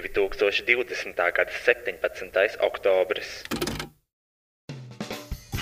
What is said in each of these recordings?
2020. gada 17. oktobris.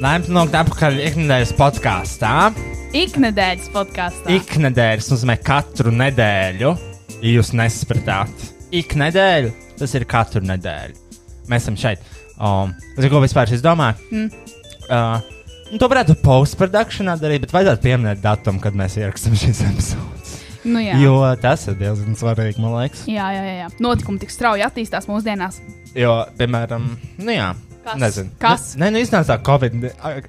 Laimīgi nokļūt atpakaļ ikdienas podkāstā. Iknedēļas podkāstā. Iknedēļas nozīmē katru nedēļu, ja jūs nesapratāt. Ik nedēļu tas ir katru nedēļu. Mēs esam šeit. Um, Zinu, ko vispār es domāju? Mm. Uh, nu, to varētu postprodukcijā darīt, bet vajadzētu pieminēt datumu, kad mēs ierakstām šīs epizodes. Nu, jā. Jo tas ir diezgan svarīgi, man liekas. Jā, jā, jā. Notikumi tik strauji attīstās mūsdienās. Jo, piemēram, nu jā. Kas? Nezinu. Kas? Nu, nē, nu iznāca Covid,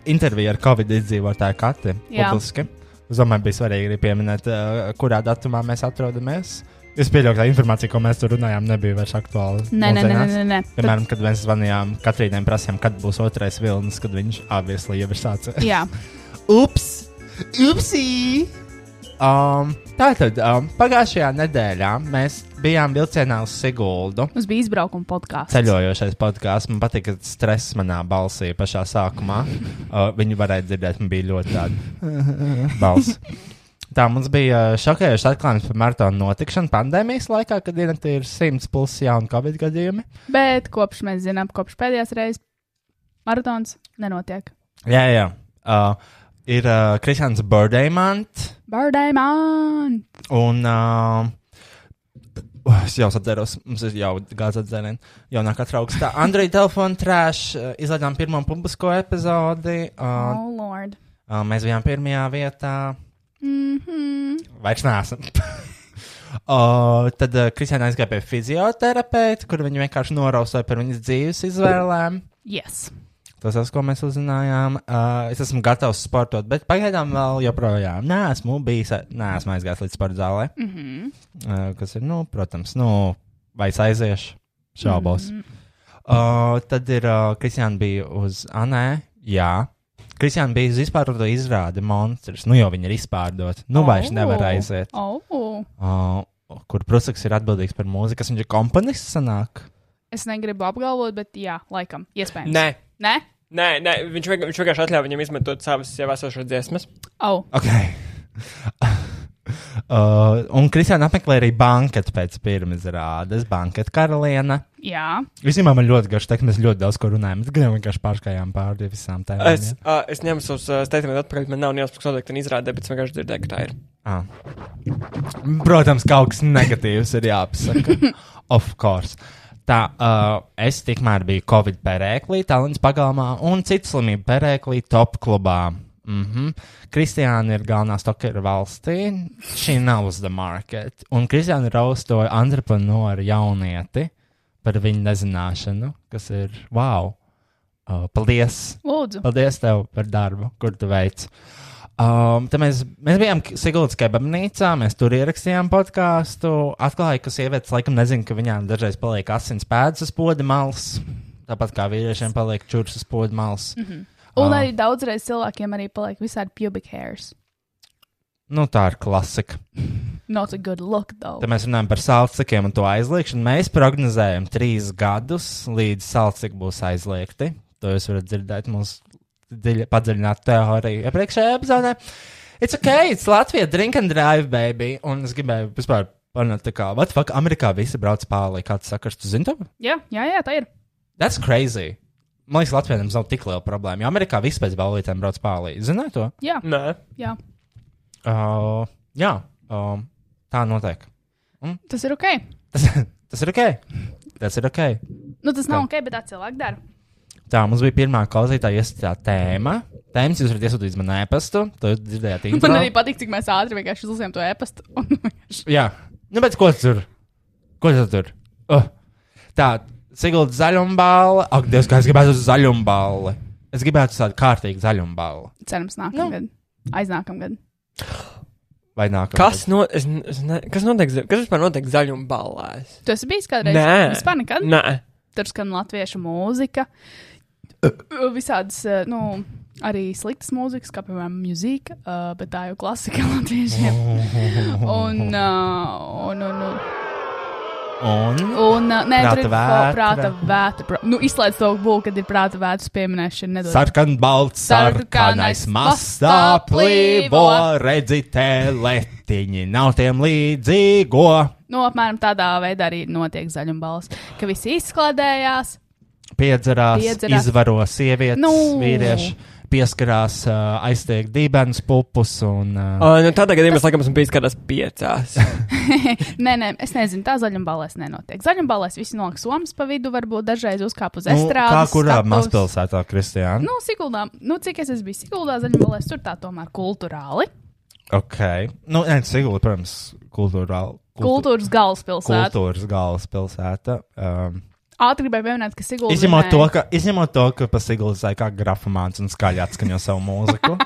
intervija ar Covid izdzīvotāju katru Jā. publiski. Es domāju, bija svarīgi arī pieminēt, uh, kurā datumā mēs atrodamies. Es pieļauju, ka tā informācija, ko mēs tur runājām, nebija vairs aktuāla. Nē, nē, nē, nē, nē. Piemēram, kad mēs zvanījām Katrīnai, prasījām, kad būs otrais vilnis, kad viņš obviously jau ir sācis. Jā, Ups! Upsī! Um, Tātad um, pagājušajā nedēļā mēs bijām vilcienā uz Siguldu. mums bija izbraukuma podkāsts. Ceļojošais podkāsts. Man patīk, ka stress manā balsī pašā sākumā. Uh, viņu varēja dzirdēt, man bija ļoti tāda balss. Tā mums bija uh, šokējošs atklājums par maratonu notikšanu pandēmijas laikā, kad diennaktī ir 100 plus jaunu covid gadījumi. Bet kopš mēs zinām, kopš pēdējās reizes maratons nenotiek. Jā, jā. Uh, ir uh, Kristians Birthday man! un. Uh, uh, Es jau atceros, mums ir jau gāzes atzīme, jaunākā augstā. Android telefona trāš, uh, izlaidām pirmo publisko epizodi. Uh, Oh, Lord! uh, mēs bijām pirmajā vietā. Mm -hmm. Vairs neesam. uh, tad uh, Kristiāna aizgāja pie fizioterapeita, kur viņa vienkārši norausīja par viņas dzīves izvēlēm. Yes. Tas ko mēs uzzinājām. Uh, es esmu gatavs sportot, bet pagaidām vēl joprojām neesmu bijis, neesmu aizgājis līdz sporta zālē. Mm -hmm. Uh, kas ir, nu, protams, nu, vai aiziešu? Šaubos. Mm -hmm. uh, tad ir uh, Kristiāna bija uz Anē. Jā. Kristiāna bija uz izpārdoto izrādi monstrs. Nu, jau viņa ir izpārdota. Nu, oh. vairs nevar aiziet. Oh. Uh, kur Prusaks ir atbildīgs par mūziku, kas viņš ir komponists sanāk. Es negribu apgalvot, bet jā, laikam, iespējams. Nē, Nē? nē, nē viņš, viņš vienkārši atļāva viņam izmantot savas jau esošās dziesmas. Oh. Ok. uh, un Kristiāna apmeklē arī banketu pēc pirmās rādes, banketu karaliene. Jā. Vismaz man ļoti garš teikt, mēs ļoti daudz ko runājam. Mēs gan vienkārši pārskājām pāri visām tēmām. Es, uh, es ņemu savus uh, steigtumus atpakaļ, man nav neuzsprāgts noteikti izrādē, bet es vienkārši dzirdēju, ka tā ir. Ah. Protams, kaut kas negatīvs ir jāpasaka. of course. Tā, uh, es tikmēr biju Covid perēklī, Tallinas pagalmā, un citu slimību perēklī top klubā. Mm -hmm. Kristiāna ir galvenā stokera valstī. She knows the market. Un Kristiāna raustoja entreprenori jaunieti par viņu nezināšanu, kas ir wow. Uh, paldies! Lūdzu. Paldies tev par darbu, kur tu veic. Um, tad mēs, mēs bijām Siguldas kebabnīcā, mēs tur ierakstījām podkāstu. Atklāja, ka sievietes laikam nezina, ka viņām dažreiz paliek asins pēdas uz poda malas. Tāpat kā vīriešiem paliek čūras uz poda malas. Mm -hmm. Un Ah. arī daudzreiz cilvēkiem arī paliek visādi pubic hairs. Nu, tā ir klasika. Not a good look, though. Tad mēs runājam par salcikiem un to aizliekšanu. Mēs prognozējam trīs gadus, līdz salciki būs aizliegti. To jūs varat dzirdēt mūsu padziļinātu teoriju iepriekšējā epizodē. It's ok, it's Latvija, drink and drive, baby. Un es gribēju vispār panākt, tā kā, what fuck, Amerikā visi brauc pāri, kāds sakars, tu zini to? Jā, jā, jā, tā ir. That's crazy. Man liekas, Latvijā nemaz nav tik liela problēma. Jo Amerikā viss pēc balītēm brauc pāri. Zināji to? Jā, Nē, jā. Uh, jā, um, tā notiek. Tas ir ok. Tas, tas ir ok. Tas ir ok. Nu, tas nav Tā. ok, bet tā cilvēki dara. Tā mums bija pirmā klausītāja iesaistītā tēma. Tēmas jūs varat iesūtīt man e-pastu. To jūs dzirdējāt intro. Man arī patīk, cik mēs ātri vienkārši uzlasījām to e-pastu. Jā, nu, bet ko tu tur? Ko tu tur? Uh. Tā, Sigulda zaļumbāla. Ak, Dievs, kā es gribētu uz zaļumbāli. Es gribētu tādu kārtīgu zaļumbāli. Cerams, Nu. nākamgad. Aiznākamgad. Vai nākamā? kas, no, es, es ne, kas notiek, kas vispār notiek zaļuma ballēs? Tu esi bijis kādreiz? Nē, Vispār nekad. Nē, Tur skan latviešu mūzika. Visādas, eh, nu, arī sliktas mūzikas, kā piemēram mūzika, uh, bet tā jau klasika latviešiem. Un, uh, un, un, un, Un? un uh, nē, Prāta tur ir vēl prāta vētra. Pra, nu, izslēdz to būlu, kad ir prāta vētras pieminēšana. Sarkan balts, sarkanais mastā plīvo, redzi teletiņi, nav tiem līdzīgo. Nu, apmēram tādā veidā arī notiek zaļumbals, ka visi izklaidējās. Piedzerās, Piedzerās. izvaro sievietes, Nu. vīrieši, pieskarās, uh, aiztiek dibens pupus un. Uh, uh, nu, tādā gadījumā es laikam esmu bijis kādās piecās. Nē, nē, es nezinu, tā zaļumbalēs nenotiek. Zaļumbalēs visi noliek somas pa vidu, varbūt dažreiz uzkāp uz nu, estrādes. kā kurā skatuves. mazpilsētā, Kristiāna? Nu, Siguldā, nu, cik es bijis Siguldā, zaļumbalēs, tur tā tomēr kultūrāli. Ok. Nu, nē, Sigula, protams, kultūrāli. Kultūras galvaspilsēta. Kultūras galvaspilsēta. Um, Ātri gribēju pieminēt, ka Sigulda. izņemot, to, ka, izņemot to, ka pa Sigulu zai kā grafomāns un skaļi atskaņo savu mūziku.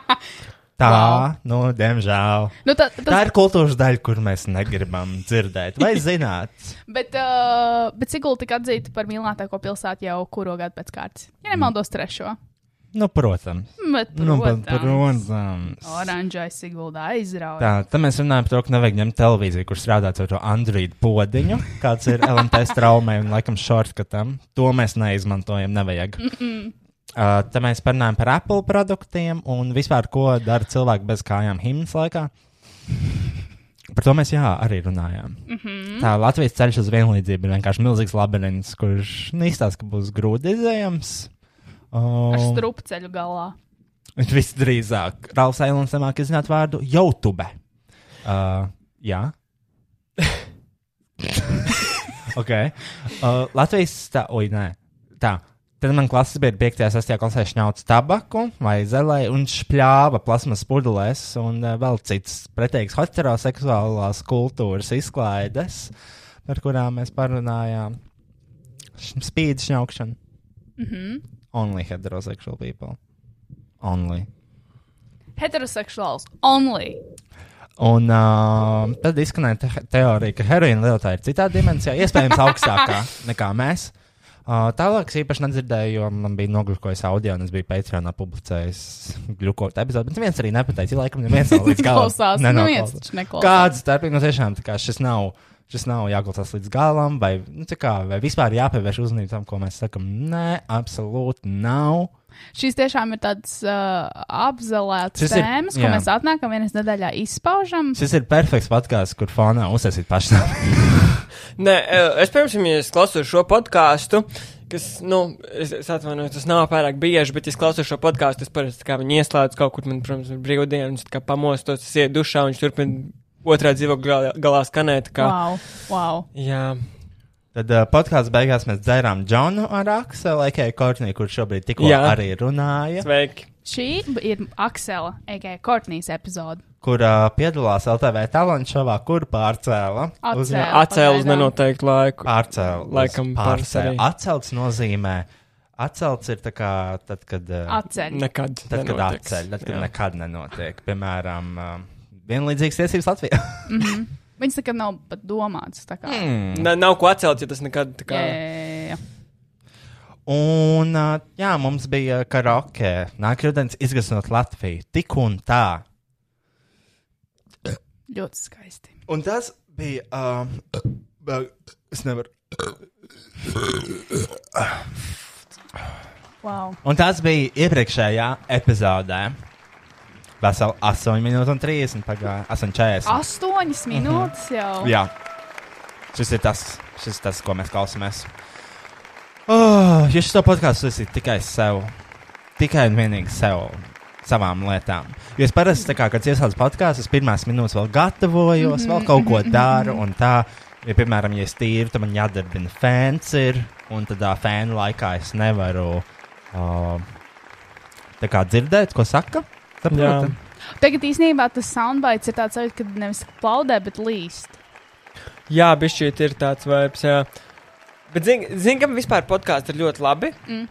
Tā, Wow. nu, diemžēl. Nu, tā, tas, Tā ir kultūras daļa, kur mēs negribam dzirdēt. Vai zināt? Bet, uh, bet Sigulda tika atzīta par mīļākāko pilsētu jau kuro gadu pēc kārtas. Ja nemaldos trešo. Nu, protams. Bet, Nu, bet, protams, protams. Oranžai Siguldā aizrauja. Tā, tad mēs runājam par to, ka nevajag ņemt televīziju, kur strādāt ar to Android podiņu, kāds ir LMT straumē un laikam shortcutam. To mēs neizmantojam, nevajag. Mm -mm. Uh, tad mēs parunājam par Apple produktiem un vispār, ko dara cilvēki bez kājām himnas laikā. Par to mēs jā, arī runājām. Mm -hmm. Tā Latvijas ceļš uz vienlīdzību ir vienkārši milzīgs labirints, kurš neizstāsta, ka būs grūti izējams. Ar Um, strupceļu galā. Visdrīzāk, Rāls Eilons nemāk izzināt vārdu YouTube. Uh, jā. ok. Uh, Latvijas tā, oi, nē. Tā. Tad man klases bija 5. un 6. klasē šņauts tabaku vai zelē un špļāva plasmas pudelēs un uh, vēl cits pretīgs heteroseksuālās kultūras izklaides, par kurām mēs parunājām. Spīd šņaukšana. Mm -hmm. Only heterosexual people. Only. Heteroseksuāls. Only. Un uh, tad izskanēja te teorija, ka heroīna lietotā ir citā dimensijā, iespējams, augstākā nekā mēs. Uh, tālāk es īpaši nedzirdēju, jo man bija nogļukojis audio, un es biju Patreonā publicējis gļukot epizodi, bet neviens arī nepateica, ja laikam neviens nav līdz galam. Klausās. nenoklausās. Neviens taču neklausās. Kāda starpība no tiešām, tā kā šis nav. Šis nav jāklausās līdz galam, vai, nu, kā, vai vispār jāpievērš uzmanību tam, ko mēs sakām. Nē, absolūti nav. Šīs tiešām ir tādas uh, apzelētas Šis ir- tēmas, ko jā. mēs atnākam vienas nedēļā izpaužam. Šis ir perfekts podkāsts, kur fonā uzsākt pašnāvību. Nē, eh, es pirms tam, ja es klausos šo podkāstu, kas, nu, es, es atvainojos, tas nav pārāk bieži, bet, es klausos šo podkāstu, es parasti tā kā viņu ieslēdzu kaut kur, man, protams, ir brīvdienas, kā pamostos, es iedu dušā, un viņš turpina otrā dzīvokļa galā, galā skanēt. Kā, Wow, wow. Jā, Tad uh, podkāstu beigās mēs dzērām Džonu ar Akselu, Ekei Kortnī, kurš šobrīd tikko arī runāja, sveiki. Šī ir Aksela, a.k.a. Kortnijas epizode. kur uh, piedalās LTV talantu šovā, kur pārcēla. uz- Atcēla. Uz nenoteiktu laiku. Pārcēla. Laikam pārcēla. Atcelts nozīmē. Atcelts ir tā kā tad, kad. Uh, Atceļ. Nekad. Tad, kad nenotiks. atceļ, tad, kad Jā. nekad nenotiek. Piemēram, uh, vienlīdzīgas tiesības Latvijā. Viņas nekad nav pat kā. Mm. Na, nav ko atcelt, ja tas nekad tā kā. Jā, jā, jā. Un, jā, mums bija karaoke. Nākamais izgaismot Latviju. Tik un tā. Ļoti skaisti. Un tas bija. Um, uh, es nevaru. Wow. Un tas bija iepriekšējā epizodē. Veseli 8 minūtes un 30 pagāja. 8,40. Astoņas minūtes jau. Jā, šis ir tas, šis ir tas ko mēs klausāmies. Oh, ja šis podkāsts ir tikai sev, tikai un vienīgi sev, savām lietām. Jo es parasti, kā, kad iesācu podkāstu, es pirmās minūtes vēl gatavojos, vēl kaut ko daru. Un tā, ja, piemēram, ja es tīru, tad man jādarbina fēns ir, un tad tā fēnu laikā es nevaru uh, tā kā dzirdēt, ko saka. Saproti? Tagad īstenībā tas soundbites ir tāds, ka nevis plaudē, bet līst. Jā, bišķiet ir tāds vibes, jā. Bet zini, zin, ka vispār podkāsts ir ļoti labi. Mm.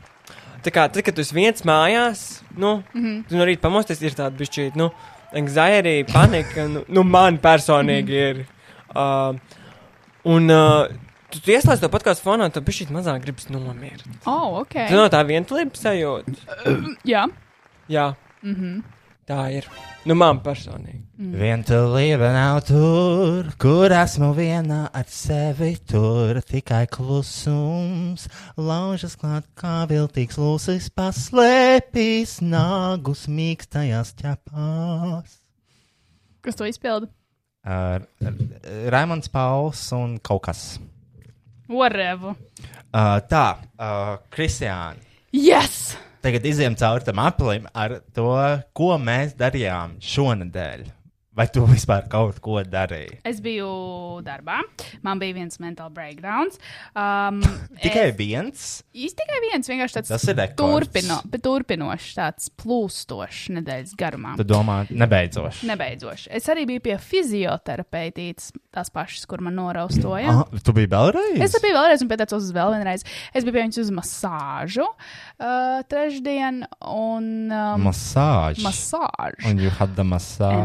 Tā kā tad, kad tu esi viens mājās, nu, mm. -hmm. tu no rīta pamosties, ir tāda bišķiet, nu, anxiety, panika, nu, nu man personīgi Mhm. ir. Uh, un uh, tu, tu ieslēdz to podkāstu fonā, tu bišķiet mazāk gribas nomiert. Oh, ok. Tu no tā vientulības sajūta. Jā. Jā, Mhm. Tā ir. Nu, man personīgi. Vientulība nav tur, kur esmu viena ar sevi. Tur tikai klusums, laužas klāt kā viltīgs lūsis, paslēpīs nagus mīkstajās ķepās. Kas to izpilda? Uh, Raimons Pauls un kaut kas. Whatever. Uh, tā, uh, Kristiāna, Yes! Tagad iziem cauri tam aplim ar to, ko mēs darījām šonadēļ. Vai tu vispār kaut ko darīji? Es biju darbā, man bija viens mental breakdowns. Um, Tikai es, viens? Īsti tikai viens, vienkārši tāds Tas ir turpino, turpinošs, tāds plūstošs nedēļas garumā. Tu domā, nebeidzoši. Nebeidzoši. Es arī biju pie fizioterapeitītes, tās pašas, kur man noraustoja. Ah, tu biji vēlreiz? Es biju vēlreiz un pieteicos uz vēl vienreiz. Es biju pie viņas uz masāžu uh, trešdien un um, Masāžu. masāžu. Un you had the massage.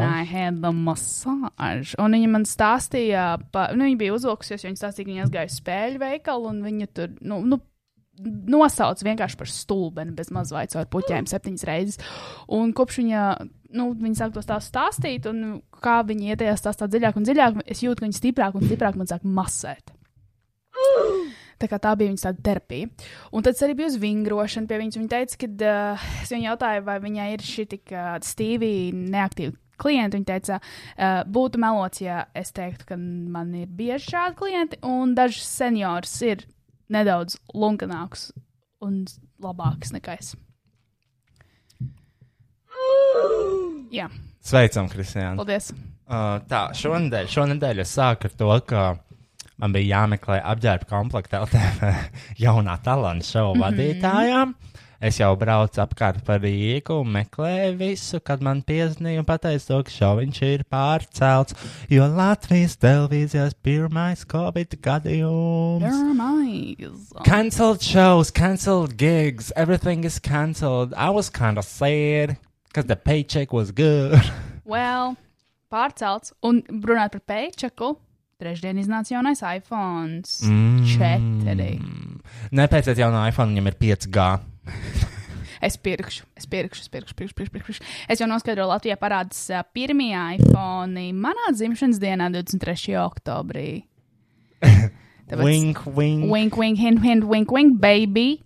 The massage. Un viņa man stāstīja, pa, nu, viņa bija uzvilkusies, jo viņa stāstīja, ka viņa aizgāja uz spēļu veikalu un viņa tur, nu, nu nosauc vienkārši par stulbeni, bez mazvaicu ar puķiem septiņas reizes. Un kopš viņa, nu, viņa sāk to stāstu stāstīt, un kā viņa iet tajā stāstā dziļāk un dziļāk, es jūtu, ka viņa stiprāk un stiprāk man sāk masēt. Tā kā tā bija viņas tāda terapija. Un tad arī biju uz vingrošanu pie viņas. Viņa teica, ka uh, es viņai jautāju, vai viņai ir šī tik uh, stīvi neaktīva klienti. Viņa teica, uh, būtu melots, ja es teiktu, ka man ir bieži šādi klienti, un dažs seniors ir nedaudz lunkanāks un labāks nekā es. Jā, Sveicam, Kristiāna. paldies. Uh, tā, šonadēļ, šonadēļ es sāku ar to, ka man bija jāmeklē apģērba komplekta LTV jaunā talanta šovu mm -hmm. vadītājām. Es jau braucu apkārt par Rīgu un meklēju visu, kad man piezīmēja un pateica ka šoviņš ir pārcelts, jo Latvijas televīzijas pirmais Covid gadījums. Pirmais. Cancelled shows, cancelled gigs, everything is cancelled. I was kind of sad because the paycheck was good. Well, pārcelts. Un runāt par paychecku. Trešdien iznāca jaunais iPhone. Mm. 4. Nepēciet jaunā iPhone, viņam ir 5G. Es pirkšu, es pirkšu, es pirkšu, pirkšu, pirkšu, pirkšu. Es jau noskaidroju, Latvijā parādās pirmie iPhone manā dzimšanas dienā, 23. oktobrī. Tāpēc- Wink, wink. Wink, wink, hint, hint, wink, wink, baby.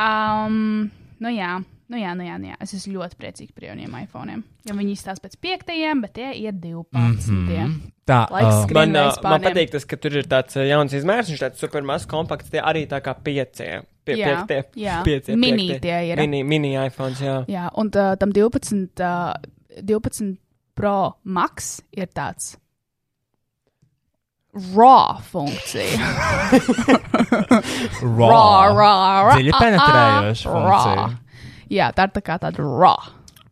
Um, nu jā, nu jā, nu jā, nu jā. Es esmu ļoti priecīgs par jauniem iPhone. Jo viņi izstāsta pēc piektajiem, bet tie ir 12. Mm -hmm. Tā, uh. Man, uh, man patīk tas, ka tur ir tāds uh, jauns izmērs, viņš tāds super mazs, kompakts, tie arī tā kā piecie. Pie, Jā, piektie, jā. piecie, Mini piektie. tie ir. Mini, mini iPhones, jā. Jā, un tā, tam 12, uh, 12 Pro Max ir tāds raw funkcija. Raw. raw, raw, raw. Dziļi penetrējoša funkcija. Jā, tā ir tā kā tāda raw.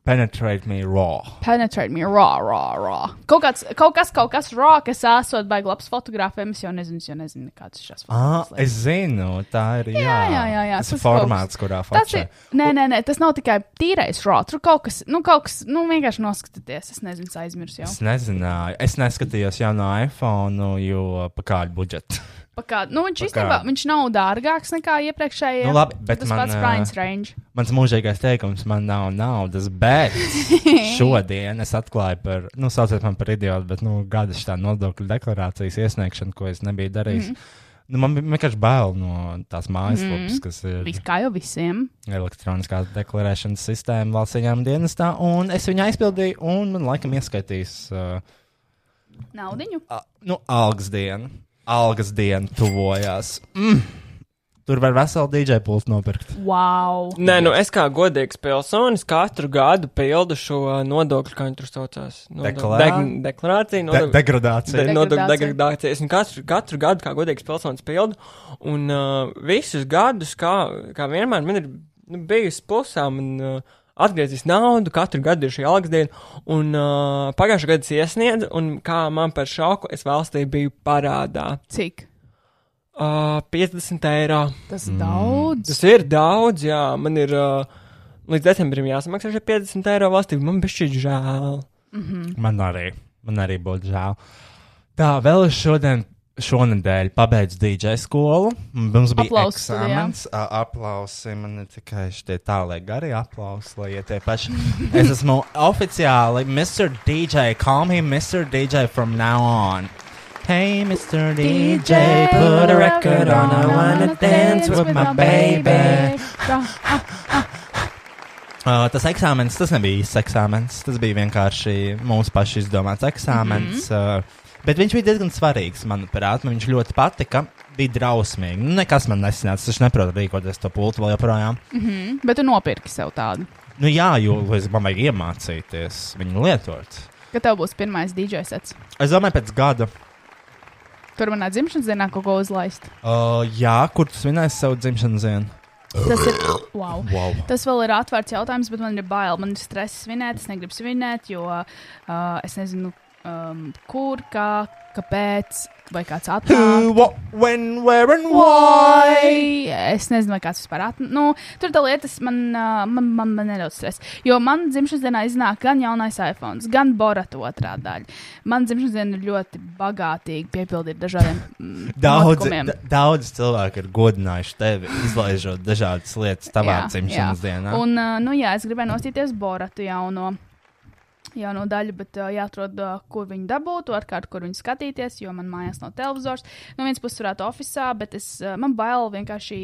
Penetrate me raw. Penetrate me raw, raw, raw. Kaut, kāds, kaut kas, kaut kas raw, kas esot baigi labs fotografiem. Es jau nezinu, es jau nezinu, kāds šis Ah, fotogrāfs. es zinu, tā ir. Jā, jā, jā, jā, Tas tas ir formāts, kurā Tas fotografē. Nē, nē, nē, tas nav tikai tīrais raw. Tur kaut kas, nu, kaut kas, nu, vienkārši noskatieties. Es nezinu, aizmirsu jau. Es nezināju, es neskatījos jau no iPhone, jo pa kādu budžetu. Pa kā, nu, viņš īstenībā, viņš nav dārgāks nekā iepriekšējie. Nu, labi, bet tas man, pats ā, price range. Mans mūžīgais teikums, man nav naudas, bet šodien es atklāju par, nu, sauciet man par idiotu, bet, nu, gada šī nodokļu deklarācijas iesniegšanu, ko es nebiju darījis. Mhm. Mm. Nu, man bija vienkārši bail no tās mājaslapas, mm. kas ir Viss kā jau visiem. elektroniskās deklarēšanas sistēma valsts ieņēmuma dienestā, un es viņu aizpildīju, un man laikam ieskaitīs, uh, Naudiņu. a, nu, algas diena. Algas diena tuvojās. Mm. Tur var veselu DJ pultu nopirkt. Wow. Nē, nu es kā godīgs pilsonis katru gadu pildu šo nodokļu, kā viņi tur saucās. Deklarā- Deg deklarāciju. De Nodokļu, degradācija. de nodokļu Degradācija. degradāciju. Es viņu katru, katru gadu kā godīgs pilsonis pildu. Un uh, visus gadus, kā, kā vienmēr, man ir nu, bijusi plusā. Man, uh, Atgriezīs naudu, katru gadu ir šī algas diena, un uh, pagājušā gada es iesniedzu, un kā man par šoku, es valstī biju parādā. Cik? Uh, 50 eiro. Tas ir daudz. Tas ir daudz, jā. Man ir uh, līdz decembrim jāsamaksā šie 50 eiro valstī. Man bija šķiet žēl. Man arī, man arī būtu žēl. Tā, vēl es šodien, šonadēļ pabeidzu DJ skolu. Mums bija Aplausi eksāmens. ā, Aplausi, man ir tikai šie tālāk gari aplausi, lai iet tie paši. Es esmu oficiāli Mr. DJ, call me Mr. DJ from now on. Hey, Mr. DJ, put a record on. I wanna dance with my baby. Uh, tas eksāmenis, tas nebija īsts eksāmenis. Tas bija vienkārši mūsu pašu izdomāts eksāmenis. Mm -hmm. uh, bet viņš bija diezgan svarīgs, manuprāt. Man viņš ļoti patika. Bija drausmīgi. Nu, nekas man nesanāca. Es neprotu rīkoties to pultu vēl joprojām. Mm, bet tu nopirki sev tādu. Nu, jā, jo es man vajag iemācīties viņu lietot. Kad tev būs pirmais DJ sets? Es domāju, pēc gada, Tur manā dzimšanas dienā kaut ko uzlaist. uh, jā, kur tu svinēsi savu dzimšanas dienu? Tas ir. Wow. Wow. Tas vēl ir atvērts jautājums, bet man ir bail. Man ir stress svinēt, es negribu svinēt, jo uh, es nezinu, um, kur, kā, kāpēc, vai kāds atnāk. What, when, where and why? Es nezinu, vai kāds vispār atnāk. Nu, tur tā lietas man, uh, man, man, man nedaudz stresa. Jo man dzimšanas dienā iznāk gan jaunais iPhone, gan Borata otrā daļa. Man dzimšanas diena ir ļoti bagātīga, piepildīta dažādiem mm, Daudzi, notikumiem. da- daudz cilvēku ir godinājuši tevi, izlaižot dažādas lietas tavā Jā, dzimšanas jā. dienā. Un, uh, nu, jā, es gribēju nostīties Boratu jauno. Jauno daļu, bet uh, jāatrod, uh, kur viņi dabūtu, ar kādu, kur viņi skatīties, jo man mājās nav televizors. No vienas puses, varētu oficiālā, bet es, uh, man bail vienkārši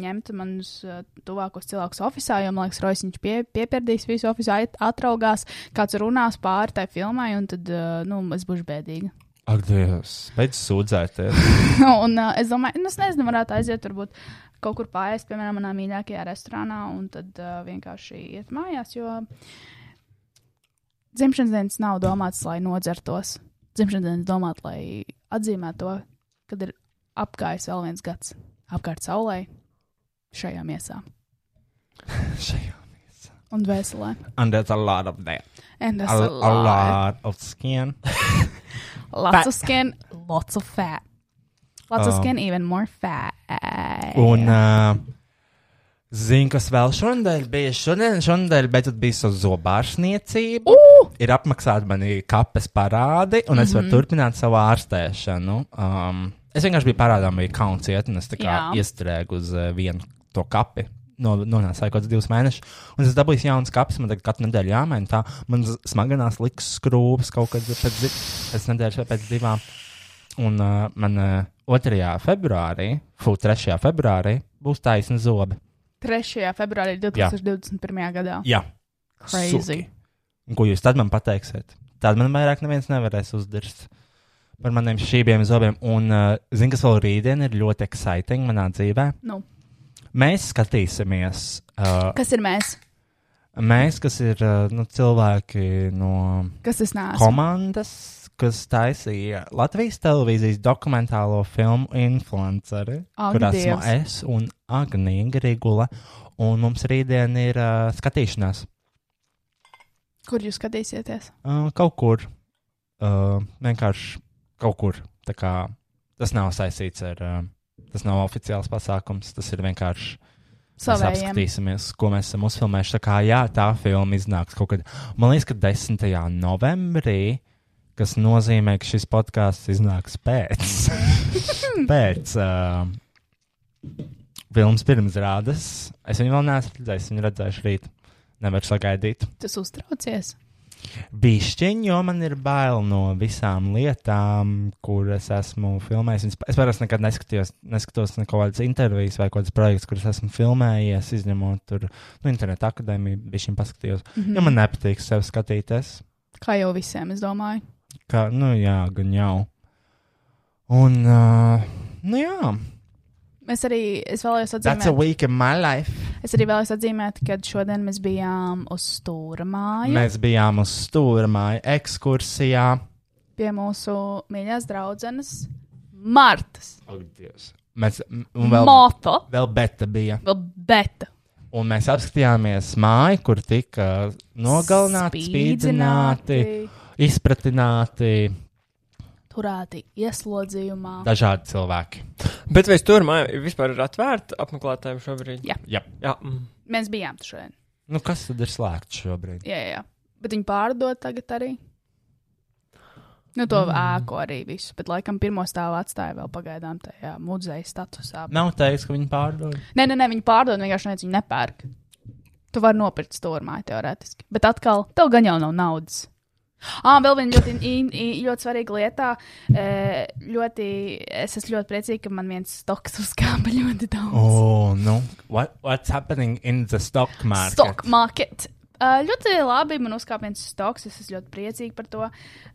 ņemt manus uh, tuvākos cilvēkus oficiālā, jo man liekas, Rojas viņš pie, pieperdīs visu oficiālu, atraugās, kāds runās pāri tai filmai, un tad, uh, nu, es būšu bēdīga. Ak, Dievs, beidz sūdzēties. un uh, es domāju, nu, es nezinu, varētu aiziet, varbūt kaut kur pāriest, piemēram, manā mīļākajā restorānā, un tad uh, vienkārši iet mājās, jo dzimšanas dienas nav domāts, lai nodzertos. Dzimšanas dienas domāts, lai atzīmētu to, kad ir apgājis vēl viens gads apkārt saulē, šajā miesā Šajā. un dvēselē. And there's a lot of that. And A, that's a, a lot. lot of skin. Lots of skin, lots of fat. Lots of Um, skin, even more fat. Un, uh, zinu, kas vēl šonadēļ bija. Šodien, šonadēļ beidzot bija savu zobārstniecību. Uh! Ir apmaksāti mani kapes parādi, un es Mhm. varu turpināt savu ārstēšanu. Um, es vienkārši biju parādā, bija kauns iet, un es tā kā iestrēgu uz uh, vienu to kapi. No, nonāca kaut kāds divus mēnešus, un es dabūju jaunas kapes. Man tagad katru nedēļu jāmaina tā. Man smaganās liks skrūves kaut kad pēc, pēc nedēļas vai pēc divām. Un uh, man uh, 2. februārī, fu, 3. februārī būs taisna zobe. 3. februārī 2021. gadā. Jā, Crazy. Un ko jūs tad man pateiksiet? Tad man vairāk neviens nevarēs uzdirst par maniem šībiem zobiem. Un, uh, zinu, kas vēl rītdien ir ļoti exciting manā dzīvē. Nu, Mēs skatīsimies, uh, kas ir mēs? mēs, kas ir uh, nu, cilvēki no komandas, kas taisīja Latvijas televīzijas dokumentālo filmu Influenceri, Ak, kur esmu es un Agnija Rigula. Un mums rītdien ir uh, skatīšanās Kur jūs skatīsieties? uh, kaut kur. Uh, vienkārši kaut kur. Tā kā tas nav saistīts ar. Uh, tas nav oficiāls pasākums, tas ir vienkārši. Mēs Savējiem. apskatīsimies, ko mēs esam uzfilmējuši. Tā kā jā, tā filma iznāks kaut kad, man liekas, ka 10. novembrī, kas nozīmē, ka šis podkāsts iznāks pēc. pēc uh, filmas pirmsrādes. Es viņu vēl neesmu redzējis, viņu redzēšu rīt. Nevaru sagaidīt. Tas uztraucies. Bišķiņ, jo man ir bail no visām lietām, kuras esmu filmējis. Es- parasti nekad neskatījos, neskatos neko kādas intervijas vai kādas projekts, kuras esmu filmējies, izņemot tur, nu, interneta akadēmiju, šim paskatījos. Mm. -hmm. Ja man nepatīk sev skatīties, Kā jau visiem, es domāju. Kā, nu, jā, gan jau. Un, uh, nu, jā, Es arī es vēlējos that's a atzīmēt, week in my life. es arī vēlējos atzīmēt, ka šodien mēs bijām uz stūra māju Mēs bijām uz stūrmāju ekskursijā. pie mūsu mīļās draudzenes Martas. Oh, Dievs. Mēs, vēl, Moto, vēl beta bija. vēl beta. Un mēs apskatījāmies māju, kur tika nogalināti, spīdzināti, izpratināti turēti ieslodzījumā. dažādi cilvēki. Bet vai tur māja vispār ir atvērta apmeklētājiem šobrīd? Jā. Jā. Jā. Mm. Mēs bijām tur šodien. Nu, kas tad ir slēgts šobrīd? Jā, jā. Bet viņi pārdod tagad arī. Nu, to mm. ēku arī visu, bet laikam pirmo stāvu atstāja vēl pagaidām tajā muzeja statusā. Nav teiks, ka viņi pārdod. Nē, nē, nē, viņi pārdod, vienkārši neviens viņu nepērk. Tu vari nopirkt stūrmāju teorētiski. Bet atkal, tev gan jau nav naudas. Ah, vēl viena ļoti, in- in- ļoti svarīga lieta. Ļoti, es esmu ļoti priecīga, ka man viens stoks uzkāpa ļoti daudz. Oh, nu. What, what's happening in the stock market? Stock market. Uh, ļoti labi, man uzkāpa viens stoks. Es esmu ļoti priecīga par to.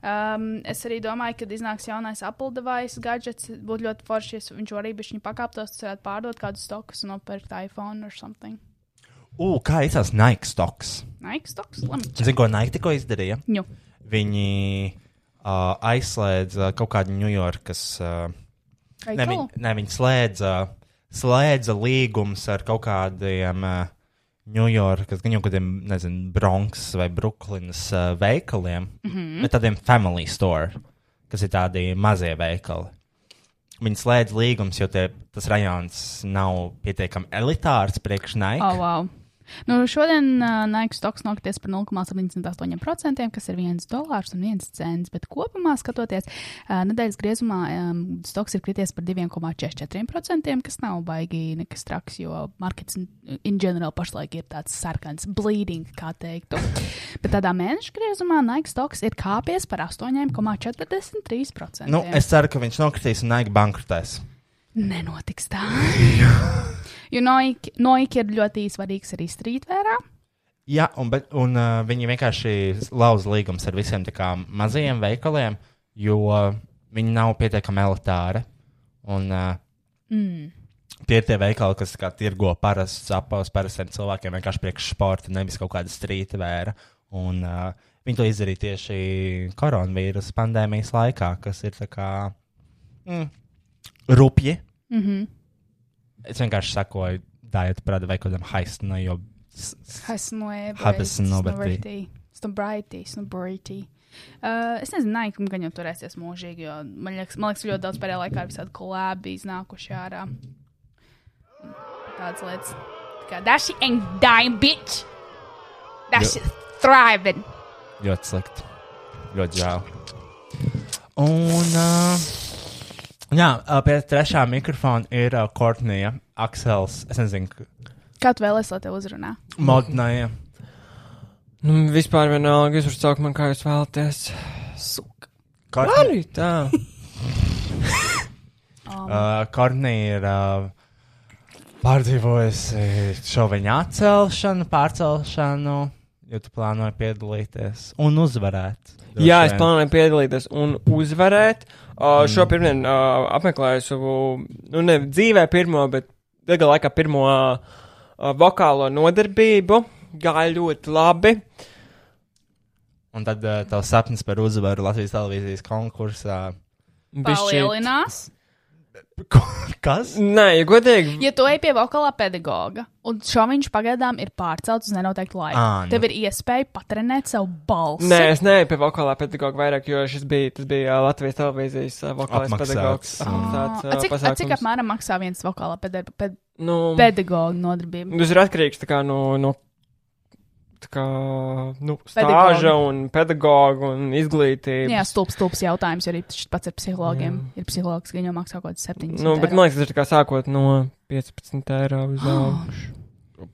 Um, es arī domāju, ka iznāks jaunais Apple device gadgets. Būtu ļoti forši, ja viņš arī bija pakāptos, tas varētu pārdot kādus stokus un nopirkt iPhone or something. U, kā izsās Nike stocks? Nike stoks, labi. Zini, ko Nike tikko izdarīja? Nu, Viņi uh, aizslēdza kaut kādu Ņujorkas. Uh, ne, viņi, ne, viņi slēdza, slēdza līgumus ar kaut kādiem uh, Ņujorkas, gan jau kādiem, nezinu, Bronx vai Brooklynas uh, veikaliem, mm -hmm. bet tādiem family store, kas ir tādi mazie veikali. Viņi slēdz līgumus, jo tie, tas rajons nav pietiekami elitārs priekš Nike. Oh, wow. Nu, šodien uh, Nike stoks nokrities par 0,78%, kas ir 1 dolārs un 1 cents. Bet kopumā, skatoties, uh, nedēļas griezumā, um, stoks ir krities par 2,44%, kas nav baigi nekas traks, jo markets in, general pašlaik ir tāds sarkans, bleeding, kā teiktu. Bet tādā mēneša griezumā Nike stoks ir kāpies par 8,43%. Nu, es ceru, ka viņš nokritīs un Nike bankrotēs. Nenotiks tā. jo Nike, Nike ir ļoti svarīgs arī streetwearā. Jā, un, bet, un uh, viņi vienkārši lauz līgumus ar visiem mazajiem veikaliem, jo viņi nav pietiekami elitāri. Un, uh, Mm. tie ir tie veikali, kas kā, tirgo parastus apavus parastiem cilvēkiem, vienkārši priekš sporta, nevis kaut kāda streetwear. Un uh, viņi to izdarīja tieši koronavīrusa pandēmijas laikā, kas ir kā mm, rupji. Mm -hmm. Es vienkārši sakoju Diet Prada vai kādam haistam, jo s- s- Hasnoe, Habes nobertī. Snobrītī, snobrītī. Uh, es nezinu, Nike gan jau turēsies mūžīgi, jo man liekas, man liekas ļoti daudz pēdējā laikā ir visādi kolēbi iznākuši ārā. Tādas lietas. Kā, shit ain't dying, bitch! Shit thriving! Ļoti slikti. Ļoti žēl. Un, uh, jā, pie trešā mikrofona ir uh, Kortnija, Aksels. Es nezinu, Kā tu vēlēsies, lai te uzrunā? Modnāja. Nu, vispār vienalga, jūs varat saukt man, kā jūs vēlaties. Suk. Arī tā. Um, Uh, Kortnija ir uh, pārdzīvojusi šo viņa atcelšanu, pārcelšanu, jo tu plānoji piedalīties un uzvarēt. Jā, es vien. plānoju piedalīties un uzvarēt. Uh, šo pirmdienu uh, apmeklēju savu, nu, ne dzīvē pirmo, bet gada laikā pirmo uh, uh, vokālo nodarbību. Gāja ļoti labi. Un tad uh, tavs sapnis par uzvaru Latvijas televīzijas konkursā. Bišķīt. palielinās. Kas? Nē, ja godīgi. Ja tu ej pie vokālā pedagoga, un šoviņš pagaidām ir pārcelts uz nenoteiktu laiku, Ā, nu. tev ir iespēja patrenēt savu balsi. Nē, es neeju pie vokālā pedagoga vairāk, jo šis bija, tas bija Latvijas televīzijas vokālais Apmaksāts. pedagogs. Apmaksāts, A, ā, cik, a, cik pasākums. apmēram maksā viens vokālā peda ped Nu, pedagoga nodarbība? tas ir atkarīgs no, no kā, nu, stāža un pedagoga un izglītības. Jā, stulbs, stulbs jautājums, arī pats ar psihologiem. Ir psihologs, ka viņam maksā kaut kāds 7. Nu, bet man liekas, tas ir kā sākot no 15 eiro uz augšu.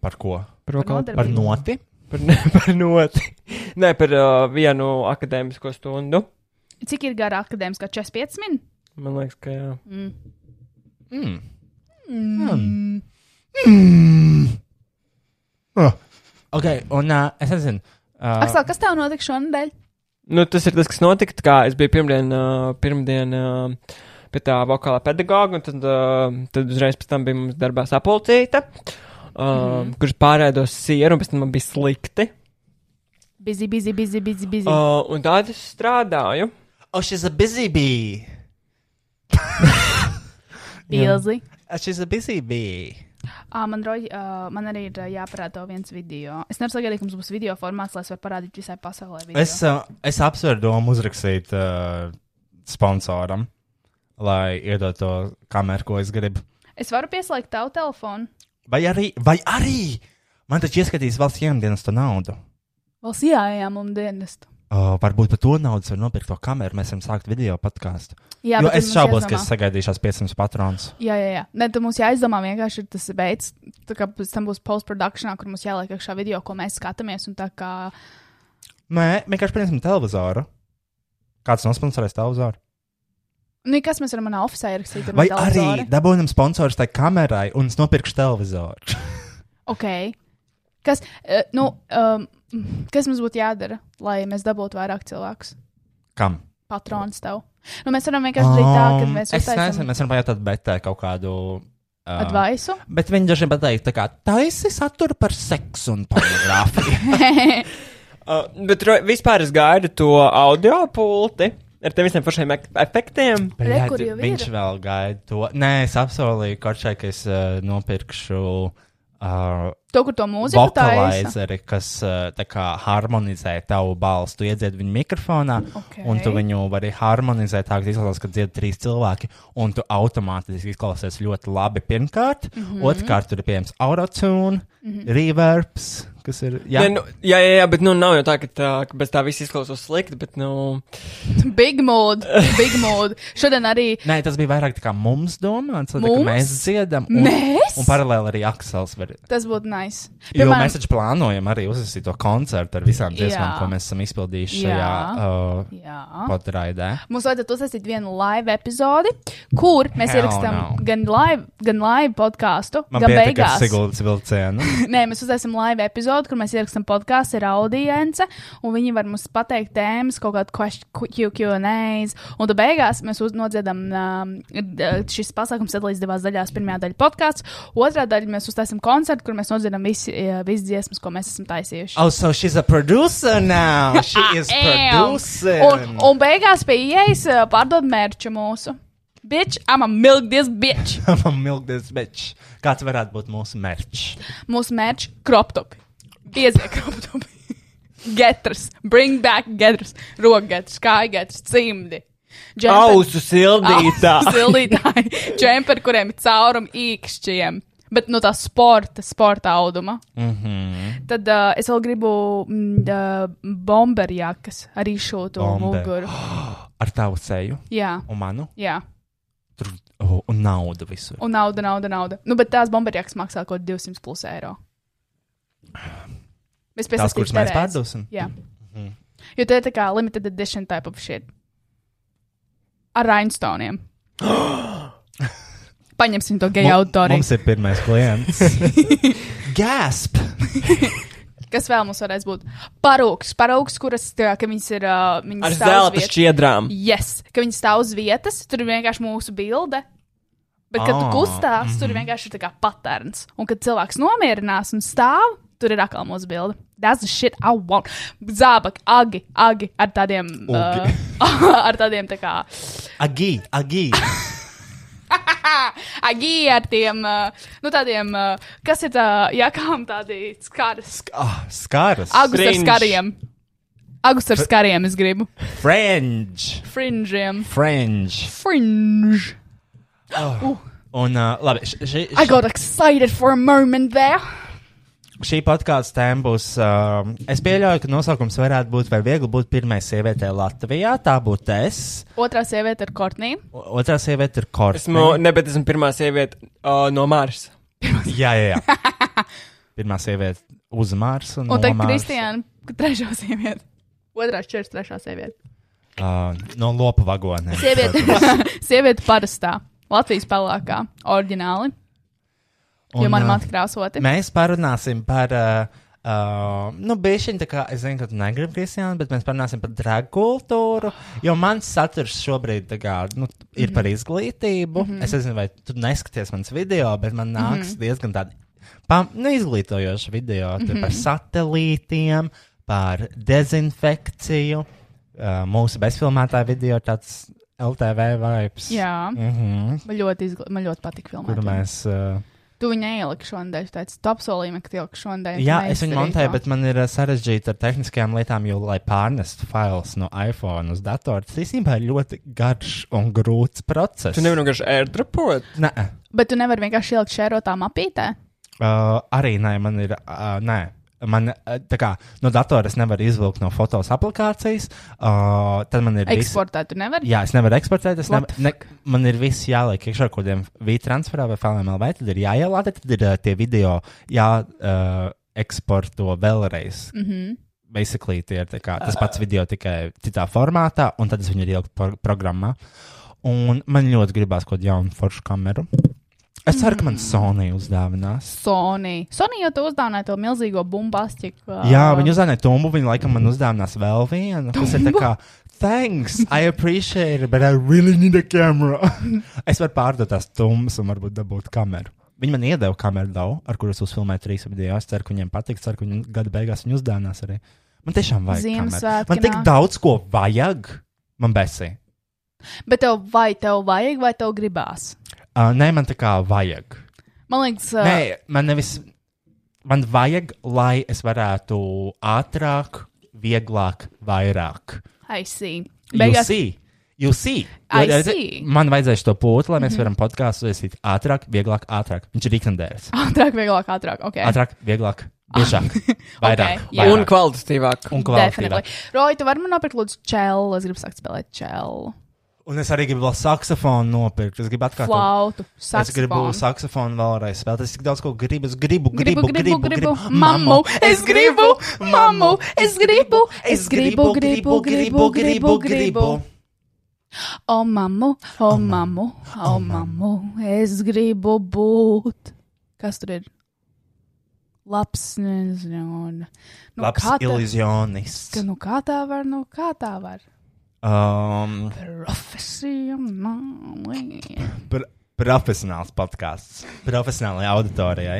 Par ko? Par, vokālu- nodarbību. Par noti? par, ne, par noti. Nē, par uh, vienu akadēmisko stundu. Cik ir gara akadēmiskā 45 min? Man liekas, ka jā. Mm. Mm. Mm. Mm. Oh. Ok, un uh, es nezinu. Uh, Aksel, kas tev notika šonadēļ? Nu, tas ir tas, kas notika. tā Kā es biju pirmdien, uh, pirmdien uh, pie tā vokālā pedagoga, un tad, uh, tad uzreiz pēc tam bija mums darbā sapulcīta, uh, mm kurš pārēdos sieru, un pēc tam man bija slikti. Busy, busy, busy, busy, busy. Uh, un tad es strādāju. oh, she's a busy bee. Bilzi. Uh, she's a busy bee. À, man, roļ, uh, man arī ir jāparāda viens video. Es nevaru sagaidīt, ka mums būs video formāts, lai es varu parādīt visai pasaulē. Video. Es, uh, es apsveru domu uzrakstīt uh, sponsoram, lai iedod to kameru, ko es gribu. es varu pieslēgt tavu telefonu. Vai arī, vai arī man taču ieskatīs valsts iemdienas to naudu. Valsts ieejām dienestu. Uh, varbūt par to naudu var nopirkt to kameru. Mēs varam sākt video podkāstu. Jā, Jo es šaubos, ka jāizdomā- es sagaidīšos 500 patronus. Jā, jā, jā. Nē, tad mums jāizdomā vienkārši ir tas veids, tā kā pēc tam būs postprodukcijā, kur mums jāliek iekšā video, ko mēs skatāmies. Kā Nē, vienkārši pieņemsim televizoru. Kāds nosponsorēs televizoru? Nu, kas mēs varam manā oficiālā ierakstīt? Vai arī dabūjam sponsorus tai kamerai un es nopirkšu televizoru? Ok. Kas, uh, nu, um, kas mums būtu jādara, lai mēs dabūtu vairāk cilvēkus? Kam? Patrons tev. Nu, mēs varam vienkārši darīt tā, ka Um, mēs es nezinu, mēs varam pajautāt betē kaut kādu. Uh, advaisu. Bet viņi dažiem pateikt, tā kā taisi saturu par seksu un pornogrāfiju. Uh, bet vispār es gaidu to audio pulti ar tiem visiem ek- efektiem. Re? Viņš vēl gaida to. Nē, es apsolīju Korčai, ka es uh, nopirkšu uh, To, kur to mūziku taisa. vokalizeri, kas uh, kā harmonizē tavu balstu. Tu iedzied viņu mikrofonā, Ok. un tu viņu vari harmonizēt tā, ka izklausās, ka dzied trīs cilvēki, un tu automātiski izklausies ļoti labi. Pirmkārt, mm. -hmm. otrkārt, tur ir pieejams autotune, mm -hmm. reverbs, kas ir. Jā, Jā, nu, jā, jā, jā, bet nu nav jau tā, ka, tā, ka bez tā viss izklausās slikti, bet nu. Big mood, big mood. Šodien arī Nē, tas bija vairāk tā kā mums domāts, lai tā, Mums? ka mēs dziedam. Un, Mēs? Un paralēli arī Aksels var. tas būtu nice. Jo mēs taču plānojam arī uzsākt to koncertu ar visām dziesmām, Jā. ko mēs esam izpildījuši šajā Jā. uh, Jā. podraidē. Mums vajadzētu uzsākt vienu live epizodi, kur mēs Hell ierakstām no. gan live, gan live podkāstu, Man gan beigās. Siguldas vilcienu. Nē, mēs uztaisām live epizodi, kur mēs ierakstām podkāstu ar audience, un viņi var mums pateikt tēmas, kaut kādu question- Q- QAs. Un tad beigās mēs nodziedam, um, šis pasākums sadalīs divās daļās. Pirmā daļa podkāsts, otrā daļa mēs uztaisām koncertu, kur mēs nodziedam eh, visas dziesmas, ko mēs esam taisījuši. Oh, so she's a producer now. She is Am. producing. Un, un beigās pie ieejas eh, pārdod mērķu mūsu. Bitch, I'm a milk this bitch. I'm a milk this bitch. Kāds varētu būt mūsu mērķis? Mūsu mērķi kroptopi. Biezie kroptopi. Getras. Bring back getras. Rokgetras, kājgetras, cimdi. Džemperi- Ausu sildītā! Sildītāji. Džemperi, kuriem ir caurumi īkšķiem. Bet no tā sporta, sporta auduma. Mm -hmm. Tad uh, es vēl gribu mm, uh, bomberjakas ar izšūtu Bomber. muguru. Ar tavu seju Jā, un manu. jā. Tur, oh, un naudu visur. Un nauda, nauda, nauda. Nu, bet tās bomberjakas maksā kaut 200 plus eiro. Mēs Tās, kuras mēs Terēzi. pārdosim. Jā. Jo tā ir tā kā limited edition type of shit. Ar rainstoniem. Paņemsim to geju auditoriju. Mums ir pirmais klients. Gasp! Kas vēl mums varēs būt? Parūks, parūks, kuras, tā, ka viņas ir, uh, viņas Ar zelta šķiedrām. Yes, ka viņas stāv uz vietas, tur ir vienkārši mūsu bilde. Bet, kad tu Ah, kustās, tur ir vienkārši tā kā patērns. Un, kad cilvēks nomierinās un stāv, Tur ir atkal mūsu bilde. That's the shit I want. Zābaki, agi, agi ar tādiem. Ugi. Uh, ar tādiem tā kā. Agī, agī. Agi ar tiem. Uh, nu tādiem. Uh, kas ir tā jakām tādi skaras? Ah, skaras. Agus ar Fringe. skariem. Agus ar skariem es gribu. Fringe. Fringiem. Fringe. Fringe. Un, uh, labi, š, š, I got excited for a moment there. Šī podkāstu tēma būs. Uh, es pieļauju, ka nosaukums varētu būt, vai viegli būt pirmai sievietei Latvijā. Tā būtu es. Otrā sieviete ir Kortnija. Otrā sieviete ir Korte. Esmu, ne, bet esmu pirmā sieviete uh, no Māras. Jā, jā, jā. Pirmā sieviete uz Marsa. Un tad Kristiāna, trešā sieviete. Otrā šķirs, trešā sieviete. Uh, no lopa vagoniem. Sieviete, sieviete parastā. Latvijas pelēkā, oriģināli. Jo Un, man uh, mati krāsoti. Mēs parunāsim par. Uh, Uh, nu, bija tā kā, es zinu, ka tu negribi Kristiāna, bet mēs parunāsim par drag kultūru. Jo mans saturs šobrīd tā kā, nu, ir par izglītību. Mm -hmm. Es nezinu, vai tu neskaties manas video, bet man nāks mm -hmm. diezgan tādi pam, nu, izglītojoši video mm -hmm. par satelītiem, par dezinfekciju. Uh, mūsu bezfilmētāja video tāds LTV vibes. Jā, Mm -hmm. man ļoti, izgl... man ļoti patīk filmēt. Kur mēs. Uh, Tu viņu ieliki šodien, tu teici, tu apsolīji, ka tu ieliki šodien. Jā, es viņu montēju, bet man ir uh, sarežģīti ar tehniskajām lietām, jo, lai pārnestu failus no iPhone uz datoru, tas īstenībā ir ļoti garš un grūts process. Tu nevari vienkārši airdropot. Nē, Bet tu nevari vienkārši ielikt šērotā mapītē. uh, arī nē, man ir. Uh, nē. Man uh, tā kā no datora es nevaru izvilkt no fotos aplikācijas. Uh, tad man ir. Eksportēt, tu nevari. jā, es nevaru eksportēt. Es nevar, ne, man ir viss jāliek iekšā ar kaut kādiem V-transferā vai FLMLV. Tad ir jāielādē, tad ir uh, tie video jāeksporto uh, eksporto vēlreiz. Mm -hmm. basically tie ir kā, tas pats video tikai citā formātā, un tad es viņu ieliku pro programmā. Un man ļoti gribās kaut kādu jaunu foršu kameru. Es ceru, ka man Sony uzdāvinās. Sony. Sony jau to uzdāvināja to milzīgo bumbastiku. Jā, viņi uzdāvināja tumbu, viņi laikam man uzdāvinās vēl vienu. Tas ir tā kā, thanks, I appreciate it, but I really need a camera. es varu pārdot tās tumbas un varbūt dabūt kameru. Viņi man iedeva kameru daudz, ar kuras uzfilmēju trīs video. Es ceru, ka viņiem patiks, ceru, ka viņi gada beigās viņu uzdāvinās arī. Man tiešām vajag. kameru. Ziemassvētki Man tik daudz ko vajag. Man besī. Bet tev vai tev vajag, vai tev gribās? Uh, nē, man tā kā vajag. Man liekas, uh, Nē, man nevis. Man vajag, lai es varētu ātrāk, vieglāk, vairāk. I see. You Beigās, see, you see. I Jo, see. Mhm. Man vajadzēja to pūli, lai mēs varam podkāstu uzsākt ātrāk, vieglāk, ātrāk. Viņš ir ikdienas. ātrāk, vieglāk, ātrāk. Okay. Ātrāk, vieglāk, biežāk, vairāk. jā. vairāk. Un kvalitatīvāk. un kvalitatīvāk. Roja, tu vari man nopirkt lūdzu čelu. Es gribu sākt spēlēt čelu. Un es arī gribu vēl saksofonu nopirkt. Es gribu atkārtot. Flautu. Es gribu saksofonu. saksofonu vēlreiz spēlēt. Es tik daudz ko gribu. Es gribu, Gribu, gribu, gribu, gribu, Mammu, mammu, es gribu, mammu, es gribu, es gribu, gribu, gribu, gribu, gribu. O mammu, o mammu, o mammu, es gribu būt. Kas tur ir? Labs, nezinu. Nu, Labs kā tā- ilūzionists. Nu, kā tā var, nu, kā tā var? Um, Profesionāli. pr profesionāls podkāsts. Profesionālajai auditorijai.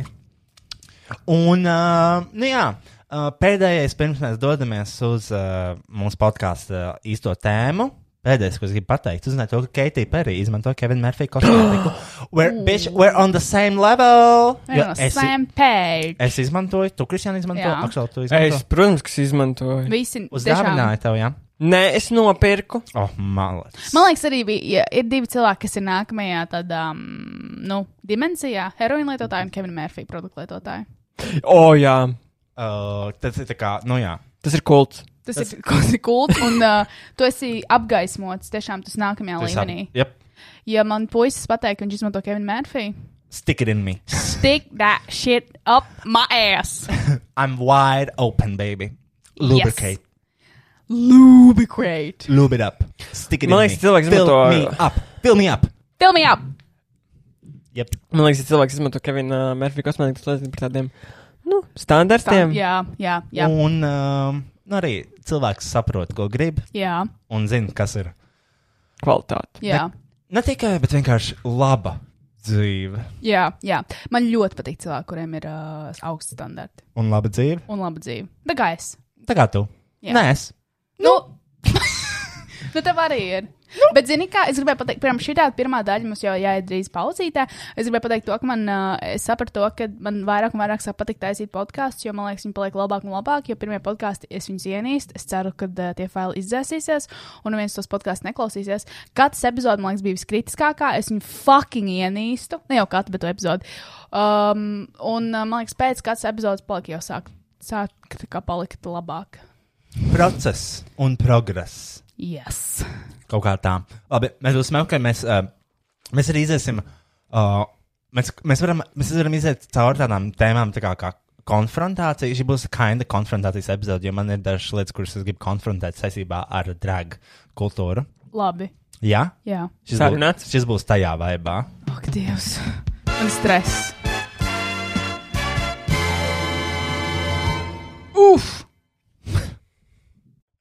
Un, uh, nu jā, uh, pēdējais, pirms mēs dodamies uz uh, mūsu podkāstu uh, īsto tēmu. Pēdējais, ko es gribu pateikt, zini, to, ka Keitija Perī izmanto Kevina Murphy kosmētiku. We're, bitch, we're on the same level! Jo es, Sam Page. es izmantoju, tu, Kristiāna, izmanto, Jā. Akšēl, tu izmanto. Es, protams, kas izmantoju. Visi. Uzdāvināju tev, jā? Nē, es nopirku. Oh, malets. Man liekas, arī bija, ja ir divi cilvēki, kas ir nākamajā tādā, um, nu, dimensijā - heroīna lietotāji un Kevina Murphy produktu lietotāji. O, jā. Uh, tas ir tā kā, nu jā. Tas ir kults. Tas, tas... ir kas kults, un uh, tu esi apgaismots tiešām tas nākamajā Tas ap- līmenī. Yep. Ja man puisis pateiks, ka viņš izmanto Kevina Murphy, Stick it in me. stick that shit up my ass. I'm wide open, baby. Lubricate. Lubricate. Lube it up. Stick it Man in liekas, me. cilvēks Fill izmanto- me up. Fill me up. Fill me up. Yep. Man liekas, ja cilvēks izmanto Kevina uh, Murphy kosmētiku, tas liecina par tādiem, nu, standartiem. Jā, jā, jā. Un um, nu arī cilvēks saprot, ko grib jā, un zina, kas ir Kvalitāte. jā. ne tikai, bet vienkārši laba dzīve. Jā, jā. Man ļoti patīk cilvēki, kuriem ir uh, augsts standarti Un laba dzīve. un laba dzīve. Tā kā es. Tā kā tu. Jā. Nē, es. Nu, nu tev arī ir. Nu. Bet, zini, kā es gribēju pateikt, pirms šī tāda pirmā daļa mums jau jāiet drīz pauzītē. Es gribēju pateikt to, ka man, es sapratu to, ka man vairāk un vairāk sāk patikt taisīt podkāstus, jo man liekas, viņi paliek labāk un labāk, jo pirmie podkāsti es viņus ienīstu. Es ceru, ka uh, tie faili izdzēsīsies, un viens tos podkāstus neklausīsies. Katrs epizode, man liekas, bija viskritiskākā. Es viņu fucking ienīstu. Ne jau katru, bet to epizodi. Um, un man liekas, pēc katras epizodes palika jau sāk, sāk palikt labāk. Process un progress. Yes. Kaut kā tā. Labi, mēs uzsmējam, ka mēs, uh, mēs arī iziesim. Uh, mēs, mēs, varam, mēs varam iziet cauri tādām tēmām, tā kā, kā konfrontācija. Šī būs kinda konfrontācijas epizode, jo man ir dažas lietas, kuras es gribu konfrontēt saistībā ar drag kultūru. Labi. Jā, Jā. šis, būs, šis būs tajā vaibā. Ak, Dievs. Man stress. Uf!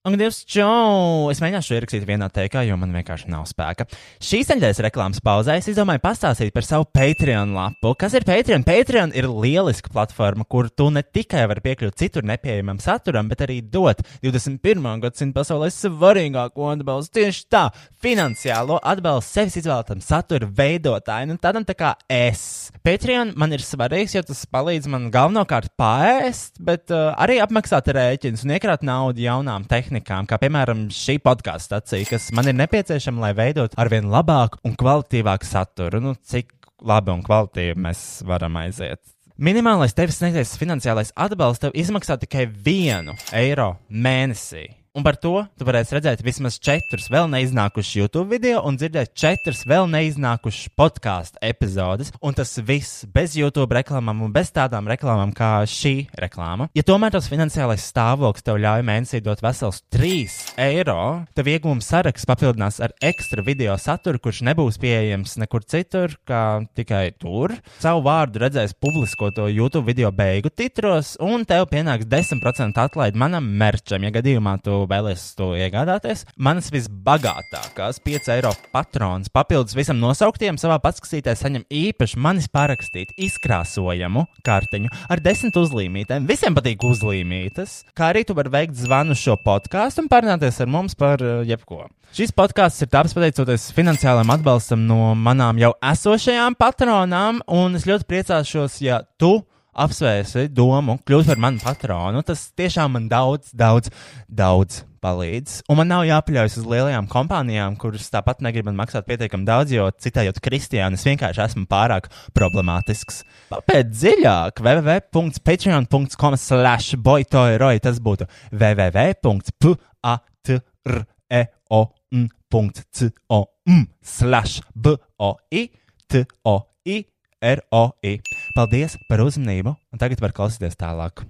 Un, Dievs, čau! Es mēģināšu ierakstīt vienā teikā, jo man vienkārši nav spēka. Šīs nedēļas reklāmas pauzē es izdomāju pastāstīt par savu Patreon lapu. Kas ir Patreon? Patreon ir lieliska platforma, kur tu ne tikai vari piekļūt citur nepieejamam saturam, bet arī dot 21. gadsimta pasaulē svarīgāko atbalstu tieši tā - finansiālo atbalstu sevis izvēlētam satura veidotājam, un tādam tā kā es. Patreon man ir svarīgs, jo tas palīdz man galvenokārt pāriest, bet uh, arī apmaksāt rēķinus un iekrāt naudu jaunām tehnikām, kā piemēram šī podkāstu stacija, kas man ir nepieciešama, lai veidotu arvien labāku un kvalitīvāku saturu. Nu, cik labi un kvalitīvi mēs varam aiziet. Minimālais tevis sniegtais finansiālais atbalsts tev izmaksā tikai vienu eiro mēnesī. Un par to tu varēsi redzēt vismaz četrus vēl neiznākušus YouTube video un dzirdēt četras vēl neiznākušas podkāstu epizodes. Un tas viss bez YouTube reklāmām un bez tādām reklāmām kā šī reklāma. Ja tomēr tas finansiālais stāvoklis tev ļauj mēnesī dot vesels 3 eiro, tev iegūma saraksts papildinās ar ekstra video saturu, kurš nebūs pieejams nekur citur, kā tikai tur. Savu vārdu redzēs publiskoto YouTube video beigu titros, un tev pienāks 10% atlaide manam merčam, ja gadījumā tu vēlēsies to iegādāties. Manas visbagātākās 5 eiro patrons papildus visam nosauktiem savā patskatītē saņem īpaši manis parakstītu izkrāsojamu kartiņu ar 10 uzlīmītēm. Visiem patīk uzlīmītas, kā arī tu vari veikt zvanu šo podkāstu un parunāties ar mums par uh, jebko. Šis podkāsts ir taps pateicoties finansiālam atbalstam no manām jau esošajām patronām, un es ļoti priecāšos, ja tu apsvērsi domu kļūt par manu patronu. Tas tiešām man daudz, daudz, daudz palīdz. Un man nav jāpaļaujas uz lielajām kompānijām, kuras tāpat negrib man maksāt pietiekami daudz, jo citējot Kristiānu, es vienkārši esmu pārāk problemātisks. Papēt dziļāk www.patreon.com slash boytoiroi, tas būtu www.patreon.com slash boi toi ROI. Paldies par uzmanību, un tagad var klausīties tālāk.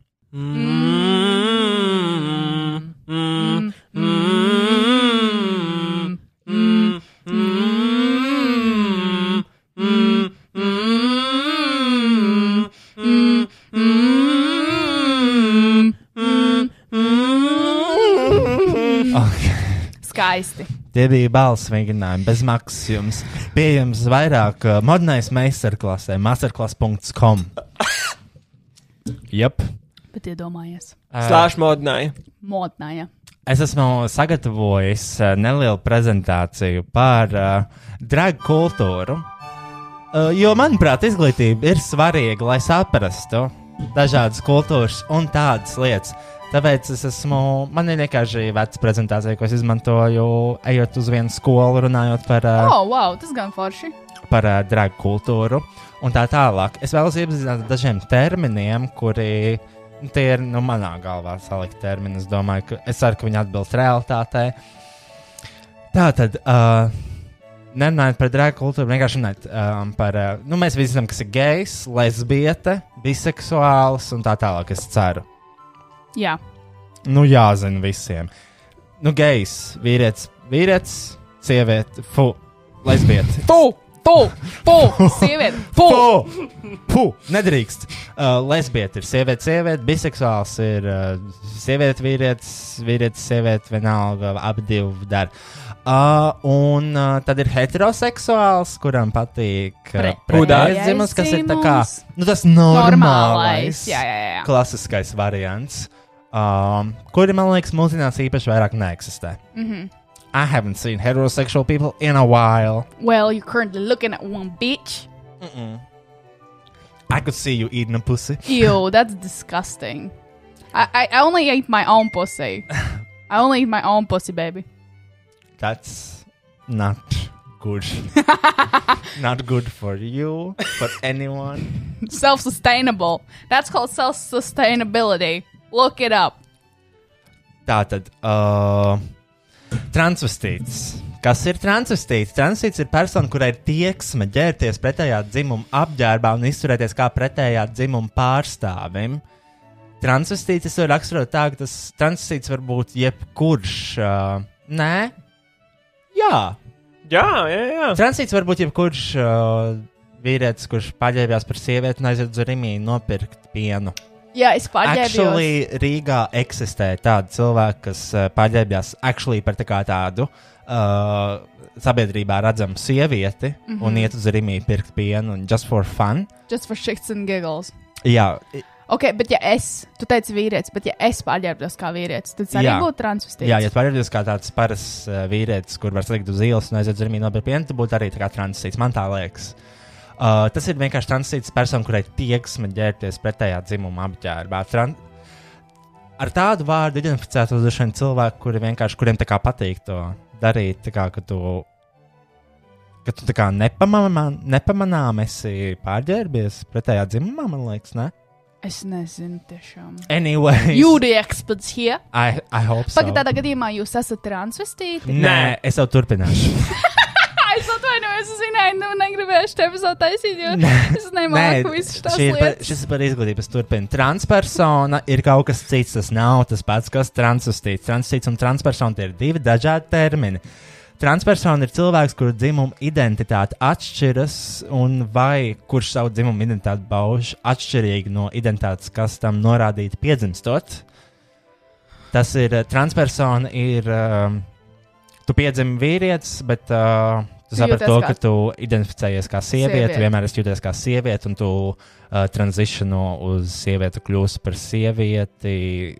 Okay. Skaisti. Tie bija balss mēģinājumi bez maksas jums. Pieejams vairāk uh, modernais meistarklasē, masterclass.com. Jep. Bet iedomājies. Slāņš modināja. Modnāja. Es esmu sagatavojis uh, nelielu prezentāciju par uh, drag kultūru. Uh, jo, manuprāt, izglītība ir svarīga, lai saprastu dažādas kultūras un tādas lietas. Tāpēc es esmu, man ir vienkārši veca prezentācija, ko es izmantoju, ejot uz vienu skolu, runājot par, uh, Oh, wow, tas gan forši. par uh, drag kultūru un tā tālāk. Es vēlos iepazīstināt ar dažiem terminiem, kuri tie ir nu, manā galvā salikti termini. Es domāju, ka es ceru, ka viņi atbilst realitātei. Tā tad. Uh, Nerunājot par drāgu kultūru, vienkārši runājot um, par. Uh, nu, mēs visi zinām, kas ir gejs, lesbiete, biseksuāls un tā tālāk. Es ceru. Jā. Nu, jāzina visiem. Nu, gejs, vīrietis, vīrietis, sieviete, fu, lesbiete. Pu! Pu! Pu! Sieviete! Pu! Pu! Nedrīkst. Uh, lesbiete ir sieviete, sieviete, biseksuāls ir uh, sieviete, vīrietis, vīrietis, sieviete, vienalga, abi divi dara. Uh, un uh, tad ir heteroseksuāls, kuram patīk uh, pretējais dzimums, kas ir tā kā nu, tas normālais, Normālais, jā, jā, jā. klasiskais variants, um, kuri man liekas, mūsdienās īpaši vairāk neeksistē. Mm. -hmm. I haven't seen heterosexual people in a while. Well, you're currently looking at one bitch. I could see you eating a pussy. Ew, that's disgusting. I, I, I only eat my own pussy. I only eat my own pussy, baby. That's not good. not good for you, for anyone. Self sustainable. That's called self sustainability. Look it up. Tātad, uh, transvestīts. Kas ir transvestīts? Transvestīts ir persona, kurai ir tieksme ģērties pretējā dzimuma apģērbā un izturēties kā pretējā dzimuma pārstāvim. Transvestīts es varu raksturot tā, ka tas transvestīts var būt jebkurš. Uh, nē, jā. Jā, jā, jā. Transvestīts var būt jebkurš uh, vīrietis, kurš paģērbjās par sievieti un aiziet uz Rimī nopirkt pienu. Jā, es paģērbjos. Actually, Rīgā eksistē tādi cilvēki, kas uh, paģērbjās actually par tā tādu uh, sabiedrībā redzamu sievieti mm Mhm. -hmm. un iet uz Rīgā pirkt pienu un just for fun. Just for shits and giggles. Jā, Ok, bet ja es, tu teici vīrietis, bet ja es paģērbjos kā vīrietis, tad tas arī būtu transvestīts. jā ja paģērbties kā tāds parasts uh, vīrietis, kur var salikt uz ielas un aiziet uz Rīgā nopirkt pienu, tad būtu arī tā kā transvestīts. Man tā liekas. Uh, tas ir vienkārši transvestīts persona, kurai tieksme ģērbties pretējā dzimuma apģērbā. Tran ar tādu vārdu identificētos droši vien cilvēki, kuri vienkārši, kuriem tā kā patīk to darīt, tā kā, ka tu, ka tu tā kā nepamanām, nepamanām esi pārģērbies pretējā dzimumā, man liekas, ne? Es nezinu, tiešām. Anyway, You the experts here. I, I hope so. Pagaid, tādā gadījumā jūs esat transvestīti? Nē, es jau turpināšu. Es zināju, nu negribēju šo epizodu taisīt, jo es nemāku visu šī ir par, lietas. šis ir par izglītības turpinu. Transpersona ir kaut kas cits, tas nav tas pats, kas transvestīts. Transvestīts un transpersona tie ir divi dažādi termini. Transpersona ir cilvēks, kura dzimuma identitāte atšķiras, un vai kurš savu dzimumu identitāti bauž atšķirīgi no identitātes, kas tam norādīta piedzimstot. Tas ir eh, transpersona, ir. Um, tu piedzimi vīrietis, bet uh, tu saprati to, kā- ka tu identificējies kā sieviete, Sieviete. vienmēr esi jūties kā sieviete, un tu uh, transiciono uz sievieti, kļūsi par sievieti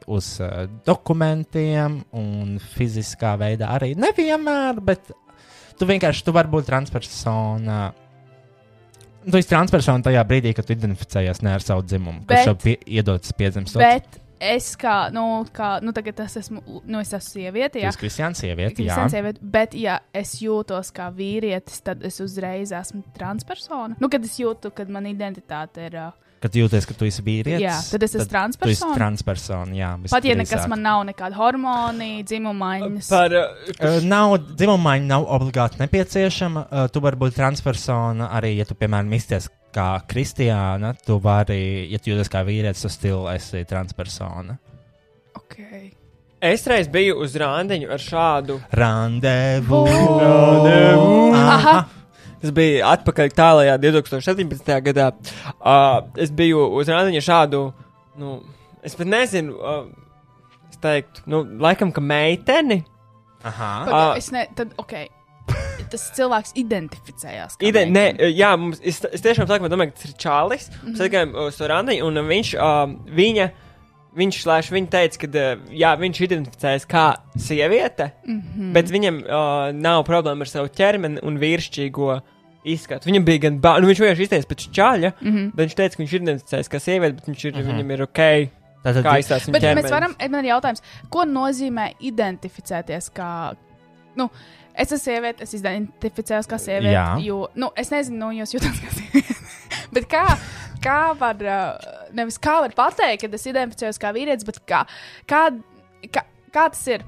uz uh, dokumentiem un fiziskā veidā arī. Nevienmēr, bet tu vienkārši tu vari būt transpersona. Tu esi transpersona tajā brīdī, kad tu identificējies ne ar savu dzimumu, Bet- kurš tev pie, iedodas piedzimstot. Bet es kā, nu, kā, nu tagad es esmu, nu, es esmu sieviete, Tu jā. esi kristiāns sieviete, jā. Kristiāns sieviete, bet, ja es jūtos kā vīrietis, tad es uzreiz esmu transpersona. Nu, kad es jūtu, ka man identitāte ir. Uh, Kad jūties, ka tu esi vīrietis, Jā, tad es esmu Tu esi transpersona. transpersona, jā. pat ja nekas man nav, nekāda hormoni, dzimumaiņas. Par, uh, Uh, nav dzimumaiņa, nav obligāti nepieciešama. Uh, tu vari būt transpersona arī, ja tu, piemēram, izties kā kristiāna. Tu vari, ja tu jūties kā vīrietis, tad stilu esi transpersona. Okay. es reiz biju uz rāndiņu ar šādu. Randevu! Randevu! Aha. Tas bija atpakaļ tālākajā 2017. gadā. Uh, es biju uz rāndiņa ar šādu, nu, es pat nezinu, uh, es teiktu, nu, laikam, ka meiteni. Aha. Paga, Ah. es ne, tad, ok. Tas cilvēks identificējās. kā Ide, nē, meitene. jā, mums, es, es tiešām sākumā domāju, ka tas ir Čārlis. Mhm. Mēs gājām uz to randiņu, un viņš, uh, viņa, viņš, slēš, viņa teica, ka, uh, jā, viņš identificējas kā sieviete, mm Mhm. -hmm. bet viņam uh, nav problēma ar savu ķermeni un vīrišķīgo izskatu. Viņam bija gan, ba... nu, viņš vienkārši izteicis pēc čāļa, mm Mhm. -hmm. bet viņš teica, ka viņš identificējas kā sieviete, bet viņš ir, mm -hmm. viņam ir ok, Tātad, kā izstāsta viņa Bet ķermenis. mēs varam, man ir jautājums, ko nozīmē identificēties kā, nu, es esmu sieviete, es identificējos kā sieviete, Jā. jo, nu, es nezinu, nu, jūs jūtat kā sieviete, bet kā, kā var, nevis kā var pateikt, ka es identificējos kā vīrietis, bet kā, kā, kā, kā tas ir,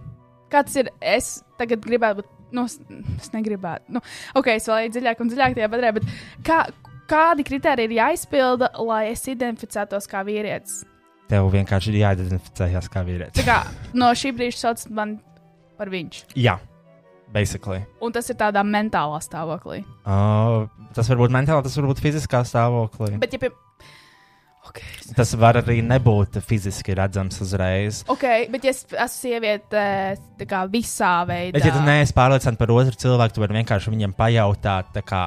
kā tas ir, es tagad gribētu būt, nu, es, negribētu, nu, ok, es vēl eju dziļāk un dziļāk tajā bedrē, bet kā, kādi kriteriji ir jāizpilda, lai es identificētos kā vīrietis? tev vienkārši ir jāidentificējas kā vīrietis. Tā kā no šī brīža sauc man par viņš. Jā, basically. Un tas ir tādā mentālā stāvoklī. Uh, tas var būt mentāli, tas var būt fiziskā stāvoklī. Bet, ja pie... Okay. Tas var arī nebūt fiziski redzams uzreiz. ok, bet ja es esmu sieviete tā kā visā veidā. Bet, ja tu neesi pārliecināts par otru cilvēku, tu vari vienkārši viņam pajautāt, tā kā,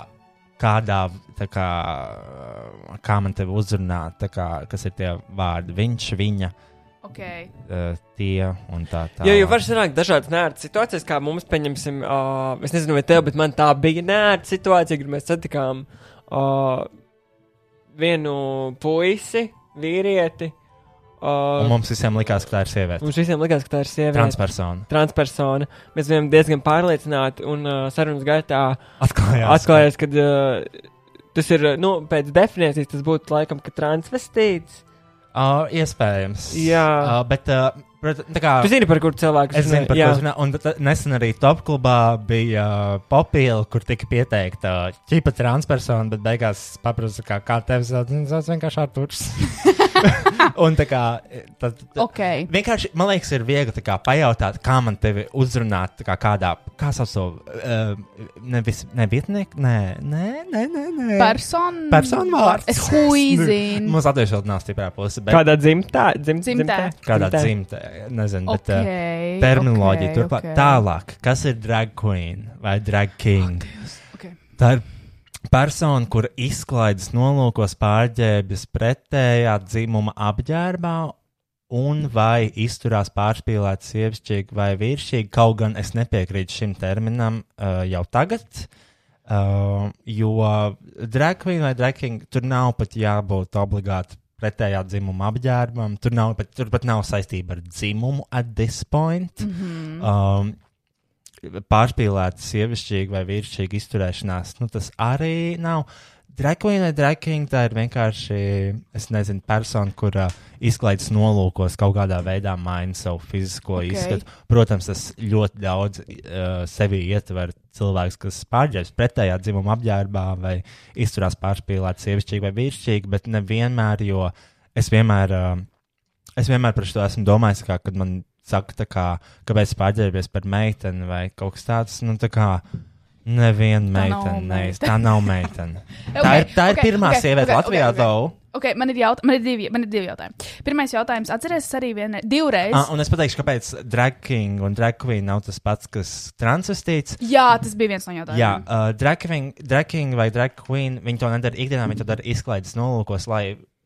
kādā, kā, kā man te uzrunāt, kā, kas ir tie vārdi. Viņš, viņa, Okay. uh, tie un tā tālāk. Jo, jo var sanākt dažādas nērtas situācijas, kā mums, pieņemsim, uh, es nezinu, vai tev, bet man tā bija nērta situācija, kad mēs satikām uh, vienu puisi, vīrieti. Un Uh, mums visiem likās, ka tā ir sieviete. mums visiem likās, ka tā ir sieviete. Transpersona. Transpersona. Mēs bijām diezgan pārliecināti, un uh, sarunas gaitā Atklājās. atklājās, ka uh, tas ir, nu, pēc definīcijas tas būtu laikam, ka transvestīts. Uh, iespējams. Jā. Uh, bet, uh, kā. Tu zini, par kur cilvēku Es zinu, jā. runā. Un nesen arī top klubā bija uh, popīla, kur tika pieteikta ķipa transpersona, bet beigās paprasa, kā, kā tevi sauc. Vienkārši Arturs. un tā kā. Tad, tad, Ok. Vienkārši, man liekas, ir viegli kā, pajautāt, kā man tevi uzrunāt, kā kādā, kā sauc to, uh, nevis, ne vietnieku, nē, nē, nē, nē. nē. Persona. Personu vārds. Es huizinu. Mums vēl nav stiprā puse, bet Kādā dzimtā? Dzim, Dzimtē. kādā dzimtē, nezinu, bet Ok. uh, terminoloģija ok, turklāt ok. tālāk. Kas ir drag queen vai drag king? Ok. Tā ir persona, kur izklaides nolūkos pārģērbjas pretējā dzimuma apģērbā un vai izturās pārspīlēti sievišķīgi vai vīrišķīgi. Kaut gan es nepiekrītu šim terminam uh, jau tagad. Uh, jo drag queen vai drag king tur nav pat jābūt obligāti pretējā dzimuma apģērbam. Tur, nav, pat, tur pat nav saistība ar dzimumu at this point. Mm -hmm. um, pārspīlēta sievišķīga vai vīrišķīga izturēšanās, nu, tas arī nav. Drakvīna vai draking tā ir vienkārši, es nezinu, persona, kur uh, izklaides nolūkos kaut kādā veidā maina savu fizisko Ok. okay. izskatu. Protams, tas ļoti daudz uh, sevi ietver cilvēks, kas pārģērbs pretējā dzimuma apģērbā vai izturās pārspīlēti sievišķīgi vai vīrišķīgi, bet nevienmēr, jo es vienmēr, uh, es vienmēr par šo esmu domājis, kā, kad man saka, kā, kāpēc pārģērbies par meiteni vai kaut kas tāds, nu tā kā. Neviena meitene, ne, tā nav meitene. Ok, tā ir, tā ir ok, pirmā ok, sieviete ok, Latvijā, ok, ok. though. Ok, man ir, jaut man ir, divi, man ir divi jautājumi. Pirmais jautājums. Atceries arī vienu, divreiz. Ah, un es pateikšu, kāpēc drag king un drag queen nav tas pats, kas transvestīts. Jā, tas bija viens no jautājumiem. Jā, uh, drag, king, drag king vai drag queen, viņi to nedara ikdienā, viņi to dara izklaides nolūkos, lai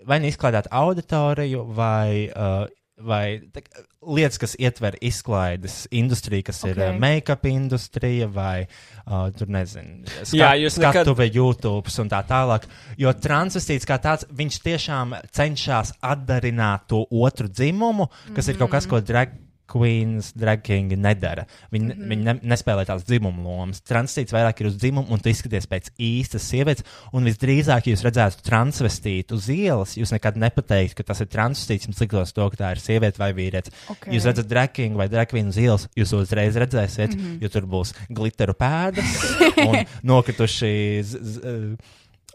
vai nu izklaidētu auditoriju, vai, uh, vai tā, lietas, kas ietver izklaides industriju, kas ir Ok. uh, make-up industrija, vai uh, tur nezinu, skat, Jā, jūs nekad- skatuve, YouTube un tā tālāk. Jo transvestīts kā tāds, viņš tiešām cenšas atdarināt to otru dzimumu, kas ir kaut kas, ko drag. Queens, drag kingi nedara. Viņi, mm -hmm. viņi ne, nespēlē tās dzimuma lomas. Transvestīts vairāk ir uz dzimumu, un tu izskaties pēc īstas sievietes. Un visdrīzāk, ja jūs redzētu transvestītu uz ielas, jūs nekad nepateiktu, ka tas ir transvestīts. Jums liktos to, ka tā ir sieviete vai vīrietis. Ok. Jūs redzat drag king vai drag queen uz ielas, jūs uzreiz redzēsiet, mm -hmm. jo tur būs glitteru pēdas un nokrituši. z- z-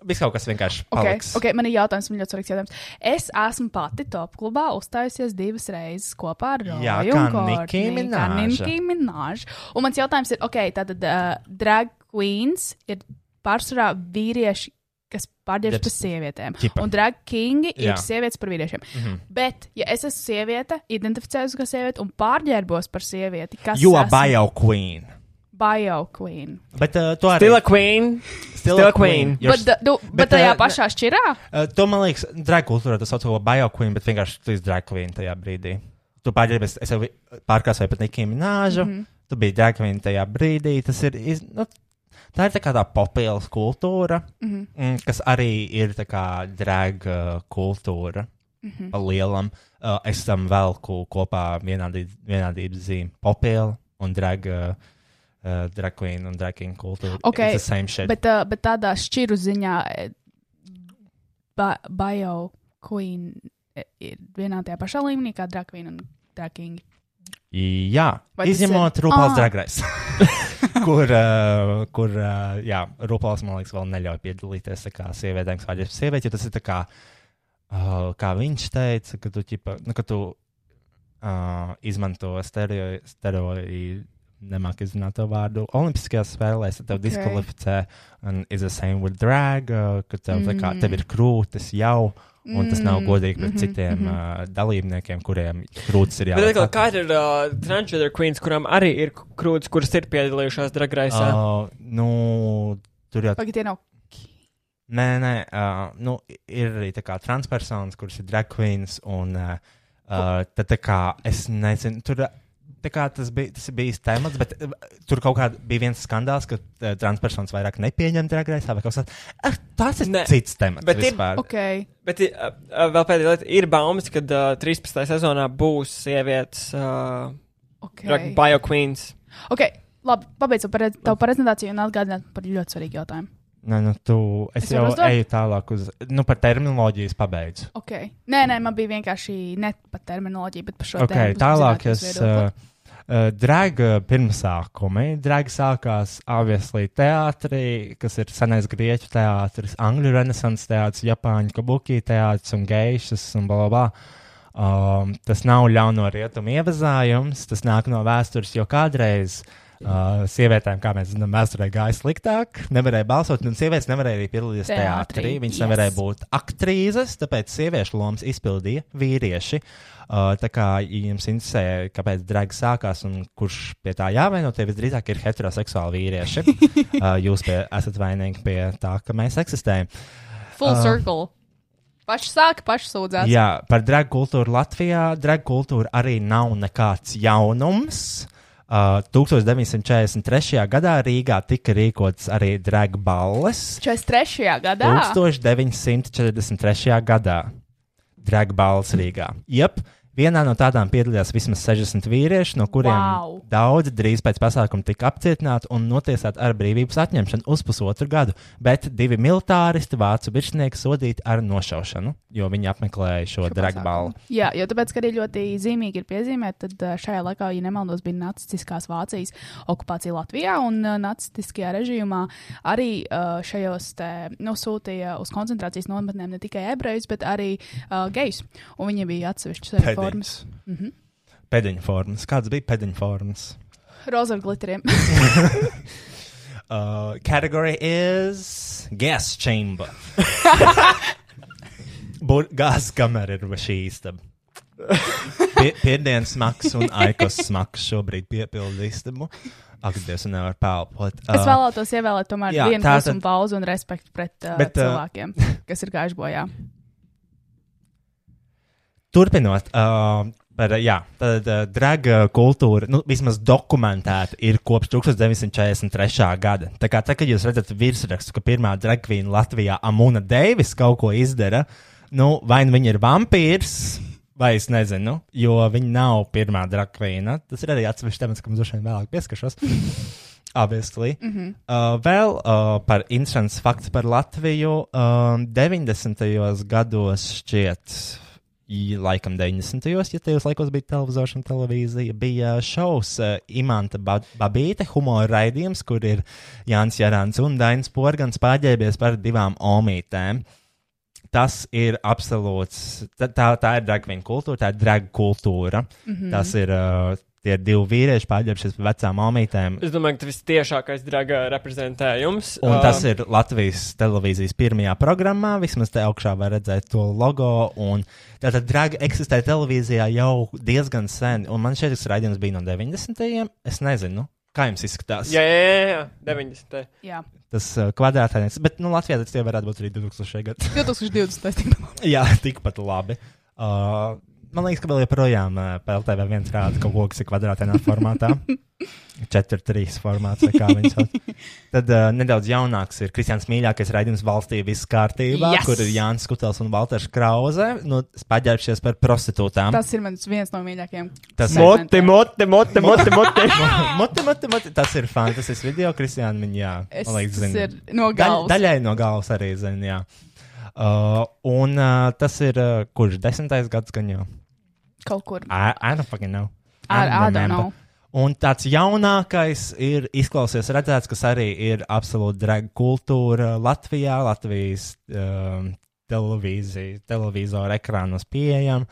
Viss kaut kas vienkārši Okay, paliks. okay, man ir jautājums, man ļoti svarīgs jautājums. Es esmu pati top klubā uzstājusies divas reizes kopā ar Roju. Nicki Minaj. Un mans jautājums ir, ok, tātad uh, drag queens ir pārsvarā vīrieši, kas pārģērbjas Jeps. par sievietēm. Ķipa. Un drag kingi ir Jā. sievietes par vīriešiem. Mm. -hmm. Bet, ja es esmu sieviete, identificējos kā sieviete un pārģērbos par sievieti, kas Jo esmu? bio queen. Bio queen. Bet uh, to arī Still a queen. Still a queen. Jo Bet, du, bet, bet, tajā uh, pašā šķirā? Uh, to man liekas, drag kultūrā tas sauc par bio queen, bet vienkārši tu esi drag queen tajā brīdī. Tu pārģērbies, es jau pārkāsoju pat Nikiju Minēžu. Mm. -hmm. Tu biji drag queen tajā brīdī. Tas ir, iz, nu, tā ir tā kā tā popielas kultūra, mm Mhm. -hmm. kas arī ir tā kā drag uh, kultūra. Mm. -hmm. Lielam. Uh, es tam velku kopā vienādības, vienādības zīmi. Popiela un drag. Uh, Uh, drag queen un drag king kultūra. Ok, It's the same shit. Bet, uh, bet tādā šķiru ziņā, eh, ba bio queen eh, ir vienā tajā pašā līmenī kā drag queen un drag king. Jā, Vai izņemot ir- Rūpāls Ah. dragrais. kur, uh, kur uh, jā, Rūpāls, man liekas, vēl neļauj piedalīties kā sievietēm, kas vajadzēs sievieti, jo tas ir tā kā, uh, kā viņš teica, ka tu, ķipa, nu, ka tu uh, izmanto stereo, stereoidu, nemāk izrunāt to vārdu, olimpiskajās spēlēs, tev Ok. okay. diskvalificē, un is the same with drag, uh, ka tev, mm. kā, Mm. tev ir krūtis jau, Un tas nav Mm, godīgi pret mhm, citiem mhm. uh, dalībniekiem, kuriem krūtis ir Bet jāliek. atkal, kā ir uh, transgender queens, kurām arī ir krūtis, kuras ir piedalījušās dragraisā? Uh, nu, tur jau Pagaid, tie nav. Nē, nē, uh, nu, ir arī tā kā transpersonas, kuras ir drag queens, un uh, uh, tad tā kā es nezinu, tur. Tā kā tas bija, tas bija temats, bet uh, tur kaut kā bija viens skandāls, ka uh, transpersonas vairāk nepieņem dragreisā vai kaut kas tāds. Ah, Tas ir Nē, cits temats. bet ir- vispār. Ok. Bet uh, uh, vēl pēdējā lieta ir baumas, ka uh, 13. sezonā būs sievietes uh, okay. bio queens. Ok, labi, pabeidzu par tavu prezentāciju un atgādināt par ļoti svarīgu jautājumu. Nē, nu, tu, es, Es jau uzdot? eju tālāk uz, nu, par terminoloģiju pabeidzu. Ok. Nē, nē, man bija vienkārši ne par terminoloģiju, bet par šo Ok, tēmu. tālāk es. jūsu viedokli. Uh, uh, drag uh, pirmsākumi. Drag sākās obviously teātrī, kas ir senais grieķu teātris, angļu renesanses teātris, japāņu kabuki teātris un geišas un bla bla. Um, tas nav ļauno rietumu ievazājums, tas nāk no vēstures, jo kādreiz uh, sievietēm, kā mēs zinām, vēsturē gāja sliktāk, nevarēja balsot, un sievietes nevarēja arī piedalīties Teātrī. Viņas yes. nevarēja būt aktrīzes, tāpēc sieviešu lomas izpildīja vīrieši. Uh, tā kā jums interesē, kāpēc drags sākās un kurš pie tā jāvaino, tie visdrīzāk ir heteroseksuāli vīrieši. uh, jūs pie, esat vainīgi pie tā, ka mēs eksistējam. Full uh, circle. Paši sāka, paši sūdzās. Jā, par drag kultūru Latvijā. Drag kultūra arī nav nekāds jaunums. Uh, 1943. gadā Rīgā tika rīkots arī drag balles. 43. gadā. 1943. gadā drag balles Rīgā. Jep, vienā no tādām piedalījās vismaz 60 vīrieši, no kuriem Wow. daudzi drīz pēc pasākuma tika apcietināti un notiesāti ar brīvības atņemšanu uz pusotru gadu, bet divi militāristi vācu virsnieki sodīti ar nošaušanu, jo viņi apmeklēja šo, Šo drag pasākumu. balli. Jā, jo tāpēc, ka arī ļoti zīmīgi ir piezīmēt, tad uh, šajā laikā, ja nemaldos, bija nacistiskās Vācijas okupācija Latvijā, un uh, nacistiskajā režīmā arī uh, šajos te nosūtīja uz koncentrācijas nometnēm ne tikai ebrejus, bet arī uh, gejus, un viņi bija atsevišķas formas. Mhm. Pēdiņu formas. Kāds bija pēdiņu formas? Roza ar glitteriem. Uh, category is gas chamber. Gāzes kamera ir šī istaba. Pie, Piedienas smags un aikos smags šobrīd piepilda istabu. Ak, Dievs, un nevar pelpot. Es vēlētos ievēlēt tomēr jā, vienu tā klusuma tad- pauzi un respektu pret uh, Bet, uh, cilvēkiem, kas ir gājuši bojā. Turpinot, uh, par, jā, tad uh, draga kultūra, nu, vismaz dokumentēta, ir kopš 1943. gada. Tā kā tā, kad jūs redzat virsrakstu, ka pirmā dragvīna Latvijā Amuna Deivis kaut ko izdara, nu, vai nu viņa ir vampīrs, vai es nezinu, jo viņa nav pirmā dragvīna. Tas ir arī atsevišķs temats, kam droši vien vēlāk pieskaršos. Obviously. Mm -hmm. uh, vēl uh, par interesants fakts par Latviju. Um, 90. gados šķiet, laikam 90. ja tajos laikos bija televizors un televīzija, bija šovs uh, Imanta ba Babīte, humora raidījums, kur ir Jānis Jārāns un Dainis Porgans pārģērbies par divām omītēm. Tas ir absolūts. Tā, tā, tā ir dragvīna kultūra, tā ir drag kultūra. Mm -hmm. Tas ir. Uh, Tie ir divi vīrieši pārģērbušies par vecām omītēm. Es domāju, ka tas vistiešākais draga reprezentējums. Un uh, tas ir Latvijas televīzijas pirmajā programmā. Vismaz te augšā var redzēt to logo. un Tātad draga eksistē televīzijā jau diezgan sen. Un man šeit tas raidījums bija no 90. Es nezinu, kā jums izskatās. Jā, jā, jā, jā 90. Jā, Tas uh, kvadrātainais. Bet nu, Latvijā tas tie varētu būt arī 2000. gads. 2020. tikpat. Jā, tikpat labi. Uh, man liekas, ka vēl joprojām uh, PLTV viens rāda kaut ko, kas ir kvadrātainā formātā. 4-3 formāts, kā viņš sauc. Tad uh, nedaudz jaunāks ir Kristians mīļākais raidījums valstī viss kārtībā, Yes! kur ir Jānis Kutels un Valters Krause, nu, paģērbušies par prostitūtām. Tas ir mans viens no mīļākajiem. Tas Moti, moti, moti, moti, moti. moti, moti, moti, tas ir fantastisks video, Kristiāna, viņa, jā, Es, man liekas, tas zina. ir no Daļ, galvas. daļai no galvas arī zina, jā. Uh, un uh, tas ir, uh, kurš desmitais gads gan jau? Kaut kur. I, I don't fucking know. I, I don't remember. know. Un tāds jaunākais ir izklausies redzēts, kas arī ir absolūti drag kultūra Latvijā, Latvijas um, televīzija, televizora ekrānos pieejama.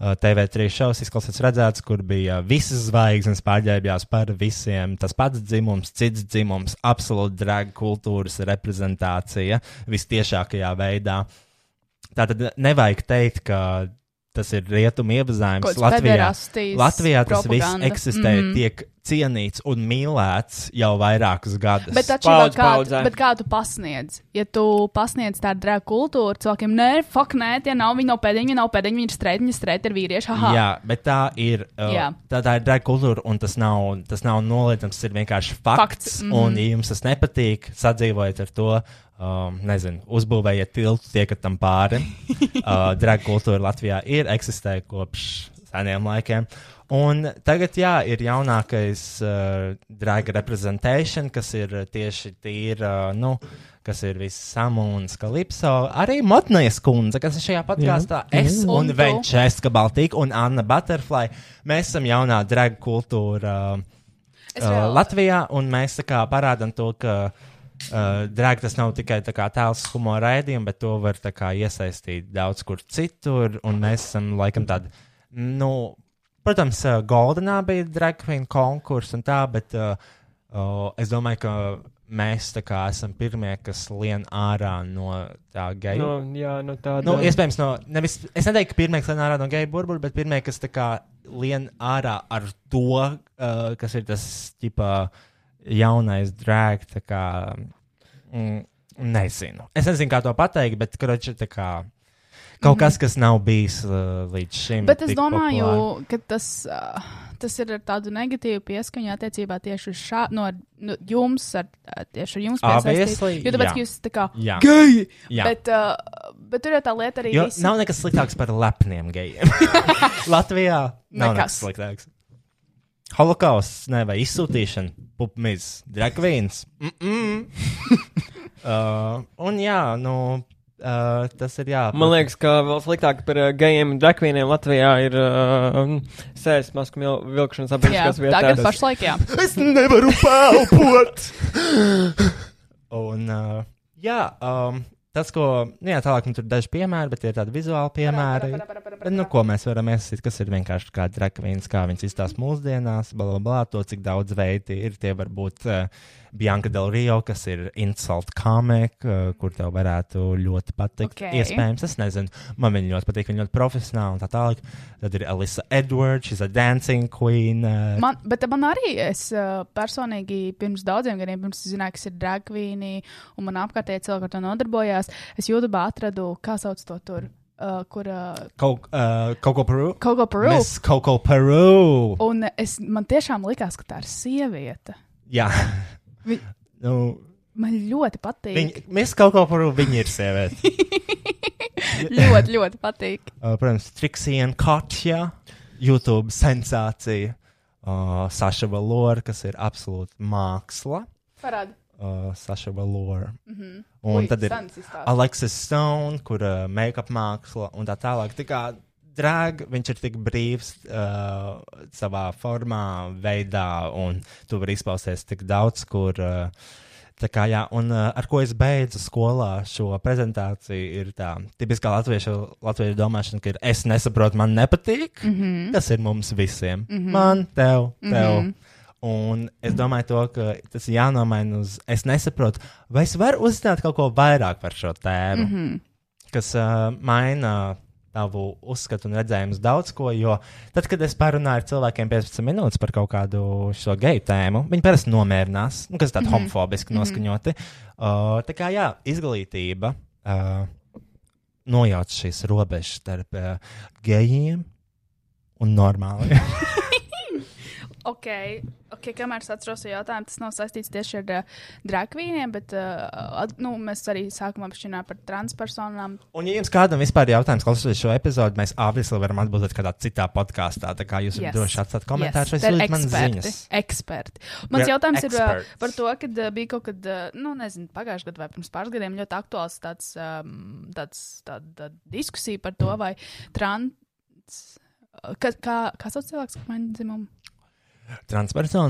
Uh, TV3 šovs izklausās redzēts, kur bija visas zvaigznes pārģērbjās par visiem. Tas pats dzimums, cits dzimums, absolūti drag kultūras reprezentācija vistiešākajā veidā. Tātad nevajag teikt, ka tas ir rietumu kāds Latvijā. Latvijā tas viss propaganda. eksistē, Mhm. tiek cienīts un mīlēts jau vairākus gadus. Bet Paudz kā, paudzē. bet kā tu pasniedz? Ja tu pasniedz tādu drēgu kultūru, cilvēkiem, nē, fuck, nē, tie nav, viņi nav pēdiņi, nav pēdiņi, viņi ir streiti, viņi ir streiti, ir vīrieši. Aha. Jā, bet tā ir. Uh, tā, tā ir drag kultūra, un tas nav, tas nav noliedzams. Tas ir vienkārši fakts. Fakts, mhm. Un, ja jums tas nepatīk, sadzīvojiet ar to. Um, nezinu, uzbūvējiet tiltu, tiekat tam pāri. uh, drag kultūra Latvijā ir eksistē kopš seniem laikiem. Un tagad, jā, ir jaunākais uh, drag representation, kas ir tieši tīra, uh, nu, kas ir viss samūns, kalipso. Arī Motnēs kundze, kas ir šajā podkāstā. Es Un un. Venčeska Baltīka un Anna Butterfly. Mēs esam jaunā drag kultūra uh, uh, Latvijā, un mēs tā kā parādām to, ka uh, drag tas nav tikai tēls humora raidījums, bet to var kā iesaistīt daudz kur citur, un mēs esam laikam tādi, nu, protams, uh, Goldenā bija drag queen konkurss un tā, bet uh, uh, es domāju, ka mēs kā esam pirmie, kas lien ārā no tā geju. No, jā, no tāda. Nu, iespējams, no, nevis, es neteiktu, ka pirmie, kas lien ārā no geju burbuļa, bet pirmie, kas kā lien ārā ar to, uh, kas ir tas, ģipā, jaunais drag, kā, mm, nezinu. Es nezinu, kā to pateikt, bet, kroči, kā, kaut kas, kas nav bijis uh, līdz šim. Bet es domāju, populāri. ka tas, uh, tas ir ar tādu negatīvu pieskaņu attiecībā tieši uz šā, no nu, jums, ar, tieši ar jums piesaistīt. Jo tāpēc, jā. ka jūs tā kā geji, bet, uh, bet tur ir tā lieta arī Jo visi- nav nekas sliktāks par lepniem gejiem. Latvijā nav nekas Nekas. sliktāks. Holokausts, ne, vai izsūtīšana, pupmīz, dragvīns. Mm -mm. uh, un jā, nu, uh, tas ir jā. Man liekas, ka vēl sliktāk par uh, gejiem un drakvīniem Latvijā ir uh, sēdes masku mil- vilkšanas Jā, sabiedriskās tagad pašlaik, jā. es nevaru pelpot. un, uh, jā, um, tas, ko, nu, jā, tālāk man tur daži piemēri, bet tie ir tādi vizuāli piemēri. Bet, nu, ko mēs varam iesaistīt, kas ir vienkārši kā drakvīns, kā viņš izstāsta mūsdienās, bla, bla, bla, to, cik daudz veidi ir. Tie var būt uh, Bianca Del Rio, kas ir insult comic, uh, kur tev varētu ļoti patikt. Ok. Iespējams, es nezinu, man viņa ļoti patīk, viņa ļoti profesionāli un tā tālāk. Tad ir Elisa Edwards, she's a dancing queen. Uh, Man, bet man arī, es uh, personīgi pirms daudziem gadiem, pirms es zināju, kas ir dragvīni, un man apkārtēji cilvēki ar to nodarbojās, es YouTube atradu, kā sauc to tur, uh, kur uh, Kaut, uh, Coco Peru. Coco Peru. Miss Coco Peru. Un es, man tiešām likās, ka tā ir sieviete. Jā. Vi- nu, Man ļoti patīk. viņa, Miss Coco Peru, viņa ir sieviete. ļoti, ļoti patīk. Uh, protams, Trixie un Katja, YouTube sensācija. Uh, Saša Valora, kas ir absolūti māksla. Parādi. Uh, Saša Valora. Mm -hmm. Un Ui, tad ir. Alexis Stone, kur uh, make-up māksla un tā tālāk. Tā kā drag, viņš ir tik brīvs uh, savā formā, veidā, un tu vari izpausties tik daudz, kur. Uh, Tā kā, jā, un uh, ar ko es beidzu skolā šo prezentāciju, ir tā tipiskā latviešu, latviešu domāšana, ka ir es nesaprotu, man nepatīk. Mm -hmm. Tas ir mums visiem. Mm -hmm. Man, tev, tev. Mm -hmm. Un es domāju, to, ka tas ir jānomaina uz. Es nesaprotu, vai es varu uzzināt kaut ko vairāk par šo tēmu, mm -hmm. kas uh, maina tavu uzskatu un redzējumu uz daudz ko. Jo tad, kad es parunāju ar cilvēkiem 15 minūtes par kaut kādu šo geju tēmu, viņi parasti nomierinās, nu, kas ir tādi mm -hmm. homofobiski noskaņoti. Uh, tā kā jā, izglītība. Uh, Nojauc šīs robežas starp uh, gejiem un normāliem. Ok, ok, kamēr es atceros jautājumu, tas nav saistīts tieši ar uh, dragvīniem, bet uh, at, nu, mēs arī sākumā apšķirām par transpersonām. Un, ja jums kādam vispār ir jautājums, klausoties šo episodu, mēs obviously varam atbildēt kādā citā podkāstā. Tā kā jūs varat Yes. droši atstāt komentārus Yes, vai sūtīt man ziņas. Eksperti. Mans We're jautājums ir uh, experts. par to, ka uh, bija kaut kad, uh, nu, nezinu, pagājušajā gadā vai pirms pāris gadiem ļoti aktuāls tāds, um, tāds tāda, tāda diskusija par to, vai trans. Kā, kā, kā sauc cilvēks, kas maina dzimumu?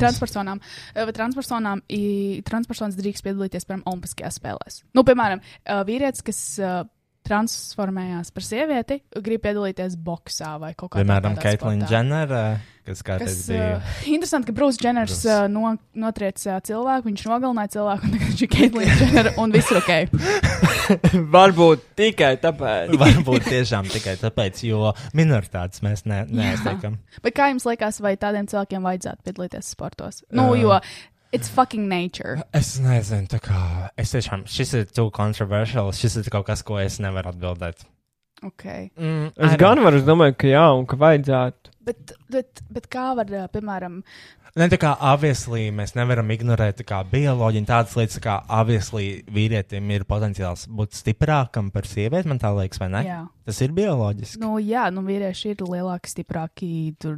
Transpersonām. Transpersonām, i- transpersonas drīkst piedalīties, piemēram, Olimpiskajās spēlēs? Nu, piemēram, vīrietis, kas transformējās par sievieti, grib piedalīties boxā vai kaut kādā Piemēram, tādā Keitlina sportā. Jenner, uh, kas kādreiz Kas, bija. uh, interesanti, ka Brūss Dženners Bruce. uh, no, notrieca cilvēku, viņš nogalināja cilvēku, un tagad viņš ir Keitlina Jenner, un viss ok. Varbūt tikai tāpēc. Varbūt tiešām tikai tāpēc, jo minoritātes mēs ne, neaizliekam. Bet kā jums liekas, vai tādiem cilvēkiem vajadzētu piedalīties sportos? Nu, jo it's fucking nature. Es nezinu, tā kā es tiešām, šis ir too controversial, šis ir kaut kas, ko es nevaru atbildēt. Okay. Mm, Es gan varu, es domāju, ka jā, un ka vajadzētu. Bet, bet, bet kā var, piemēram, Ne, tā kā obviously mēs nevaram ignorēt tā kā bioloģiju un tādas lietas, tā kā obviously vīrietim ir potenciāls būt stiprākam par sievieti, man tā liekas, vai ne? jā, Tas ir bioloģiski. nu, jā, nu, vīrieši ir lielāki, stiprāki, tur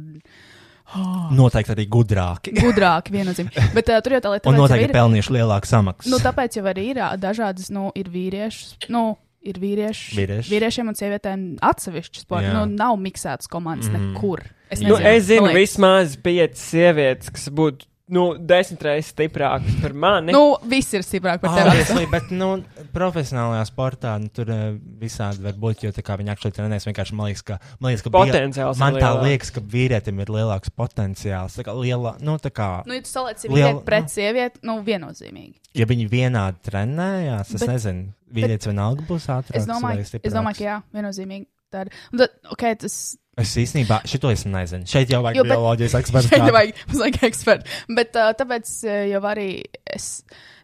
Noteikti arī gudrāki. gudrāki viennozīmīgi. Bet uh, tur jau tā lieta, Un tāpēc jau noteikti ir, pelnījuši lielāku samaksu. nu, tāpēc jau arī ir dažādas, nu, ir vīrieši, nu, ir vīrieši, Vīrieši. vīriešiem un sievietēm atsevišķi sporti. Jā. Nu, nav miksētas komandas Mm. nekur. Es Nu, nezinu, es zinu liekas. vismaz piecas sievietes, kas būtu nu, desmit reizes stiprākas par mani. Nu, viss ir stiprāk par tevi. Obviously, bet, nu, profesionālajā sportā nu, tur uh, visādi var būt, jo viņi aktuāli trenēs, vienkārši man liekas, ka, man liekas, ka Potenciāls ir Man tā lielāks. liekas, ka vīrietim ir lielāks potenciāls. Tā kā liela, nu, tā kā, Nu, ja tu saliec Liela- vīrieti pret sievieti, nu, viennozīmīgi. ja viņi vienādi trenējās, es Bet- nezinu, vīrietis vienalga būs ātrāks. Es domāju, es domāju, stiprāks. ka jā, viennozīmīgi. Tā ir. Un tad, ok, tas Es īstenībā šito es nezinu. Šeit jau vajag Jo, bet- bioloģijas ekspertu. šeit kādu. vajag, mums vajag ekspertu. Bet uh, tāpēc jau arī es,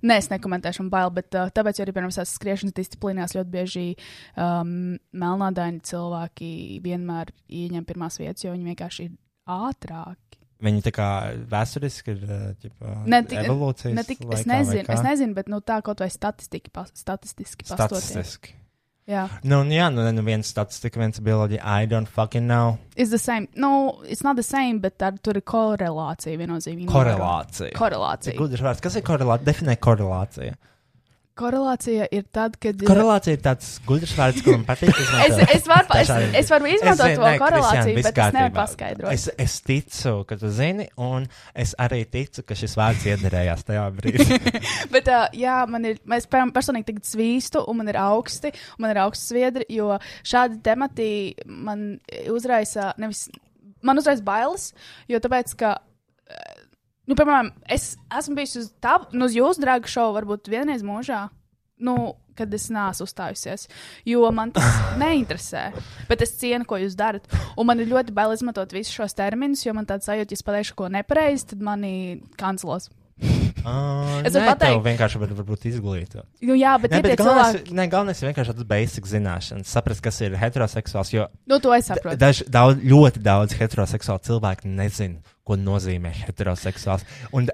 ne, es nekomentēšu, un bail, bet uh, tāpēc jau arī, piemēram, visās skriešanas disciplīnās ļoti bieži um, melnādaini cilvēki vienmēr ieņem pirmās vietas, jo viņi vienkārši ir ātrāki. Viņi tā kā vēsturiski ir ģipa, Ne tik- evolūcijas. Ne tik, laikā es nezinu, es nezinu, bet nu, tā kaut vai statistiski, pas, statistiski pastoties. Statistiski. Nu, un jā, nu, nu viens statistika, viens bioloģija. I don't fucking know. it's the same. No, it's not the same, bet tā, tur ir korelācija viennozīmīgi. Korelācija. Korelācija. Gudrs vārds. Kas ir korelācija? Definē korelācija. Korelācija ir tad, kad. Korelācija ir tāds gudrs vārds, kuram patīk. Es, es, varu, es, es varu izmantot zinu, to Kristiāna, korelāciju, viss bet es nevaru paskaidrot. Es, es ticu, ka tu zini, un es arī ticu, ka šis vārds iederējās tajā brīdī. Bet, uh, jā, man ir, es per- personīgi tagad svīstu, un man ir augsti, un man ir augsts sviedri, jo šādi temati man uzraisa, nevis, man uzraisa bailes, jo tāpēc, ka, eh, nu, piemēram, es esmu bijis uz tā, nu, uz jūsu drāgu šovu varbūt vienreiz mūžā. Nu, kad es neesmu uzstājusies, jo man tas neinteresē. Bet es cienu, ko jūs darat. Un man ir ļoti bail izmantot visus šos terminus, jo man tāds sajūta, ja es pateikšu ko nepareizi, tad mani kancelos. Uh, Es varu pateikt- vienkārši var, varbūt izglītot. Nu, jā, bet, tie bet galvenais, cilvēki, ne, galvenais ir vienkārši tāds basic zināšanas, saprast, kas ir heteroseksuāls. Jo nu, to es saprotu. daž, daudz, ļoti daudz heteroseksuālu cilvēku nezina, ko nozīmē heteroseksuāls. Un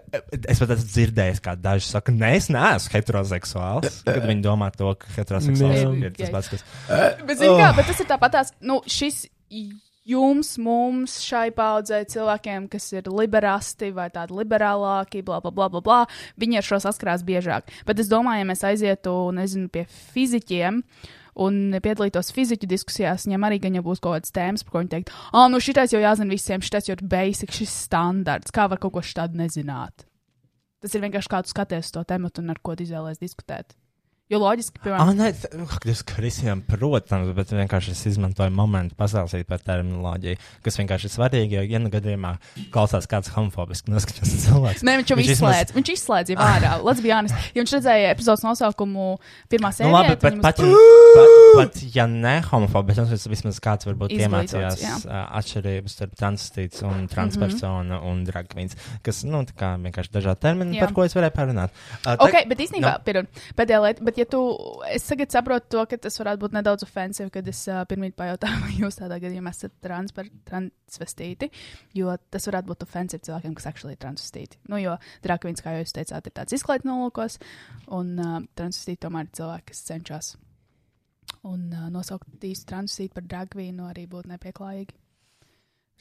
es pat esmu dzirdējis, kā daži saka, nē, es neesmu heteroseksuāls. Kad viņi domā to, ka heteroseksuāls ir tas pats, kas. Bet, zini, kā, bet tas ir tāpat, nu, šis jums, mums, šai paudzei cilvēkiem, kas ir liberāli vai tādi liberālāki, bla, bla, bla, bla, bla, viņi ar šo saskarās biežāk. Bet es domāju, ja mēs aizietu, nezinu, pie fizikiem. Un piedalītos fiziku diskusijās, viņam arī gan jau būs kaut kādas tēmas, par ko viņi teikt, ah, nu šitais jau jāzina visiem, šitais jau ir basic, šis standarts, kā var kaut ko šādu nezināt. Tas ir vienkārši kā tu skaties to tematu un ar ko tu izvēlēsies diskutēt. Jo loģiski, piemēram, Ah, nē, tas Kristijam, protams, bet vienkārši es izmantoju momentu pastāstīt par terminoloģiju, kas vienkārši ir svarīgi, jo, ja nu gadījumā klausās kāds homofobiski noskaņots cilvēks. Nē, viņš jau Viņš izslēdz. Viņš izslēdz jau ārā. Let's be honest. Ja viņš redzēja epizodes nosaukumu pirmā Nu, sērija, labi, bet pat, pat, pat ja ne homofobs, tad vismaz kāds varbūt iemācījās jā. uh, atšķirības starp transistīts un transpersonu un dragvīns, kas, nu, tā kā vienkārši dažādi termini, Mhm. Jā. par ko es varēju parunāt. Uh, Ok, bet īstenībā, Nu. pirmā, pēdējā lieta, bet ja tu, es tagad saprotu to, ka tas varētu būt nedaudz ofensīvi, kad es uh, pirmie pajautāju, vai jūs tādā gadījumā esat transper, transvestīti, jo tas varētu būt ofensīvi cilvēkiem, kas actually ir transvestīti. Nu, jo Drakvins, kā jūs teicāt, ir tāds izklaides nolūkos, un uh, transvestīti tomēr ir cilvēki, kas cenšas. Un uh, nosaukt īstu transvestītu par Drakvīnu arī būtu nepieklājīgi.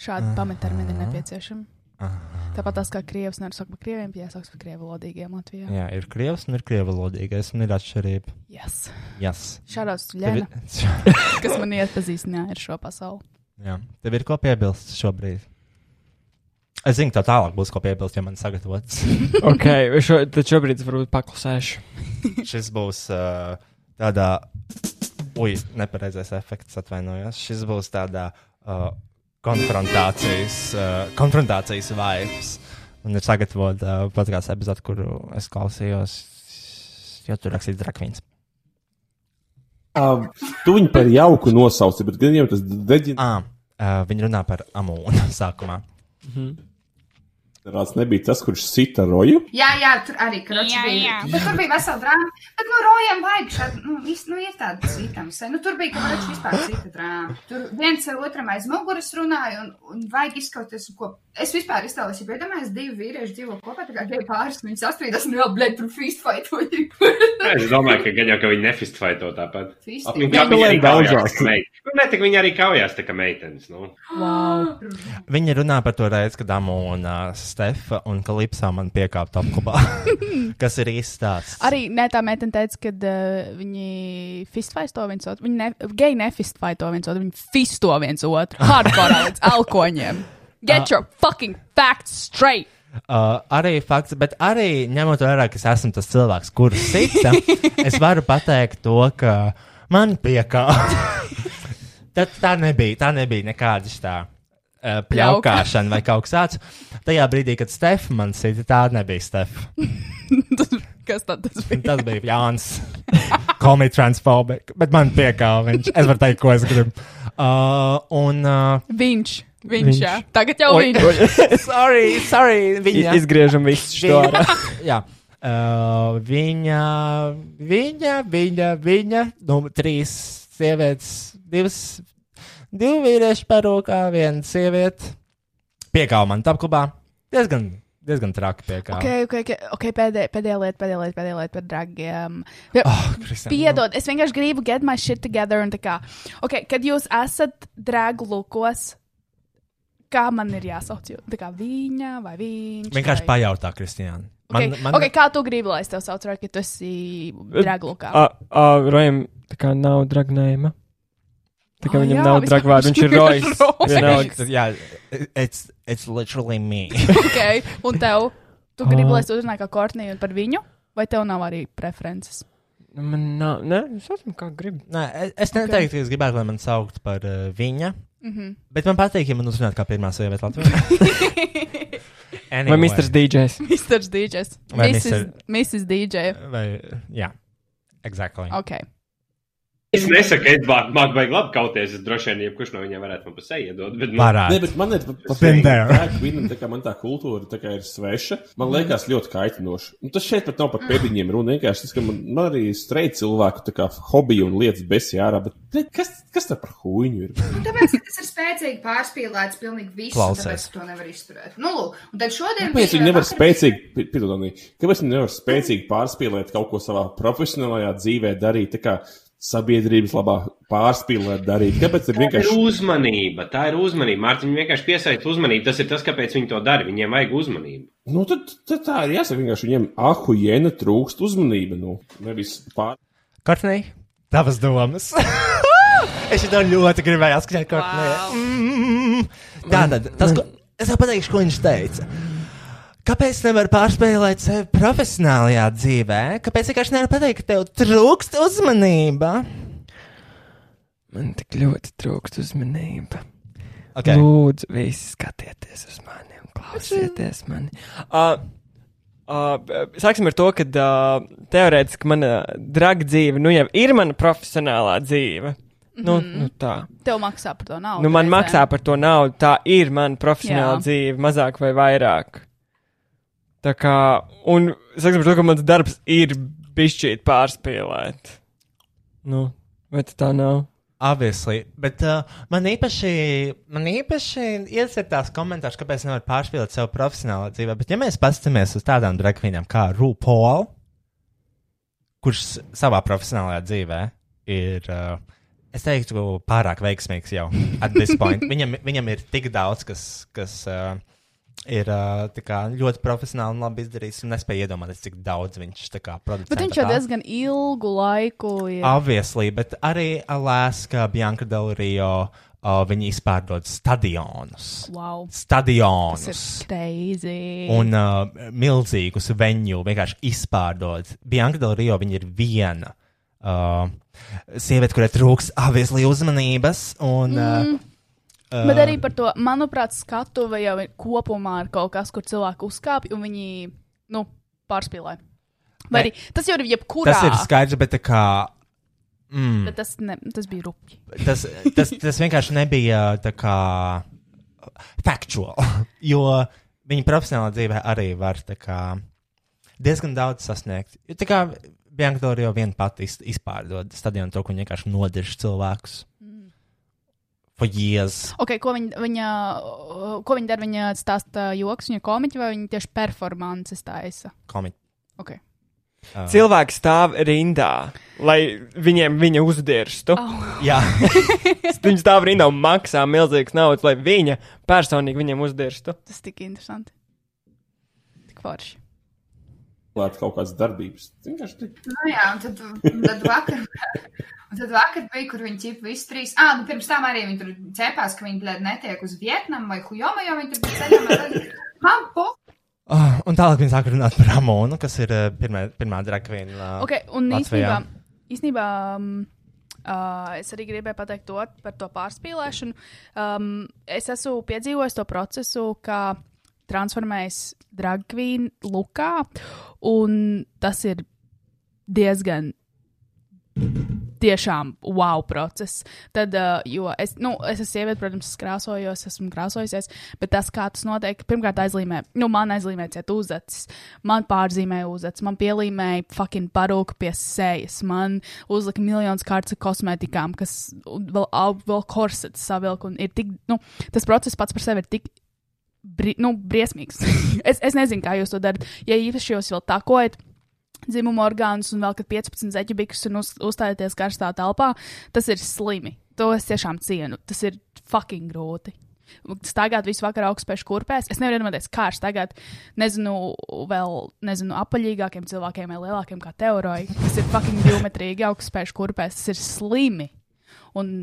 Šādi pamattermini ir nepieciešami. Aha. Tāpat tās kā krievs nevar saukt par krieviem, ja sauc par krievu valodīgiem Latvijā. Jā, ir krievs un ir krievalodīgais, un ir atšķirība. Yes. Yes. Šādos Tev Ļena, ir, kas man iepazīstināja ar šo pasauli. jā, tev ir ko piebilst šobrīd. Es zinu, tev tālāk būs ko piebilst, ja man sagatavots. ok, šo, tad šobrīd es varbūt paklusēšu. Šis būs uh, tādā ui, nepareizais efekts, atvainojos. Šis būs tādā uh, konfrontācijas, uh, konfrontācijas vibes. Un ir sagatavota uh, podkāstu epizode, kuru es klausījos, jo tur rakstīts Drakvīns. Uh, tu viņu par jauku nosauci, bet gan jau tas deģina. Ah, uh, viņi runā par amūnu sākumā. Rāds nebija tas, kurš sita roju. Jā, jā, tur arī kroči Jā, bija. jā. Bet tur bija vesela drāma. Bet, nu, rojam vajag šādu, nu, vis, nu, ir tāda citām. Nu, tur bija, ka kroči vispār cita drāma. Tur viens ar otram aiz muguras runāja un, un vajag izskauties, ko. Es vispār iztēlos, ja iedomājos, divi vīrieši dzīvo kopā, tā kā divi pāris, viņi sastrīdas, nu, vēl, blēd, tur fist fightoja. Es domāju, ka jau, ka viņi nefistfaito tāpat. Viņi arī daudzās. kaujās. tā kā meitenes. Nu, ne, tik viņi arī kaujās, tā kā meitenes. Nu. Viņi runā par to reizi, kad Amūna, Stefa un Kalipsā man piekāpa apklubā. kas ir īsts stāsts? Arī ne tā meitene teica, ka uh, viņi fistfaisto viens otru. Viņi ne, geji nefistfaito viens otru, viņi fisto viens otru. Hardcore līdz alkoņiem. Get your fucking facts straight! Uh, arī fakts, bet arī ņemot vērā, ka es esmu tas cilvēks, kurš sita, es varu pateikt to, ka man piekāpa. tā, tā nebija, tā nebija nekāda tā. Uh, pļaukāšana vai kaut kas tāds. Tajā brīdī, kad Stefa man sita, tā nebija Stefa. Kas tad tas bija? Tas bija Jānis. Call me transphobic. Bet man piekāpa viņš. Es varu teikt, ko es gribu. Uh, un. Uh, Viņš. Viņš, Viņš. jā. Tagad jau Oi, viņš. sorry, sorry. Viņa. Izgriežam visu šo. Jā. Uh, viņa, viņa, viņa, viņa, nu, trīs sievietes, divas, divi vīrieši parūkā, viena sieviete. Piekāva man tapklubā. Diezgan, diezgan traki piekāva. Okay, okay, okay, okay, pēdējā, pēdējā lieta, pēdējā lieta, pēdējā lieta par dragiem. Oh, Kristian, Piedod, es vienkārši gribu get my shit together kā. Okay, kad jūs esat dragu lukos, kā man ir jāsauc? jū- Tā kā viņa vai viņš? Vienkārši vai... pajautā, Kristiāna. Okay, Man, man, okay, kā tu gribi, lai es tev saucu, vai tu esi dragu lukā? Uh, Rojam, tā kā nav dragnējuma. Tā kā Ah, viņam jā, nav vispār dragvārdu, viņš ir. Rojs. Vienalga. Jā, it's, it's literally me. okay, un tev, tu gribi, Ah. lai es uzrunāju kā Kortniju un par viņu, vai tev nav arī preferences? Man nav, ne, es esmu kā gribu. Nē, es- es neteiktu, ka es gribētu, lai man saukt par uh, viņa. Mm -hmm. Bet man patīk, ja man uzrunāt kā pirmā sieviete Latvijā. Vai Mr. DJs? Mr. DJs. Vai Mrs. Mr. Mrs. DJ. Vai, jā, exactly. Ok. Es nesaku, ka es māku baigi labi kauties. Es droši vien, jebkurš no viņiem varētu man pa seju iedot. Bet, nu, Nē, bet man ir pat Been there. Viņam tā kā man tā kultūra tā kā ir sveša, man liekas ļoti kaitinoši. Un tas šeit pat nav par pēdiņiem runa. Vienkārši tas, ka man, man arī streit cilvēku tā kā hobiju un lietas besi ārā, bet ne, kas, kas tā par huīņu ir? Un Tāpēc, ka tas ir spēcīgi pārspīlēts, pilnīgi viss. un Klausies. Tāpēc to nevar izturēt. Nu, lūk, un tad šodien. Kāpēc viņi nevar spēcīgi, pi- piedod, Anī, kāpēc viņi nevar spēcīgi pārspīlēt kaut ko savā profesionālajā dzīvē darīt, tā kā sabiedrības labā pārspīlēt darīt? Kāpēc ir Tā ir vienkārši uzmanība. Tā ir uzmanība. Mārtiņ, viņi vienkārši piesaista uzmanību. Tas ir tas, kāpēc viņi to dara. Viņiem vajag uzmanību. Nu, tad, tad tā ir jāsaka, vienkārši viņiem ahu jēna trūkst uzmanība. Nu, nevis pār. Kortnī, tavas domas. es to ļoti gribēju atskaņot Kortnī. Mm. Tā tad, tas, ko, es jau pateikšu, ko viņš teica. Kāpēc nevar pārspēlēt sevi profesionālajā dzīvē? Kāpēc vienkārši nevar pateikt, ka tev trūkst uzmanība? Man tik ļoti trūkst uzmanība. Okay. Lūdzu, visi skatieties uz mani un klausieties mani. Uh, uh, sāksim ar to, ka uh, teorētiski mana draga dzīve nu jau ir mana profesionālā dzīve. Nu, nu tā. Tev maksā par to naudu. Nu, man reizēm. maksā par to naudu. Tā ir mana profesionāla Jā. dzīve, mazāk vai vairāk. Tā kā, un ar to, ka mans darbs ir bišķīt pārspīlēt. Nu, vai tā nav? Obviously, bet uh, man īpaši, man īpaši iesaka tās komentārus, kāpēc nevar pārspīlēt sev profesionālā dzīvē. Bet, ja mēs paskatāmies uz tādām dragvīnām kā RuPaul, kurš savā profesionālajā dzīvē ir, uh, es teiktu, pārāk veiksmīgs jau at this point. viņam, viņam ir tik daudz, kas, kas uh, ir kā ļoti profesionāli un labi izdarījis, un nespēju iedomāties, cik daudz viņš producē. Bet viņš jau diezgan ilgu laiku ir. Obviously, bet arī Alaska, Bianca Del Rio, uh, viņi izpārdod stadionus. Wow. Stadionus. Un uh, milzīgus veņu vienkārši izpārdod. Bianca Del Rio viņa ir viena uh, sieviete, kurai trūks obviously uzmanības. Un, mm. uh, Bet arī par to, manuprāt, skatuve jau ir kopumā ir kaut kas, kur cilvēki uzkāpj un viņi nu, pārspīlē. Vai Ne. arī tas jau ir jebkurā. tas ir skaidrs, bet kā. Mm, Bet tas, ne, tas bija rupji. tas, tas, tas vienkārši nebija tā kā factual. Jo viņa profesionālā dzīvē arī var kā diezgan daudz sasniegt. Tā kā Bianca jau vien pati iz- izpārdod stadionu to, viņa vienkārši nodirž cilvēkus. For years. Okay, ko viņa, viņa, ko viņa dara? Viņa stāsta joks, viņa komiķi vai viņa tieši performances taisa? Komiķi. Okay. Uh, Cilvēki stāv rindā, lai viņiem viņa uzdirstu. Oh. jā, Viņi stāv rindā un maksā milzīgas naudas, lai viņa personīgi viņiem uzdirstu. Tas tik interesanti. Tik forši. Klāt kaut kādas darbības. Vienkārši tik. Nu jā, un tad, un tad vakar. Un tad vakar bija, kur viņi ķipa visi trīs. Ah, nu pirms tam arī viņi tur cepās, ka viņi blēd netiek uz Vietnamu vai Hujomu, jo viņi tur bija ceļā. un tad- Man po. uh, un tālāk viņi sāk runāt par Ramonu, kas ir uh, pirmā, pirmā drakvīna. Uh, Okay, un Latvijā. īstenībā, īstenībā um, uh, es arī gribēju pateikt to par to pārspīlēšanu. Um, es esmu piedzīvojis to procesu, kā transformējas dragvīna lukā, un tas ir diezgan tiešām wow process. Tad, uh, jo es, nu, es esmu sieviete, protams, es krāsojos, esmu krāsojusies, bet tas, kā tas notiek, pirmkārt aizlīmē, nu, man aizlīmē ciet uzacis, man pārzīmēja uzacis, man pielīmēja fucking parūku pie sejas, man uzlika miljonus kārtas ar kosmētikām, kas vēl, vēl korsets savilk, un ir tik, nu, tas process pats par sevi ir tik bri, nu, briesmīgs. es, es nezinu, kā jūs to darat. Ja īpaši jūs vēl takojat dzimumu orgānus un vēl kad 15 zeķibikus un uz, uzstājaties karstā telpā, tas ir slimi. To es tiešām cienu. Tas ir fucking grūti. Staigāt visu vakaru augstspēju kurpēs. Es nevaru iedomāties, kā ar staigāt, nezinu, vēl, nezinu, apaļīgākiem cilvēkiem vai lielākiem kā teoroji, kas ir fucking geometrīgi augstspēju kurpēs. Tas ir slimi. Un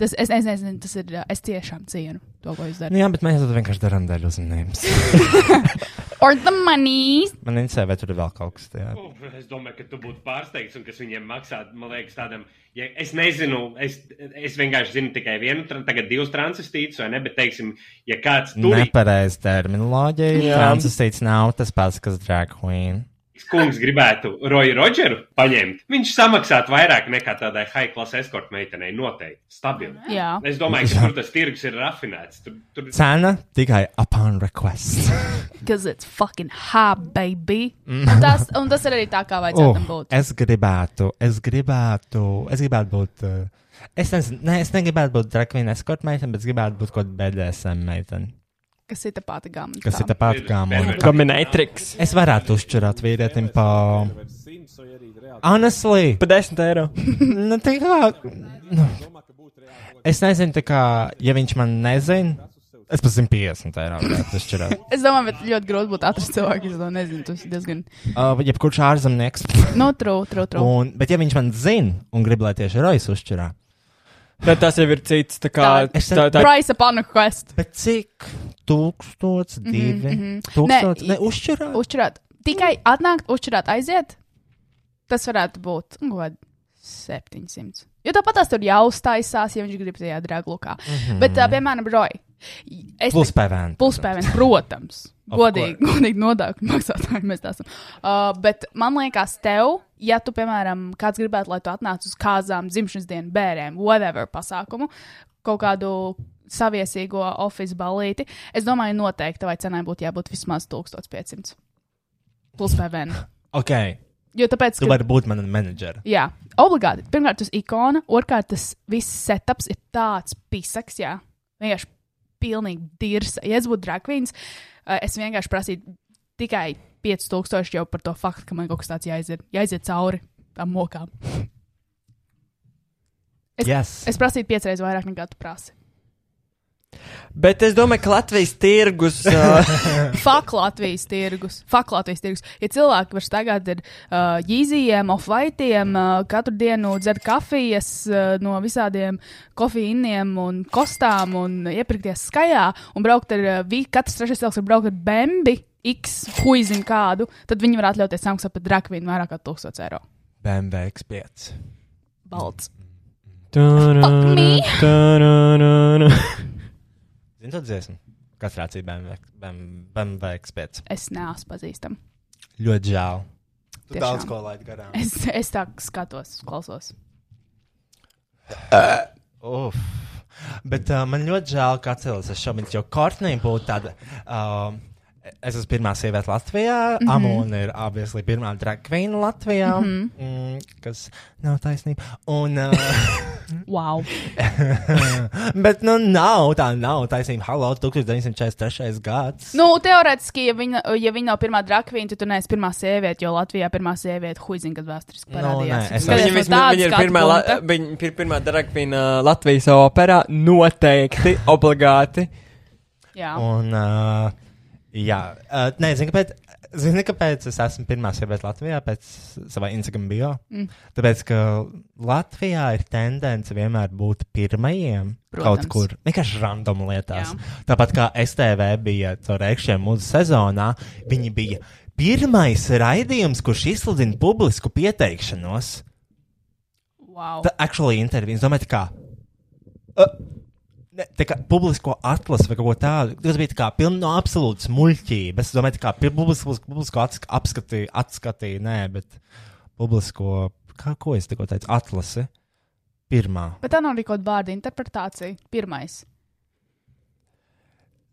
tas, es, nezinu, tas ir, es tiešām cienu to, ko jūs darat. Nu, jā, bet mēs to vienkārši darām dēļ uzmanības. Or the money! Man interesē, vai tur ir vēl kaut kas tāds. Uf, Es domāju, ka tu būtu pārsteigts, un kas viņiem maksā, man liekas, tādam, ja es nezinu, es, es vienkārši zinu tikai vienu, tagad divus transistītus, vai ne, bet, teiksim, ja kāds tur Nepareiz terminoloģija. Transistīts nav tas pats, kas drag queen. Kungs gribētu Roju Rodžeru paņemt, viņš samaksātu vairāk nekā tādai high class escort meitenei noteikti. Stabili. Jā. Es domāju, ka tur tas tirgus ir rafinēts. Tur, tur... Cena tikai upon request. Because it's fucking hot, baby. Un tas, un tas ir arī tā, kā vajadzētu tam būt. es gribētu, es gribētu, es gribētu būt. Uh, es, nezinu, ne, es negribētu būt queen escort meitene, bet es gribētu būt kaut kāda BDSM meitene. Kas ir tā pati gama? Kas ir tāpat kā man. Dominatrix. Es varētu uzšķirāt vīrietim pa. Honestly, Pa 10 eiro. nu, tā kā. Nu, es nezinu, tā kā, ja viņš man nezina, es pat 150 eiro varētu uzšķirāt. Es domāju, bet ļoti grūti būtu atrast cilvēku, kas to nezina. Tas ir diezgan. Uh, jebkurš ārzemnieks. No, true, true, true. Un, bet, ja viņš man zina un grib, lai tieši Rojas uzšķirā, Bet tas jau ir cits. Tā kā Tā- Es tā, tā, Price upon a quest. bet cik? Tūkstots, divi, mhm. tūkstots, Nē, ne, uzšķirā. Uzšķirāt. Tikai atnākt, uzšķirāt, aiziet. Tas varētu būt nu, kaut kādi 700. Jo tāpat tās tur jau uztaisās, ja viņš grib tajā draglukā. Mm -hmm. Bet, uh, piemēram, Roja. Es Plus PVN. Puspēvien, protams. Godīgi, godīgi nodokļu maksātāji mēs tā esam. Uh, bet man liekas, tev, ja tu, piemēram, kāds gribētu, lai tu atnāc uz kāzām, dzimšanas dienu, bērniem, whatever pasākumu, kaut kādu saviesīgo oficiālu balīti, es domāju, noteikti vai cenai būtu jābūt vismaz 1500. Plus PVN. Ok, Jo tāpēc, tu ka, vari būt mana menedžera. jā, obligāti. Pirmkārt, tas ikona, otrkārt, tas viss setups ir tāds pisaks, jā. Vienkārši pilnīgi dirsa. Ja es būtu dragvīns, es vienkārši prasītu tikai 5000 jau par to faktu, ka man kaut kas tāds jāiziet, jāiziet cauri tam mokām. Es- Yes. Es prasītu piecreiz vairāk nekā tu prasi. Bet es domāju, ka Latvijas tirgus. Uh, Fak Latvijas tirgus. Fak Latvijas tirgus. Ja cilvēki var tagad ar uh, ģīzijiem, off-whiteiem, uh, katru dienu dzer kafijas uh, no visādiem kofīniem un kostām un iepirkties skajā un braukt ar, uh, vi, katrs trešais cilvēks var braukt ar bembi, x huizin kādu, tad viņi var atļauties samaksāt par drakvīnu vairāk kā 1000 eiro. BMW X5. Balts. Fuck me. Zini to dziesmu? Kas rācīja BMW, X5? Es neesmu pazīstama. Ļoti žēl. Tu Tiešām. daudz ko laid garām. Es, es tā skatos, klausos. Uf. Bet uh, man ļoti žēl, ka atcēlās šis šobrīd, jo Kortnija būtu tāda. Uh, es esmu pirmā sieviete Latvijā. Mm. -hmm. Amona ir obviously pirmā drag queen Latvijā. Mm -hmm. mm, kas nav taisnība. Un, uh, Wow. bet, nu, nav tā, nav taisnība. Halo, 1943. gads. Nu, teorētiski, ja viņa, ja viņa nav pirmā drakvīna, tad tu neesi pirmā sieviete, jo Latvijā pirmā sieviete huizina, kad vēsturiski Nu, parādījās. nē, es- Viņa, no vismaz, tāda viņa ir pirmā, la, viņa ir pirmā dragvīna Latvijas operā. Noteikti, obligāti. Jā. Un, uh, jā, uh, nē, zini, kāpēc, zini, kāpēc es esmu pirmā sieviete Latvijā pēc savā Instagram bio? Mm. Tāpēc, ka Latvijā ir tendence vienmēr būt pirmajiem Protams. kaut kur, vienkārši random lietās. Jā. Tāpat kā STV bija caur rēkšķiem mūsu sezonā, viņi bija pirmais raidījums, kurš izsludina publisku pieteikšanos. Wow. Tā actually intervija. Es domāju, kā. Uh, ne, tā kā publisko atlasi vai kaut ko tādu. Tas bija tā kā pilnīgi no absolūtas muļķības. Es domāju, tā kā publisko, publisko apskatīju, atskatīju, nē, bet publisko, kā ko es tikko teicu, atlasi. Pirmā. Bet tā nav arī kaut kāda vārda interpretācija. Pirmais.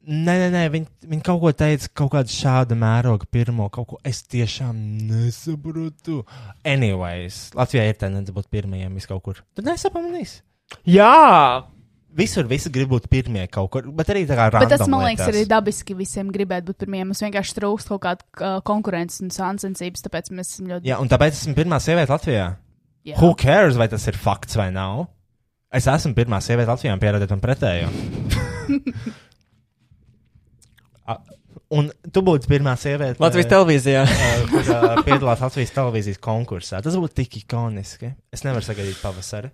Nē, nē, nē viņi, viņi kaut ko teica, kaut kāda šāda mēroga pirmo, kaut ko es tiešām nesaprotu. Anyways, Latvijā ir tendence būt pirmajiem vis kaut kur. Tad nesapamanīs. Jā! Visur visi grib būt pirmie kaut kur, bet arī tā kā Bet tas, random man liekas, lietās. arī dabiski visiem gribēt būt pirmiem. Mums vienkārši trūkst kaut kāda konkurences un sāncensības, tāpēc mēs esam ļoti. Jā, un tāpēc esmu pirmā sieviete Latvijā. Jā. Who cares, vai tas ir fakts vai nav? Es esmu pirmā sieviete Latvijā, pierādīt un pretējo. A, un tu būtu pirmā sieviete. Latvijas televīzijā. uh, piedalās Latvijas televīzijas konkursā. Tas būtu tik ikoniski. Es nevaru sagaidīt pavasari.